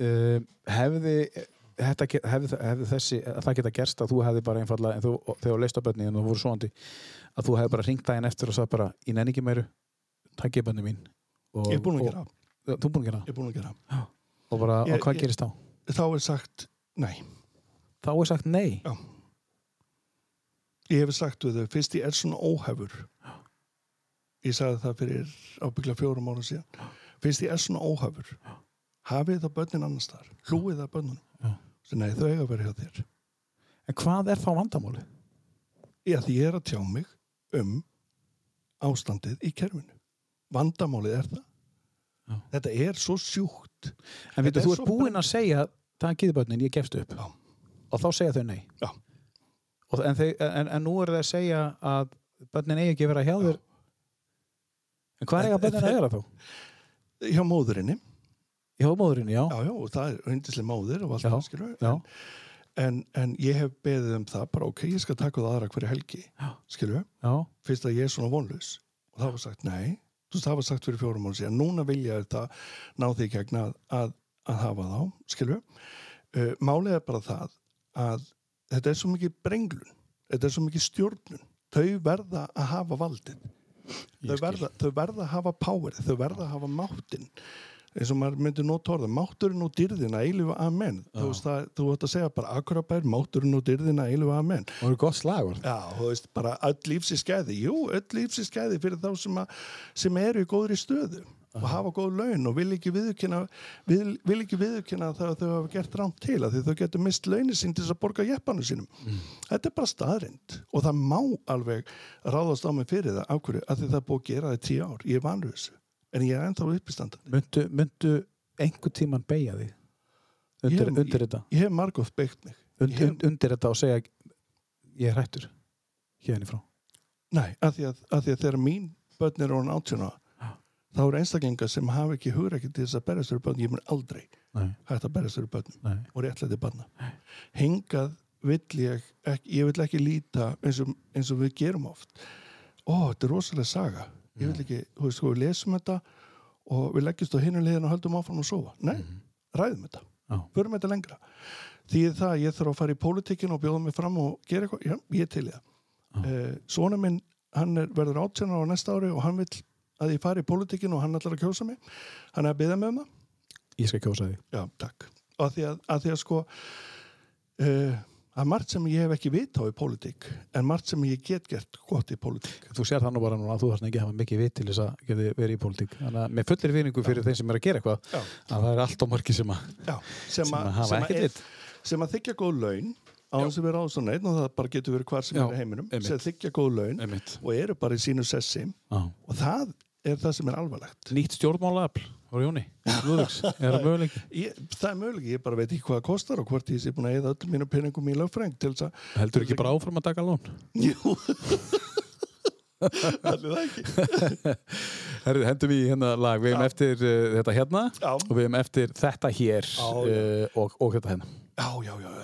uh, hefði Þetta, ge- hefði, hefði þessi, það geta gerst að þú hefði bara einfallega, en þú, þegar þú leist á bönni en þú voru svoandi, að þú hefði bara ringt daginn eftir og sagði bara, ég nenni ekki meiru takk ég bönni mín. Og, ég er búin að og- gera, Já, Þú búin að gera ég er búin að gera það. Og bara, Ég- og hvað ég- gerist þá? þá er sagt, nei. Þá er sagt nei? Já. ég hef sagt við þau, fyrst ég er svona óhefur. Ég sagði það fyrir ábyggla fjórum ára síðan. Fyrst ég er svona óhefur hafið það börnin annars þar hlúið það börnunum. Svo, nei, þau eiga að vera hjá þér. En hvað er þá vandamáli? Því ég er að tjá mig um ástandið í kerfinu. Vandamálið er það. Já. þetta er svo sjúkt. En veitu, er þú ert búinn að segja takkið bönnin, ég gefst upp. Já. og þá segja þau nei. Og, en, þeir, en, en nú er það að segja að bönnin eigi ekki að vera hjá þér. En hvað er En- eiga bönnin að vera þá? hjá móðurinni, Hjá móðurinni, já. já, já, og það er hundislega móðir og allt Já, það skilur já. en, en ég hef beðið um það bara ok, ég skal taka það aðra hverju helgi Já. skilur Já, fyrst að ég er svona vonlaus. Og það var sagt nei, þú veist það var sagt fyrir fjórum ára síðan. Núna vilja þetta ná því í gegn að, að, að hafa þá skilur uh, málið er bara það að þetta er svo mikið brenglun þetta er svo mikið stjórnun. Þau verða að hafa valdin þau verða, þau verða að hafa powerið þau verða að hafa máttin eins og maður myndi nota orða, mátturinn og dyrðina eilifu amen, þú veist það þú ætti að segja bara akkurabær, mátturinn og dyrðina eilifu amen og það er gott slagur. Já, þú veist, bara öll lífsi skæði. Jú, öll lífsi skæði fyrir þá sem, að, sem eru í góðri stöðu og hafa góð laun og vil ekki viðurkenna, vil, vil ekki viðurkenna það að þau hafa gert rámt til að þau getur mist launin sín til þess að borga jeppanu sínum. Þetta er bara staðrind og það má alveg ráðast á mig fyrir það ákvörðu að því það er búið að gera það í tíu ár. Ég er vanur þessu, en ég er ennþá uppistandandi. Myndu, myndu einhver tíman beigja þig undir, Ég- undir þetta? Ég hef margótt beitt mig. Und, Ég hef, und, undir þetta og segja ég er hættur hérna frá. nei, að því að, að því að þegar mín börn er orðin átjóna þá eru einstaklingar sem hafa ekki hugur ekki til þess að berjast fyrir börn, ég mun aldrei Nei, hægt að berjast fyrir börnum nei. og réttlæti barna hingað vill ég ekki, ég vill ekki líta eins og, eins og við gerum oft ó, þetta er rosalega saga ég vil ekki, þú veist, sko, við lesum þetta og við leggjumst á hinu liðin og höldum áfram að sofa. Nei, ræðum þetta. Förum þetta lengra. Því það að ég þarf að fara í pólitíkin og bjóða mig fram og gera eitthvað, já, ég til það. Uh, svona minn, hann er, verður átjónar á næsta ári og hann vill að ég fari í pólitíkin og hann ætlar að kjósa mig. Hann er að byggja um það. Ég skal kjósa þig. Já, takk. Og að því að, að, því að sko uh, Er margt sem ég hef ekki vit á í pólitík, en margt sem ég get gert gott í pólitík. Þú sér það nú bara núna að þú þarf ekki að hafa mikið vit til þess að geti verið í pólitík. Þannig að með fullir vinningu fyrir þeim sem er að gera eitthvað, Já. að það er allt og margi sem að, Já, sem, sem að, að hafa að ekkert er, vit. sem að þykja góð laun á þess að vera á neitt og það bara getur verið hvar sem Já, er heiminum sem þykja góð laun Einmitt. og eru bara í sínu sessi Já. og það er það sem er alvarlegt. Nýtt stjórnmálaafl, voru Jóni, Lúðvíks, er það möguleiki? Ég, það er möguleg, ég bara veit ekki hvað það kostar og hvort ég sé búin að eða öllum mínu peningum í lögfræng til þess að... Heldur ekki bara áfram að taka lón? Jú, allir það ekki. [laughs] Herðu, hendum í hérna lag, við hefum Já. eftir uh, þetta hérna Já. og við hefum eftir þetta hér já. uh, og, og þetta hérna. Já, já, já,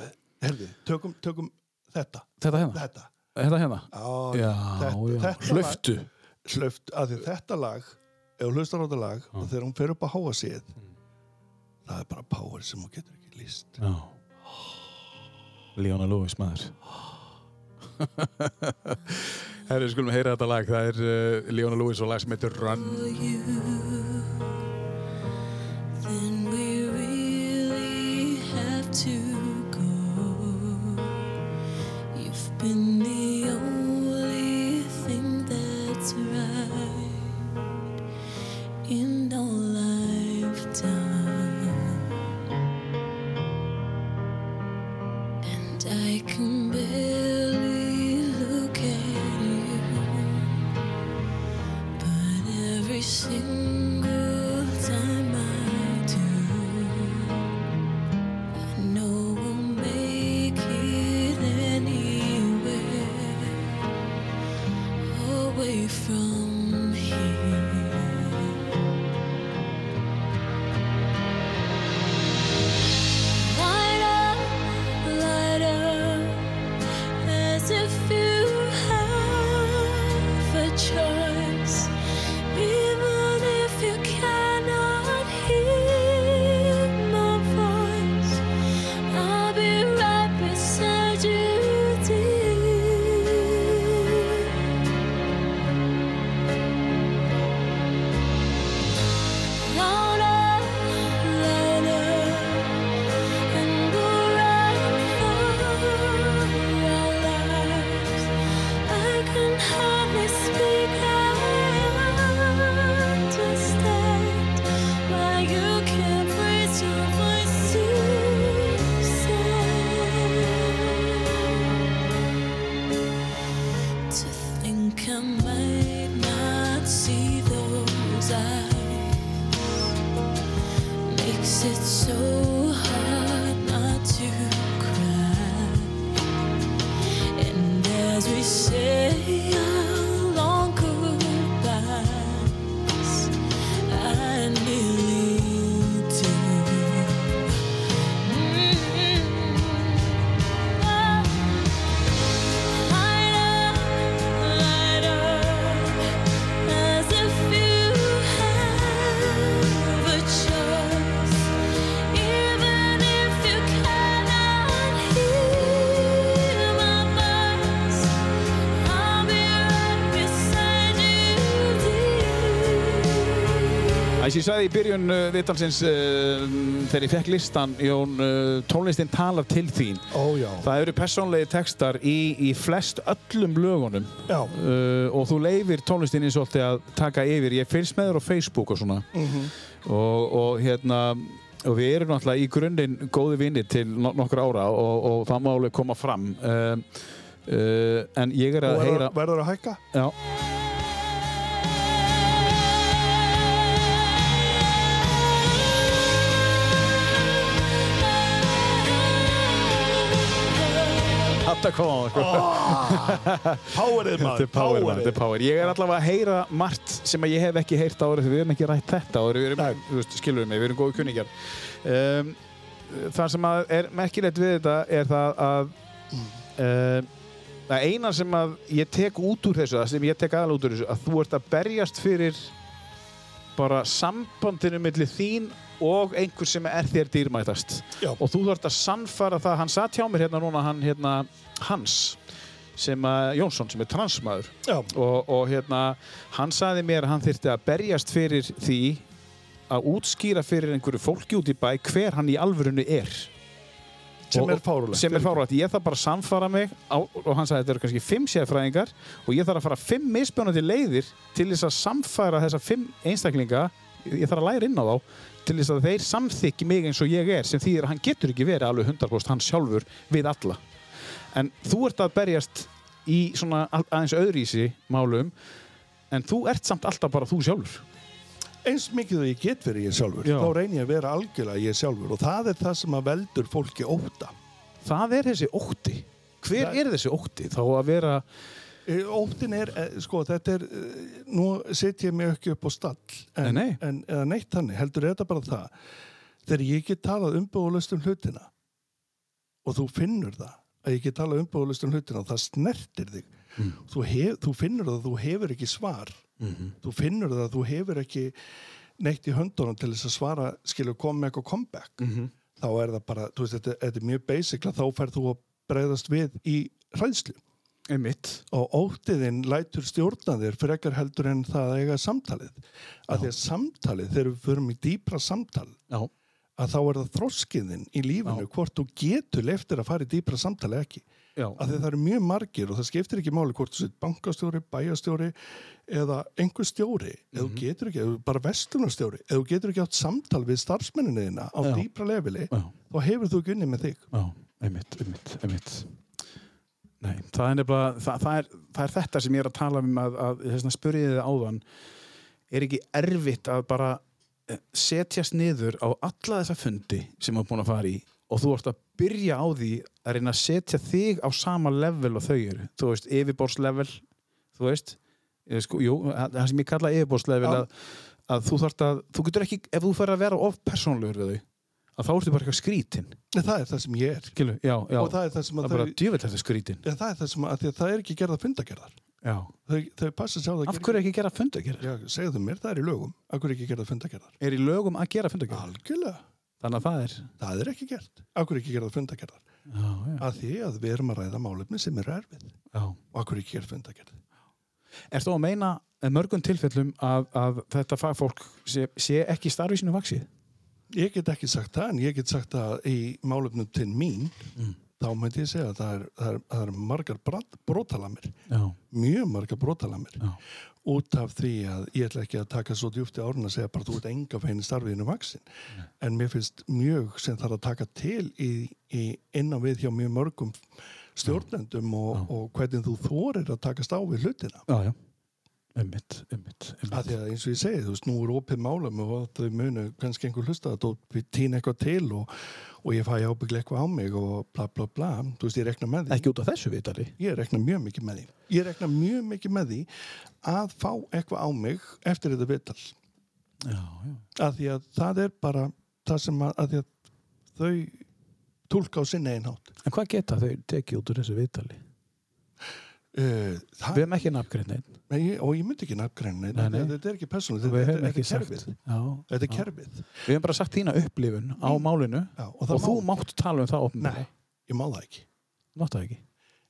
herði, tökum, tökum þetta, Þetta hérna? þetta. Þetta hérna? Já, Já, þetta, Hlöftu. Lag, hlöft, að því þetta lag, ef þú hlustar á þetta lag og þegar hún fer upp að háa síð, það er bara power sem hún getur ekki líst. Já. Leona Lewis maður. [laughs] Herru, skulum heyra þetta lag. Það er uh, Leona Lewis og lag sem heitir Run. then we really have to go. You've been the only thing that's right dear. Æs, ég sagði í byrjun uh, viðtalsins uh, þegar ég fekk listan, Jón, uh, tónlistin talar til þín. Ó, já. Það eru persónlegi textar í, í flest öllum lögunum Já. uh, og þú leifir tónlistinni svolítið að taka yfir. Ég fylgst með þér á Facebook og svona og, og hérna og við erum náttúrulega í grunninn góði vinnir til no nokkur ára og, og það má alveg koma fram uh, uh, en ég er Og að heyra verður að hækka? já, Þetta kom á sko. Powerið Þetta maður, þetta er power. Ég er allavega að heyra margt sem að ég hef ekki heyrt því við erum ekki rætt þetta veist, skilur mig, við erum góðu kunningjar. Um, það sem að er merkilegt við þetta er það að um, það eina sem að ég tek út úr þessu, það sem ég tek aðal út úr þessu, að þú ert að berjast fyrir bara sambandinu millir þín og einhver sem er þér dýrmætast. Já. og þú þarft að sannfara það hann satt hjá mér hérna núna hann hérna Hans sem að Jónsson sem er transmaður. Og, og hérna hann saði mér að hann þyrfti að berjast fyrir því að útskýra fyrir einhverju fólki út í bæ hver hann í alvörunni er. Sem er fáránlegt. sem er fárulegt, ég þarf bara að samfara mig á, og hann sagði þetta eru kannski fimm séðfræðingar og ég þarf að fara fimm misbjörnandi leiðir til þess að samfæra þessa fimm einstaklinga. Ég þarf að læra inn á þá til þess að þeir samþykki mig eins og ég er sem þýðir að hann getur ekki verið alveg 100% hann sjálfur við alla. En þú ert að berjast í svona að- aðeins öðrísi málum en þú ert samt alltaf bara þú sjálfur. Eins mikið og ég get verið ég sjálfur Já. þá reynir ég að vera algjörlega ég sjálfur og það er það sem að veldur fólki óta það er þessi ótti. Hver Það- er þessi ótti? Þá að vera Óttin er, eh, sko, þetta er, eh, nú set ég mig ekki upp á stall, en, Nei, en eða neitt þannig, heldur þetta bara það, þegar ég get talað umbúðalust um hlutina og þú finnur það, að ég get talað umbúðalust um hlutina og það snertir þig, þú, hef, þú finnur það að þú hefur ekki svar, þú finnur það að þú hefur ekki neitt í höndunum til þess að svara, koma með eitthvað comeback, þá er það bara, þú veist, þetta, þetta er mjög basic, þá færð þú að bregðast við í hræðslu einmitt. Og óttiðinn lætur stjórna þér frekar heldur en það að eiga samtalið. Að því að samtalið, þegar við förum í dýpra samtal já, að þá er það þroskiðinn í lífinu hvort þú getur leiftir að fara í dýpra samtali ekki. Já, að því það eru mjög margir og það skiptir ekki máli hvort þú sett bankastjóri, bæjastjóri eða einhver stjóri. Eða þú getur ekki, eða bara vestlunarstjóri eða þú getur ekki átt samtal við starfsmenninni þína á Já. dýpra leveli já. þá hefur þú Nei, það er nefnilega, það, það, er, það er þetta sem ég er að tala um að, að spurði þið áðan, er ekki erfitt að bara eh, setjast niður á alla þessa fundi sem þú er búin að fara í og þú ert að byrja á því að reyna að setja þig á sama level og þau eru, þú veist, yfirborðslevel, þú veist, eh, sko, jú, það sem ég kalla yfirborðslevel að, að þú þarft að, þú getur ekki, ef þú fer að vera of persónlegur við þau, að þá ertu bara eitthvað skrítin, en það er það sem ég er skilu, já, já. og það er það sem Það að er djöfell þetta skrítin. Ja, það er það sem að, það er ekki gerða fundagerðar. Já. Þau, passa sér á það Af hverju ekki gera fundagerðar? Já, segðu mér, það er í lögum. Af hverju ekki gerða fundagerðar? Er í lögum að gera fundagerðar? Algjörlega. Þannig að það er... Það er ekki gert. Af hverju ekki gerða fundagerðar? Já, já. Að því að við erum að ræða málefni sem eru erfið. Og af hverju ekki gerða fundagerð? Er þú að meina með mörgum tilfellum að, að þetta fagfólk sé, sé ekki starfi sínu vaksið? Ég get ekki sagt það, en ég get sagt að í málefnum til mín, þá myndi ég segja að það er, það er, það er margar. Já. Mjög margar brotalamir. Já. út af því að ég ætla ekki að taka svo djúpt í árun að segja bara þú ert enga fein í starfiðinu vaksin en mér finnst mjög sem þarf að taka til í, í innan við hjá mjög mörgum stjórnendum og, og hvernig þú þorir að takast á við hlutina Já, já. Einmitt, einmitt, að einmitt. að eins og ég segi, þú veist, nú er opið málum og þau munu kannski einhver hlusta og við týna eitthvað til og, og ég fæ ábygglega eitthvað á mig og bla bla bla, þú veist, ég rekna með því Ekki út af þessu vitali. ég rekna mjög mikið með því ég rekna mjög mikið með því að fá eitthvað á mig eftir þetta vital Já, já. að því að það er bara það sem að, að að þau tólka á sinni einhátt En hvað geta þau tekið út úr þessu vitali? uh, það, Við hefum ekki nafngrein neitt. Nei, ég- og ég myndi ekki nafngreina Nei, nei. þetta er ekki persónulega, Við þetta, þetta, ekki þetta er kerfið Já. þetta er já. kerfið Við hefum bara sagt þína upplifun á málinu Já, og og, það þú má- mátt tala um það nei, ég má það ekki Mátt það ekki.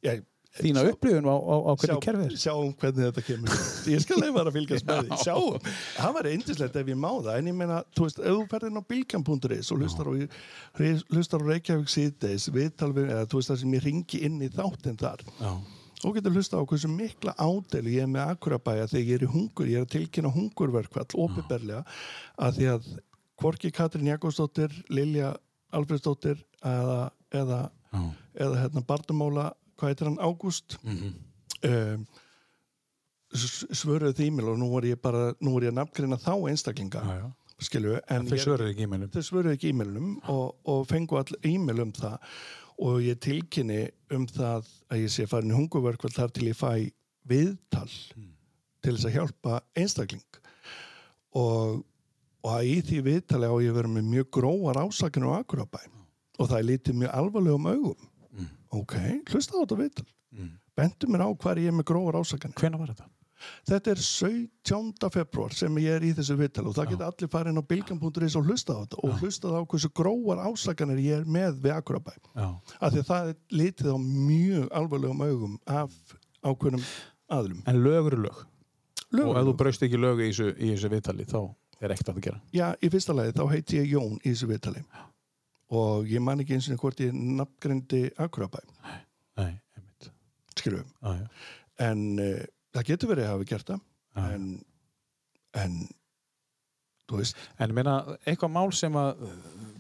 ég, Þína sjá- upplifun á, á, á hvernig sjá- kerfið er. Sjáum hvernig þetta kemur Ég skal leifa það að fylgjast með því Sjáum, það var eindislegt ef ég má það En ég meina, þú veist, ef þú ferðin á bilkjam.is og hlustar á, hlustar á Reykjavík síðdeis viðtal við, eða þú veist það sem ég ringi inn í þáttinn þar Já. Og getur hlusta á hversu mikla ádeli ég er með Akurabæja þegar ég er í hungur ég er að tilkynna hungurverkvall opiðberlega að því að Kvorki Katrín Jakobsdóttir, Lilja Alfredsdóttir eða, eða, eða hérna Barnumóla hvað heitir hann, Ágúst Mhm. um, svöruðu því e-mail og nú var ég bara nú var ég að nafngreina þá einstaklinga Já, já. skilju, en Þau svöruðu ekki e-mailum. þau svöruðu ekki e-mailunum og, og fengu all e-mail um það og ég tilkynni um það að ég sé farin hungurverkvall þar til ég fæ viðtal til þess að hjálpa einstakling. Og, og að í því viðtali á ég vera með mjög gróar ásakanir á Akurabæ og það er lítið mjög alvarlegum augum. Ok, hlusta á þetta viðtal. Bentu mér á hvar ég er með gróar ásakanir. Hvenær var þetta? Þetta er 17. februar sem ég er í þessu viðtal og það geta allir farið inn á bilgan.is og hlusta á þetta og hlusta á hversu gróar ásakanir ég er með við Akurabæ. Af því að það er litið á mjög alvarlegum augum af ákveðnum aðlum. En lög eru lög. Lög og ef þú braust ekki lög í þessu, þessu viðtali þá er ekkert að það gera. Já, í fyrsta lagi þá heiti ég Jón í þessu viðtali og ég man ekki eins og hvort ég nafngreindi Akurabæ, Nei, einmitt. skilum Já, já. en uh, það getur verið að hafa gert það Já. en, en þú veist, En ég meina, eitthvað mál sem að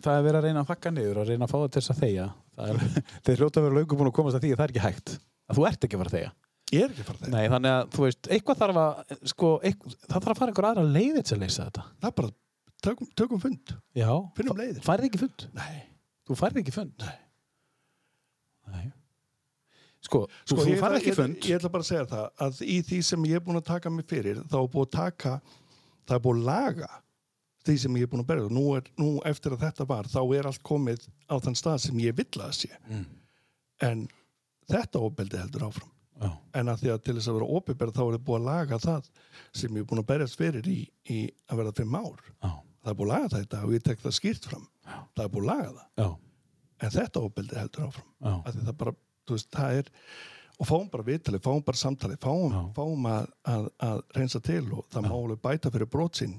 það er verið að reyna að fakka niður og reyna að fá það til þess að Er, [laughs] þeir hljóta að vera löngu búin að komast að því að það er ekki hægt. Að þú ert ekki að fara að þegja. ég er ekki að fara þegar Nei, þannig að, þú veist, eitthvað þarf að, sko, eitthvað, það þarf að fara einhver aðra leiðið til að leysa þetta. það er bara, tökum, tökum fund Já. Finnum leiðir. Færði ekki fund. nei, Þú færði ekki fund. Nei. Sko, sko, þú, ég, færði ég, ekki ég, fund. ég ætla bara að segja það að í því sem ég er búin að taka mig fyrir þá er búin að taka það er búin að laga því sem ég er búin að berja nú, er, nú eftir að þetta var þá er allt komið á þann stað sem ég vill að sé Mm. en þetta óbeldi heldur áfram Já. en að því að til þess að vera óbyrberð þá er það búið að laga það sem ég er búin að berjast fyrir í, í að vera fimm ár Já. það er búið að laga þetta og ég tek það skýrt fram það er búið að laga það Já. en þetta óbeldi heldur áfram Já. að því það bara, veist, það er og fáum bara viðtalið, fáum bara samtalið fáum, Já. fáum að, að, að reynsa til og það má alveg bæta fyrir brotsinn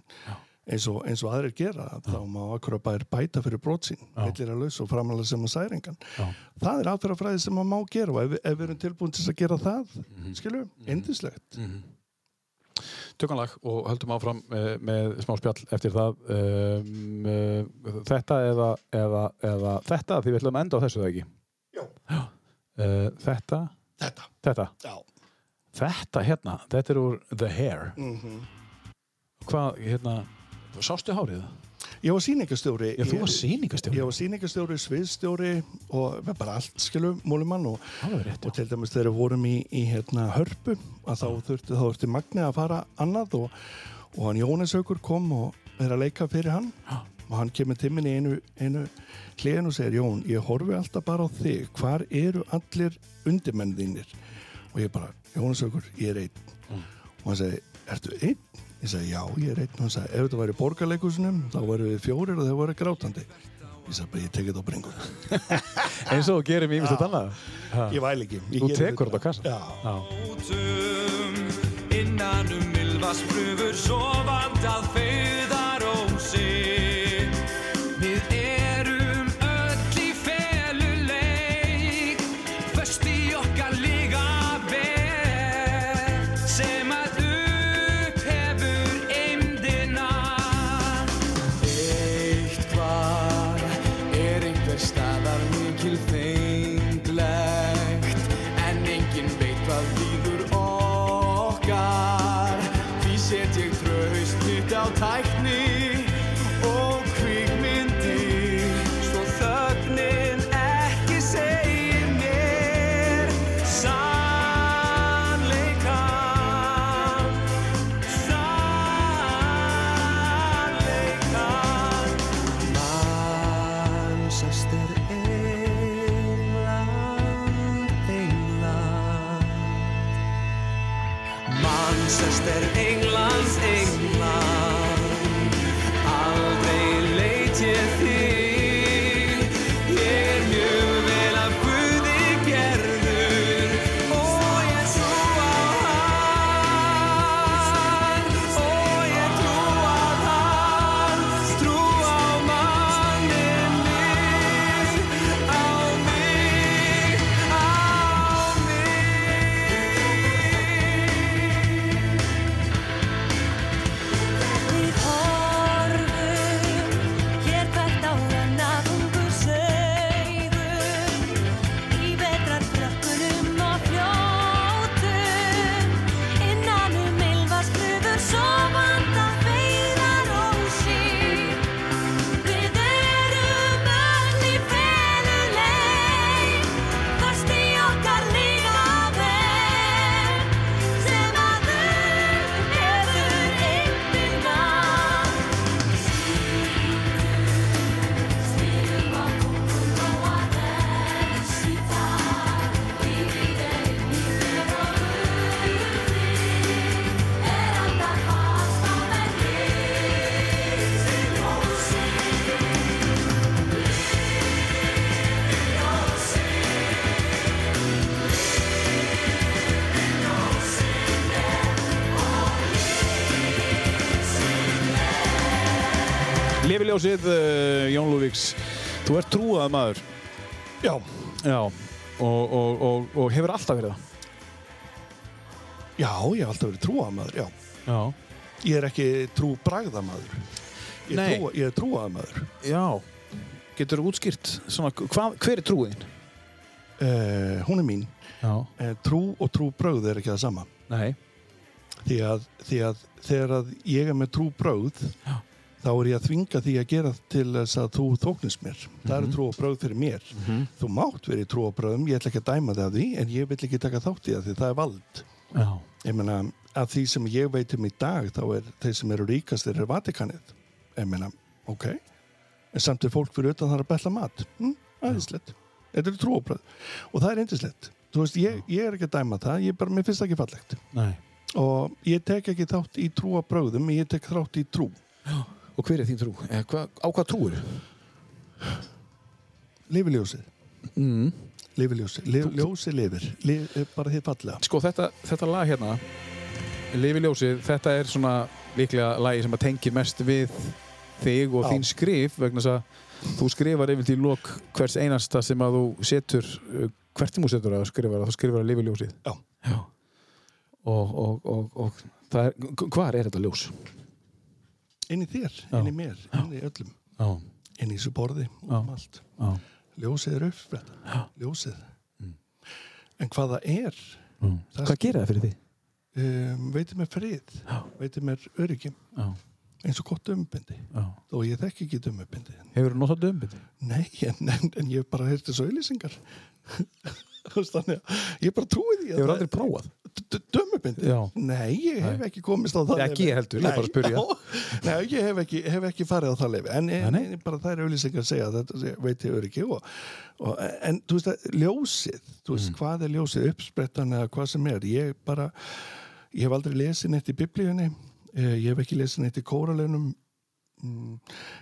eins og, eins og aðrir gera þá má akkurat bæri bæta fyrir brotsinn millir að laus og framalega sem að særingan. Já. það er aðferðafræði sem maður má gera og ef, ef við erum tilbúin til að gera það mm Mhm. -hmm. skilju, indislegt Tökum lag og höldum áfram með, með smá spjall eftir það. Um, uh, þetta eða, eða, eða þetta því við ætlum að enda á þessu það ekki? Já. Uh, þetta, þetta, þetta? Þetta hérna, þetta er úr The Hair. Mm hvað, hérna, sástu hárið? Það? ég var sýningastjóri Já, þú var sýningastjóri ég var sýningastjóri, sviðstjóri og bara allt skilju, múlimann og og til dæmis þegar við vorum í, í hérna, hörpu að þá þurfti, þurfti Magni að fara annað og, og hann Jónas Haukur kom og er að leika fyrir hann. Já. Og hann kemur til minni í einu, einu hliðin og segir Jón, ég horfi alltaf bara á þig hvar eru allir undirmenn þínir og ég bara, Jónas Haukur, ég er einn Mm. og hann segi, ertu einn? ég segi, já, ég er einn og hann segi, ef þetta væri í borgarleikusinu þá væri við fjórir og þau væri grátandi ég segi bara, ég tekið þetta á bringun [laughs] eins og mér ímest annað Ha. ég væl ekki ég Þú tekur þetta. á kassan? já, Já. Útum innan um mylvasprufur sofandað Lifiljósið, uh, Jón Lúvíks Þú ert trúað maður. Já, Já. Og, og, og, og hefur alltaf verið það. já, ég hef alltaf verið trúamaður, já. Já. Ég er ekki trú bragðamaður. Ég, Nei. trúa, ég er trúamaður. Já. Getur þú útskýrt svona, hvað, hver er trúiðin? Uh, hún er mín. Já. Uh, trú og trú brögð er ekki það sama. Nei. Því að, því að þegar að ég er með trú brögð, Já. Þá er ég að þvinga því að gera til þess að þú þóknist mér. Það Mhm. er trú og brögð fyrir mér. Þú mátt verið trú og brögðum, ég ætla ekki að dæma þig af því, en ég vil ekki taka þátt í það því það er vald. Já. Ég meina, af því sem ég veit um í dag, þá er þeir sem eru ríkastir er Vatikanið. Ég meina, ok. En samt er fólk fyrir utan þar að betla mat. Hm, aðeinslegt. Þetta er trúabröð. Og það er eindislegt. Þú veist, ég, ég er ekki að dæma það, ég bara, mér finnst það ekki fallegt. Nei. Og ég tek ekki þátt í trúabröðum, ég tek þátt í trú. Og hver er þín trú? Eh, hva, á hvað trúir? Lifiljósið. Mm. Lifiljósið. Lif, ljósið lifir. Lif, bara þið fallega. Sko þetta, þetta lag hérna Lifi ljósið, þetta er svona líklega lagi sem að tengir mest við þig og Já. þín skrif vegna þess að þú skrifar yfir til lok hvers einasta sem að þú setur uh, hvert sem þú setur að skrifa þú skrifar að lifi ljósið Já. Og, og, og, og er, hvar er þetta ljós? Inn í þér, inn í mér, inn í öllum. Inn í þessu borði og um allt. Ljósið er uppspretta. Já. Ljósið. En hvað það er, já. Það- Hvað gerir það fyrir því? um, veitir mér frið, veitir mér öryggi, Já, eins og gott umbindi. Þó ég þekki ekki umbindi. Hefur þú notað dömbindi? Nei, en, en, en ég hef bara heyrt þessu auðlýsingar. [laughs] Þú Þannig að ég bara trúi því. Hefur það- aldrei prófað? Dömubindi? Nei, ég hef ekki komist á það ekki ég heldur, ég er bara að spyrja. Nei, ég hef ekki, hef ekki farið á það lefi En, en, en bara það er auðlýsingar að segja þetta veit ég öryggi og, og, En þú veist að ljósið Þú veist, Mm. hvað er ljósið, uppsprettan eða hvað sem er? Ég bara, ég hef aldrei lesið neitt í biblíunni eh, Ég hef ekki lesið neitt í kóralönum mm,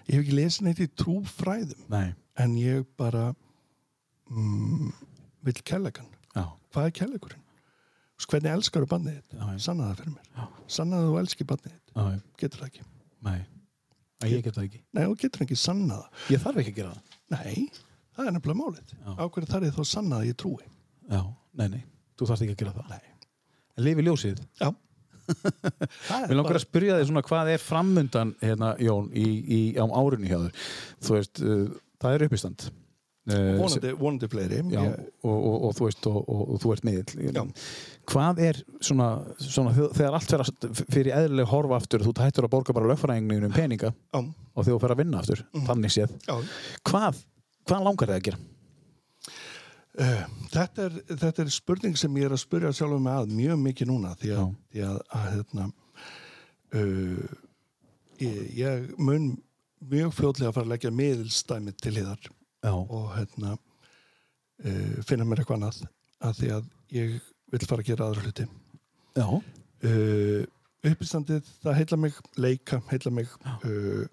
Ég hef ekki lesið neitt í trúfræðum. Nei. En ég bara mm, vill kærleikan. Já, hvað er kærleikurinn? Veist, Hvernig elskar þú barnið þitt? Sanna það fyrir mér. Sanna það að þú elskir barnið þitt. Getur það ekki. Nei. Æ, ég get það ekki. Nei, þú getur ekki sanna það. Ég þarf ekki að gera það. Nei, það er nefnilega málið. Já. Á hverju þarf ég þá að sanna að ég trúi? Já, nei, nei. Þú þarfst ekki að gera það. Nei. En lifi ljósið. Já. [laughs] það Mér langar að spyrja þig svona hvað er framundan hérna, Jón, í, í, á árunni hjá þér. Þú veist, uh, það er uppistand. Uh, vonandi, vonandi fleiri. Já, Ég, og, og, og þú veist, og, og, og þú ert miðill. Hvað er svona, svona þegar allt að fyrir eðlileg horfa aftur, þú hættur að borga bara lögfræðinginu um peninga já, og þú fer að vinna aftur, þannig séð. já. Hvað, hvað langar þig að gera? Uh, þetta, er, þetta er spurning sem ég er að spurja sjálfum með að mjög mikið núna því að, því að, að hérna, uh, ég, ég mun mjög fljótlega að fara að leggja miðilstæmið til hliðar Já. og hérna uh, finna mér eitthvað annað að því að ég vil fara að gera aðra hluti. Já. uh, uppistandið, það heila mig leika, heila mig uh,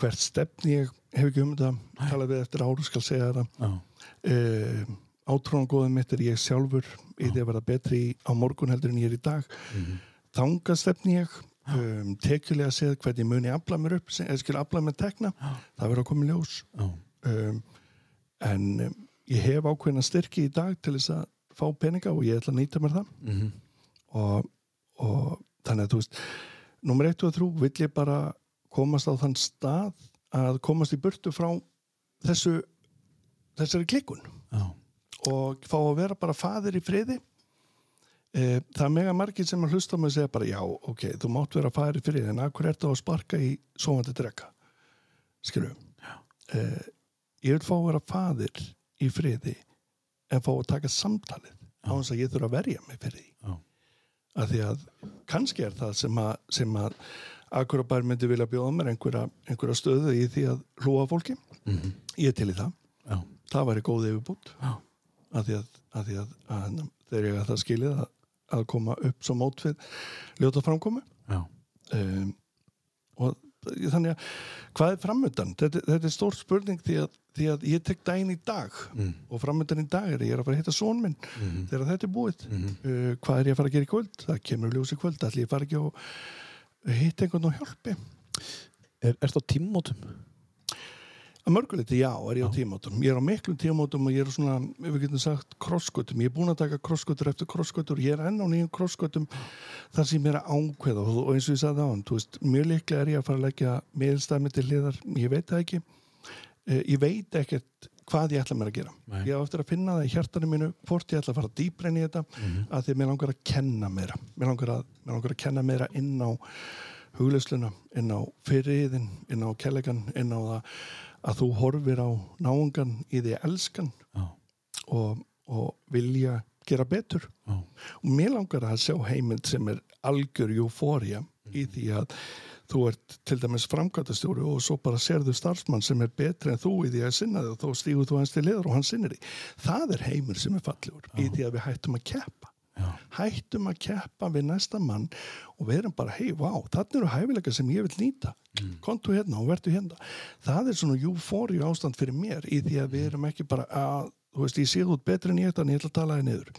hvert stefni ég hef ekki um þetta tala við eftir áru skal segja þetta Já. uh, átrúangóðum mitt er ég sjálfur í því að vera betri á morgun heldur en ég er í dag. Mhm. þanga stefni ég um, tekjulega séð hvernig muni afla mér upp, eða skil afla mér tekna það verður að koma í ljós. Já. um, en um, ég hef ákveðna styrki í dag til þess að fá peninga og ég ætla að nýta mér það. Mhm. og, og þannig að þú veist nummer 1 og 3 vill ég bara komast á þann stað að komast í burtu frá þessu þessari klikun. Já. og fá að vera bara fadir í friði. E, það er mega margir sem að hlusta mig og segja bara já, ok, þú mátt vera fadir í friði en akkur er þetta að sparka í sofandi drekka skilju e, ég vil fá að vera fadir í friði en fá að taka samtalið á þess að ég þurfa að verja mig fyrir því Já. að því að kannski er það sem að, sem að Akurabær myndi vilja bjóða mér einhverja, einhverja stöðu í því að hlúa fólki Mhm. ég er til í það Já. það væri góð yfirbútt að því að, að, því að, að þeir eiga það skilið að, að koma upp svo mót við ljóta framkomu Já. um, og þannig að hvað er framöndan? Þetta, þetta er stór spurning því að, því að ég tek daginn í dag Mm. og framöndan í dag er að ég er að fara að hitta són minn Mhm. þegar þetta er búið Mhm. uh, hvað er ég að fara að gera í kvöld? það kemur ljós í kvöld, allir ég fara ekki og hitta einhvern og hjálpi Er, á tímmótum? Að mörguleiti, já, er ég á tímótum. Ég er á miklum tímótum og ég er svona, ef við getum sagt, krossgötum. Ég er búin að taka krossgötur eftir krossgötur. Ég er enn á nýjum krossgötum þar sem ég er að ánkveða og, eins og ég sagði á hann, þú veist, mjög líklega er ég að fara að leggja meðstæmi til hliðar. Ég veit það ekki. Eh, Ég veit ekkert hvað ég ætla mér að gera. Nei. Ég á eftir að finna það í hjartanum mínu hvort ég ætla að fara dýpra inn í þetta Mhm. að því mér langar að kenna meira. Mér langar að, mér langar að kenna meira inn á hugleisluna, inn á fyrirriðin, inn á kellegan, inn á það að þú horfir á náungan í því elskan Já. og, og vilja gera betur. Já. Og mér langar að sjá heimild sem er algjör eufória í því að þú ert til dæmis framkvæmtastjóri og svo bara serðu starfsmann sem er betri en þú í því að sinna þig og þá stígur þú hans til liður og hann sinnir því. Það er heimur sem er fallegur í því að við hættum að keppa. Já. Hættum að keppa við næsta mann og við erum bara, hei, vá, þarna eru hæfileika sem ég vil nýta. Mm. Kontu hérna og vertu hérna. Það er svona eufóri ástand fyrir mér í því að við erum ekki bara að, þú veist, ég sé út betri en ég þannig ég ætla að tala þig niður.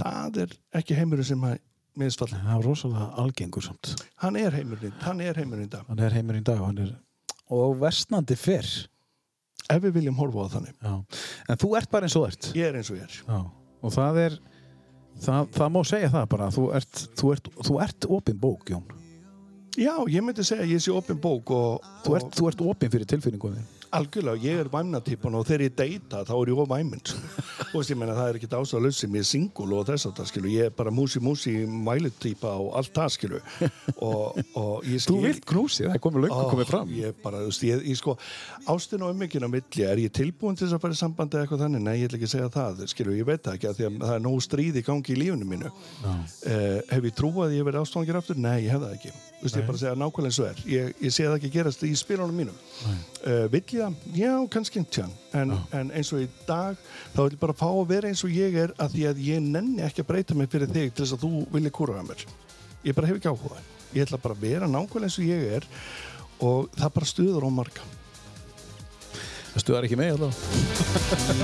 Það er ekki heimurinn sem að minnstfall. Það er rosalega algengur samt. Hann er heimurinn, hann er heimurinn dag. Hann er heimur í dag og hann er og versnandi fyrr. Ef við viljum horfa á þannig. Já. En þú ert bara eins og ert. Ég er eins og ég er. Og það er, það, það má segja það bara, þú ert, þú ert, þú ert opin bók, Jón. Já, ég myndi segja að ég sé opin bók og, Þú og ert, þú ert opin fyrir tilfinningunni. Algjörlega, ég er væmnatýpan og þegar ég deyta þá er ég of væminn sko. og veist, ég meina það er ekki ástæðalaus sem ég er singul og þess að það skilu, ég er bara músi músi mælutýpa og allt það skilu og, og ég Þú vilt knúsi, það er komið löngu komið fram. Ég bara, þú veist, ég, ég sko ástin og ummyggin á milli, er ég tilbúin til þess að fara í sambandi eða eitthvað þannig? Nei, ég ætla ekki að segja það skilu, ég veit það ekki, af því að það er nógu stríð í gangi í lífinu mínu. Uh, Hef ég trúið að ég verið ástofangir aftur? Nei, ég hef það ekki. Þú veist, ég bara að segja nákvæmlega eins og er. Ég, ég sé það ekki gerast í spilunum mínum. Uh, Vill ég það? Já, kannski en, en eins og í dag þá vil ég bara fá að vera eins og ég er að því að ég nenni ekki að breyta mig fyrir þig til þess að þú vilja kúraða mér. Ég bara hef ekki áhuga Ég ætla bara að vera nákvæmlega eins og ég er og það bara stuður á marga. Það stuðar ekki með allavega.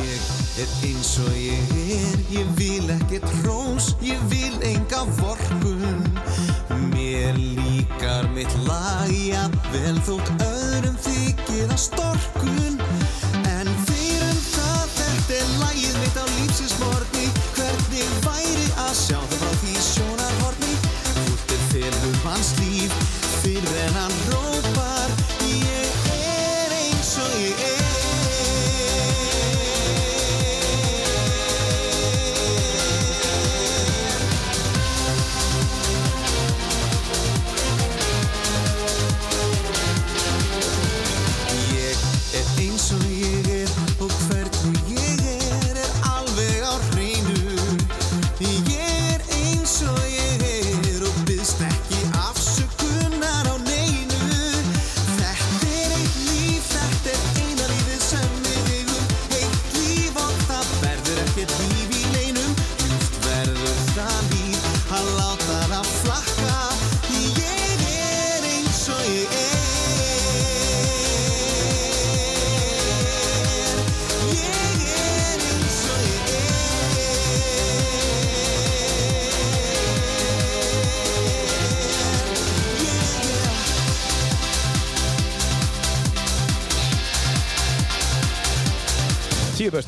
Ég. Er eins og ég er, ég vil ekkert hrós, ég vil enga vorkun. Mér líkar mitt lag, jafnvel þótt öðrum þykir að storkun.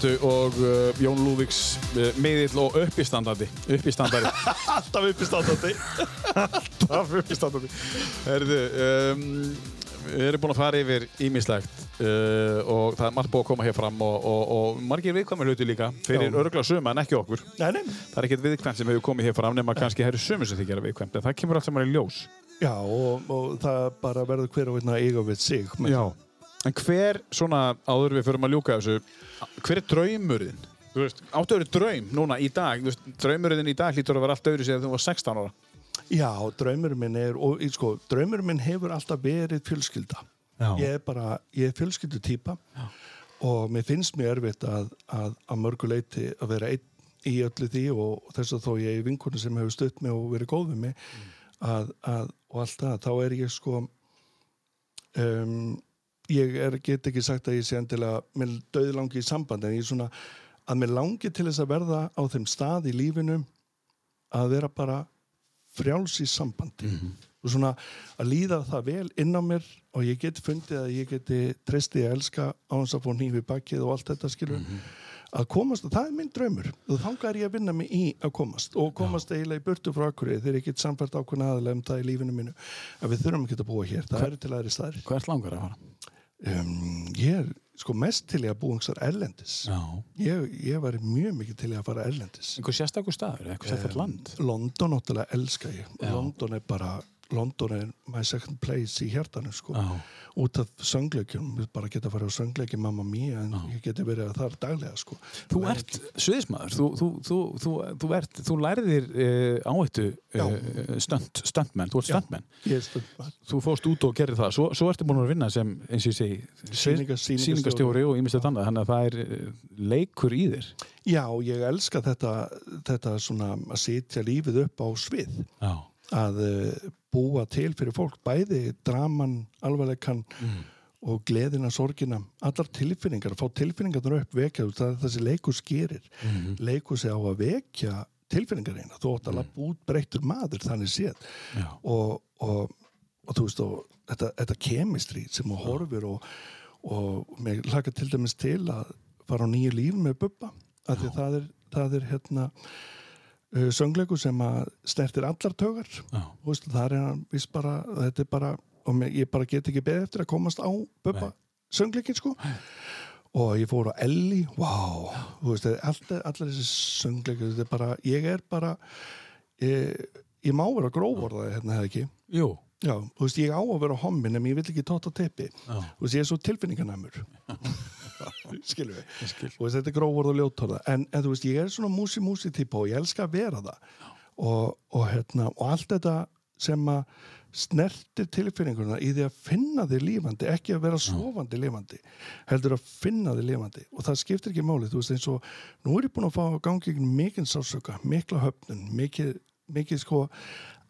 Bestu og uh, Jón Lúvíks uh, miðill og uppistandandi. Uppistandari. [laughs] Alltaf upp í státandi Alltaf uppistandandi. Herðu, um, við erum búin að fara yfir ímislegt uh, og það er margt búið að koma hér fram og, og, og margir viðkvæmur hluti líka fyrir örgla suma en ekki okkur. Nei, nei, Það er ekkert viðkvæmt sem hefur komið hér fram nema kannski það eru sumu sem þið gera viðkvæmt en það kemur allt saman í ljós. já og, og það bara verður hver og einn að eiga við sig Já. En hver, svona áður við förum að ljúka þessu, hver er draumurinn? Þú veist, áttu að vera draum núna í dag, veist, draumurinn í dag hlýtur að vera allt öðru þegar þú var 16 ára. Já, draumur minn er, og sko, draumur minn hefur alltaf verið fjölskylda. Já. Ég er bara, ég er fjölskyldu típa og mér finnst mér erfitt að, að, að mörgu leiti að vera einn í öllu því og þess að þó ég er vinkonu sem hefur stutt mig og verið góð við mig að, að, og allt það, þá er ég sko um, ég er, get ekki sagt að ég sé endilega mér döði langi í samband en ég er svona að mér langi til þess að verða á þeim stað í lífinu að vera bara frjáls í sambandi. Og svona að líða það vel inn á mér og ég get fundið að ég geti treysti að elska á hans að fá nýfi bakið og allt þetta skilur að komast, það er minn draumur. Og þangar er ég að vinna mig í að komast og komast eiginlega í burtu frá akkurri þegar ég get samfært ákveðna aðalega um það í lífinu mínu að við þurfum ekki að búa hér, það eru til aðri staðir. Hvert langar að fara? Um, ég er sko mest til ég að búa einhversar erlendis ég, ég var mjög mikið til ég að fara erlendis Einhver sérstakur staður, eitthvað sérstakur land? London náttúrulega elska ég Já. London er bara London er my second place í hjartanu sko. Já. út af söngleikjum, við bara geta að fara á söngleiki mamma mía en Já. ég geti verið þar daglega sko. Þú ert sviðismadur, þú, þú, þú, þú, þú, ert, þú lærðir uh, áhættu uh, stunt, stuntmenn, þú ert ég er stundum Þú fóst út og gerir það, svo, svo ertu búin að vinna sem, eins og ég segi, sýningastjóri og ímestið annað, þannig að það er eh, leikur í þér. Já, ég elska þetta, þetta svona að sitja lífið upp á svið. Já. Að uh, búa til fyrir fólk bæði draman, alvarleikan og gleðina, sorgina allar tilfinningar, fá tilfinningarnar upp vekja, það er þessi leikus gerir Mhm. leikus er á að vekja tilfinningar eina, þú átt að lappa út breyttur maður, þannig séð. Og, og, og þú veist og þetta, þetta kemistri sem þú horfir og, og mér laka til dæmis til að fara á nýju líf með Bubba af því það er, það er hérna söngleiku sem að stertir allar tögar veist, það er hann vist bara þetta er bara, og mér, ég bara get ekki beðið eftir að komast á Nei. söngleikin sko og ég fór á Elli, wow veist, allar, allar þessi söngleikur þetta er bara, ég er bara ég, ég má vera gróforða hérna hefði ekki Jú. Já, þú veist, ég á að vera hommin en ég vil ekki tóta teppi. Þú veist, ég er svo tilfinninganæmur. [laughs] [laughs] Skilur við. Skil. Veist, þetta er gróvorð og ljótorða. En, en þú veist, ég er svona músi-músi típa og ég elska að vera það. Og, og, hérna, og allt þetta sem að snertir tilfinninguna í því að finna þig lífandi, ekki að vera sofandi lífandi, heldur að finna þig lífandi. Og það skiptir ekki máli, þú veist, eins og nú er ég búin að fá að gangi ykkur mikinn sásöka, mikla höfnun, mikið, mikið sko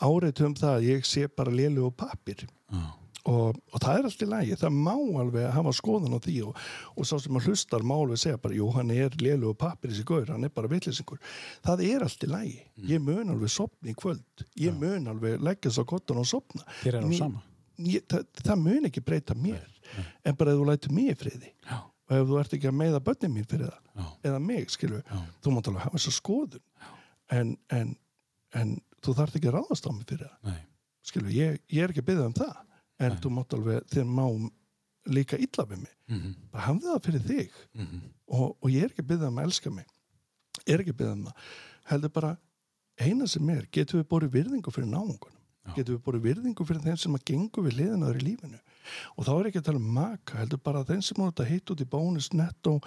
áreitt um það að ég sé bara lélu og pappir Já. Og, og það er allt í lagi, það má alveg hafa skoðan á því og, og sá sem að hlustar má alveg segja bara, jú, hann er lélu og pappir þessi gaur, hann er bara vitleysingur. Það er allt í lagi, ég mun alveg sopna í kvöld, ég mun alveg leggjast á kottan og sopna er Mér- sama. ég, það, það mun ekki breyta mér. En bara ef þú lætur mig í friði Já. og ef þú ert ekki að meiða börnin mín fyrir það eða mig, skilur Já. þú mátt alveg hafa þessa skoðun. En, en, en þú þarft ekki að ráðast á mig fyrir það. Skilur, ég, ég er ekki að byggja um það en þú mátt alveg, þér má líka illa við mig, Mhm. bara hafði það fyrir þig. Mhm. og, og ég er ekki að byggja um að elska mig. Er ekki að byggja um það. Heldur bara, eina sem er getum við borið virðingu fyrir náungunum? Já. getum við borið virðingu fyrir þeim sem að gengu við liðinaður í lífinu? Og þá er ekki að tala um maka, heldur bara þeim sem voru að hitta út í bónus, netto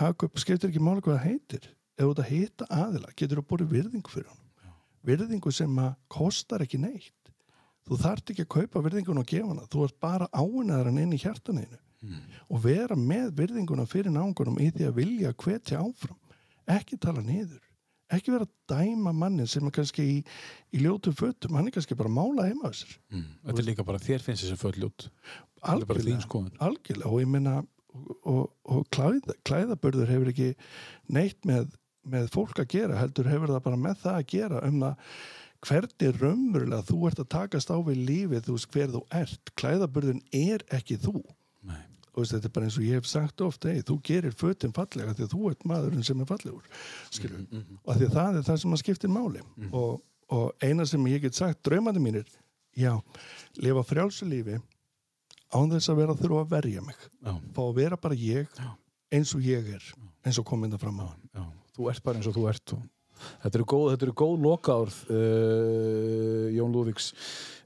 haka upp, skiptir ekki máli hvað það heitir. Ef þú ert að hitta aðila, getur þú borið virðingu fyrir hann virðingu sem að kostar ekki neitt þú þarft ekki að kaupa virðingun og gefa hana. Þú ert bara áinnaðar hann inn í hjartaninu og vera með virðinguna fyrir náungunum í því að vilja að hvetja áfram. Ekki tala niður. Ekki vera að dæma mannin sem er kannski í, í ljótum fötum, hann er kannski bara að mála heima sér. Mm. Þetta er líka bara þér finnst þessi föll þín skoðun. algjörlega. Og ég meina og, og, og klæða, klæðabörður hefur ekki neitt með, með fólk að gera heldur hefur það bara með það að gera um það hvernig raunverulega þú ert að takast á við lífið þú veist hver þú ert klæðabörðun er ekki þú Nei. og veist, þetta er bara eins og ég hef sagt ofta hey, þú gerir fötin fallega því þú ert maðurinn sem er fallegur skilur, og að því að það er það sem að skiptir máli og, og eina sem ég get sagt draumandi mínir, já lifa frjálsu lífi án þess að vera að þurfa að verja mig Já. fá að vera bara ég Já. eins og ég er eins og kom þetta fram á Já. Þú ert bara eins og þú ert. Og... Þetta eru góð, þetta eru góð lokaárð, uh, Jón Lúvíks.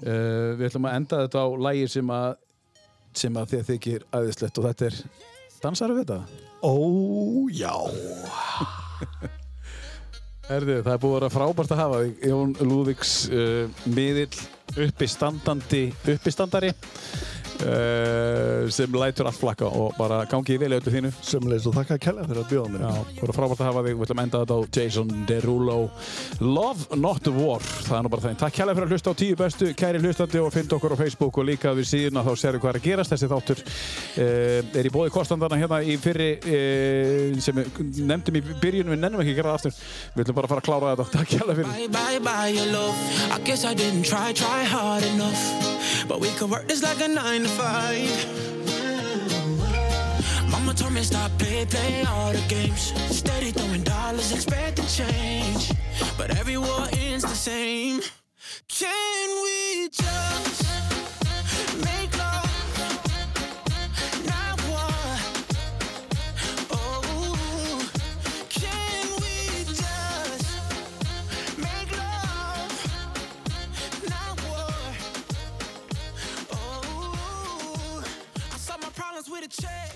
Uh, við ætlum að enda þetta á lægir sem að, sem að þið þykir æðislegt og þetta er Dansar við þetta? Ó, já [laughs] Herðu, það er búið að vera frábært að hafa þig, Jón Lúðvíks, uh, miðill, uppistandandi, uppistandari uh, sem lætur allt flakka og bara gangi í vel í öllu þínu. Sömulegis og þakka að kella fyrir að bjóða mér. Já, það er frábært að hafa þig, við ætlum að enda þetta á Jason Derulo. Love Not War, það er nú bara það Takk kærlega fyrir að hlusta á tíu bestu, kæri hlustandi og finn okkur á Facebook og líka við síðuna þá séru hvað er að gerast. Þessi þáttur uh, er í bóði kostandana hérna í fyrri uh, sem við nefndum í byrjun við nennum ekki að gera það aftur. Við ætlum bara að fara að klára þetta, takk kærlega fight. Mama told me stop play, play all the games. Steady throwing dollars, expect expecting change. But every war ends the same. Can we just make love? check.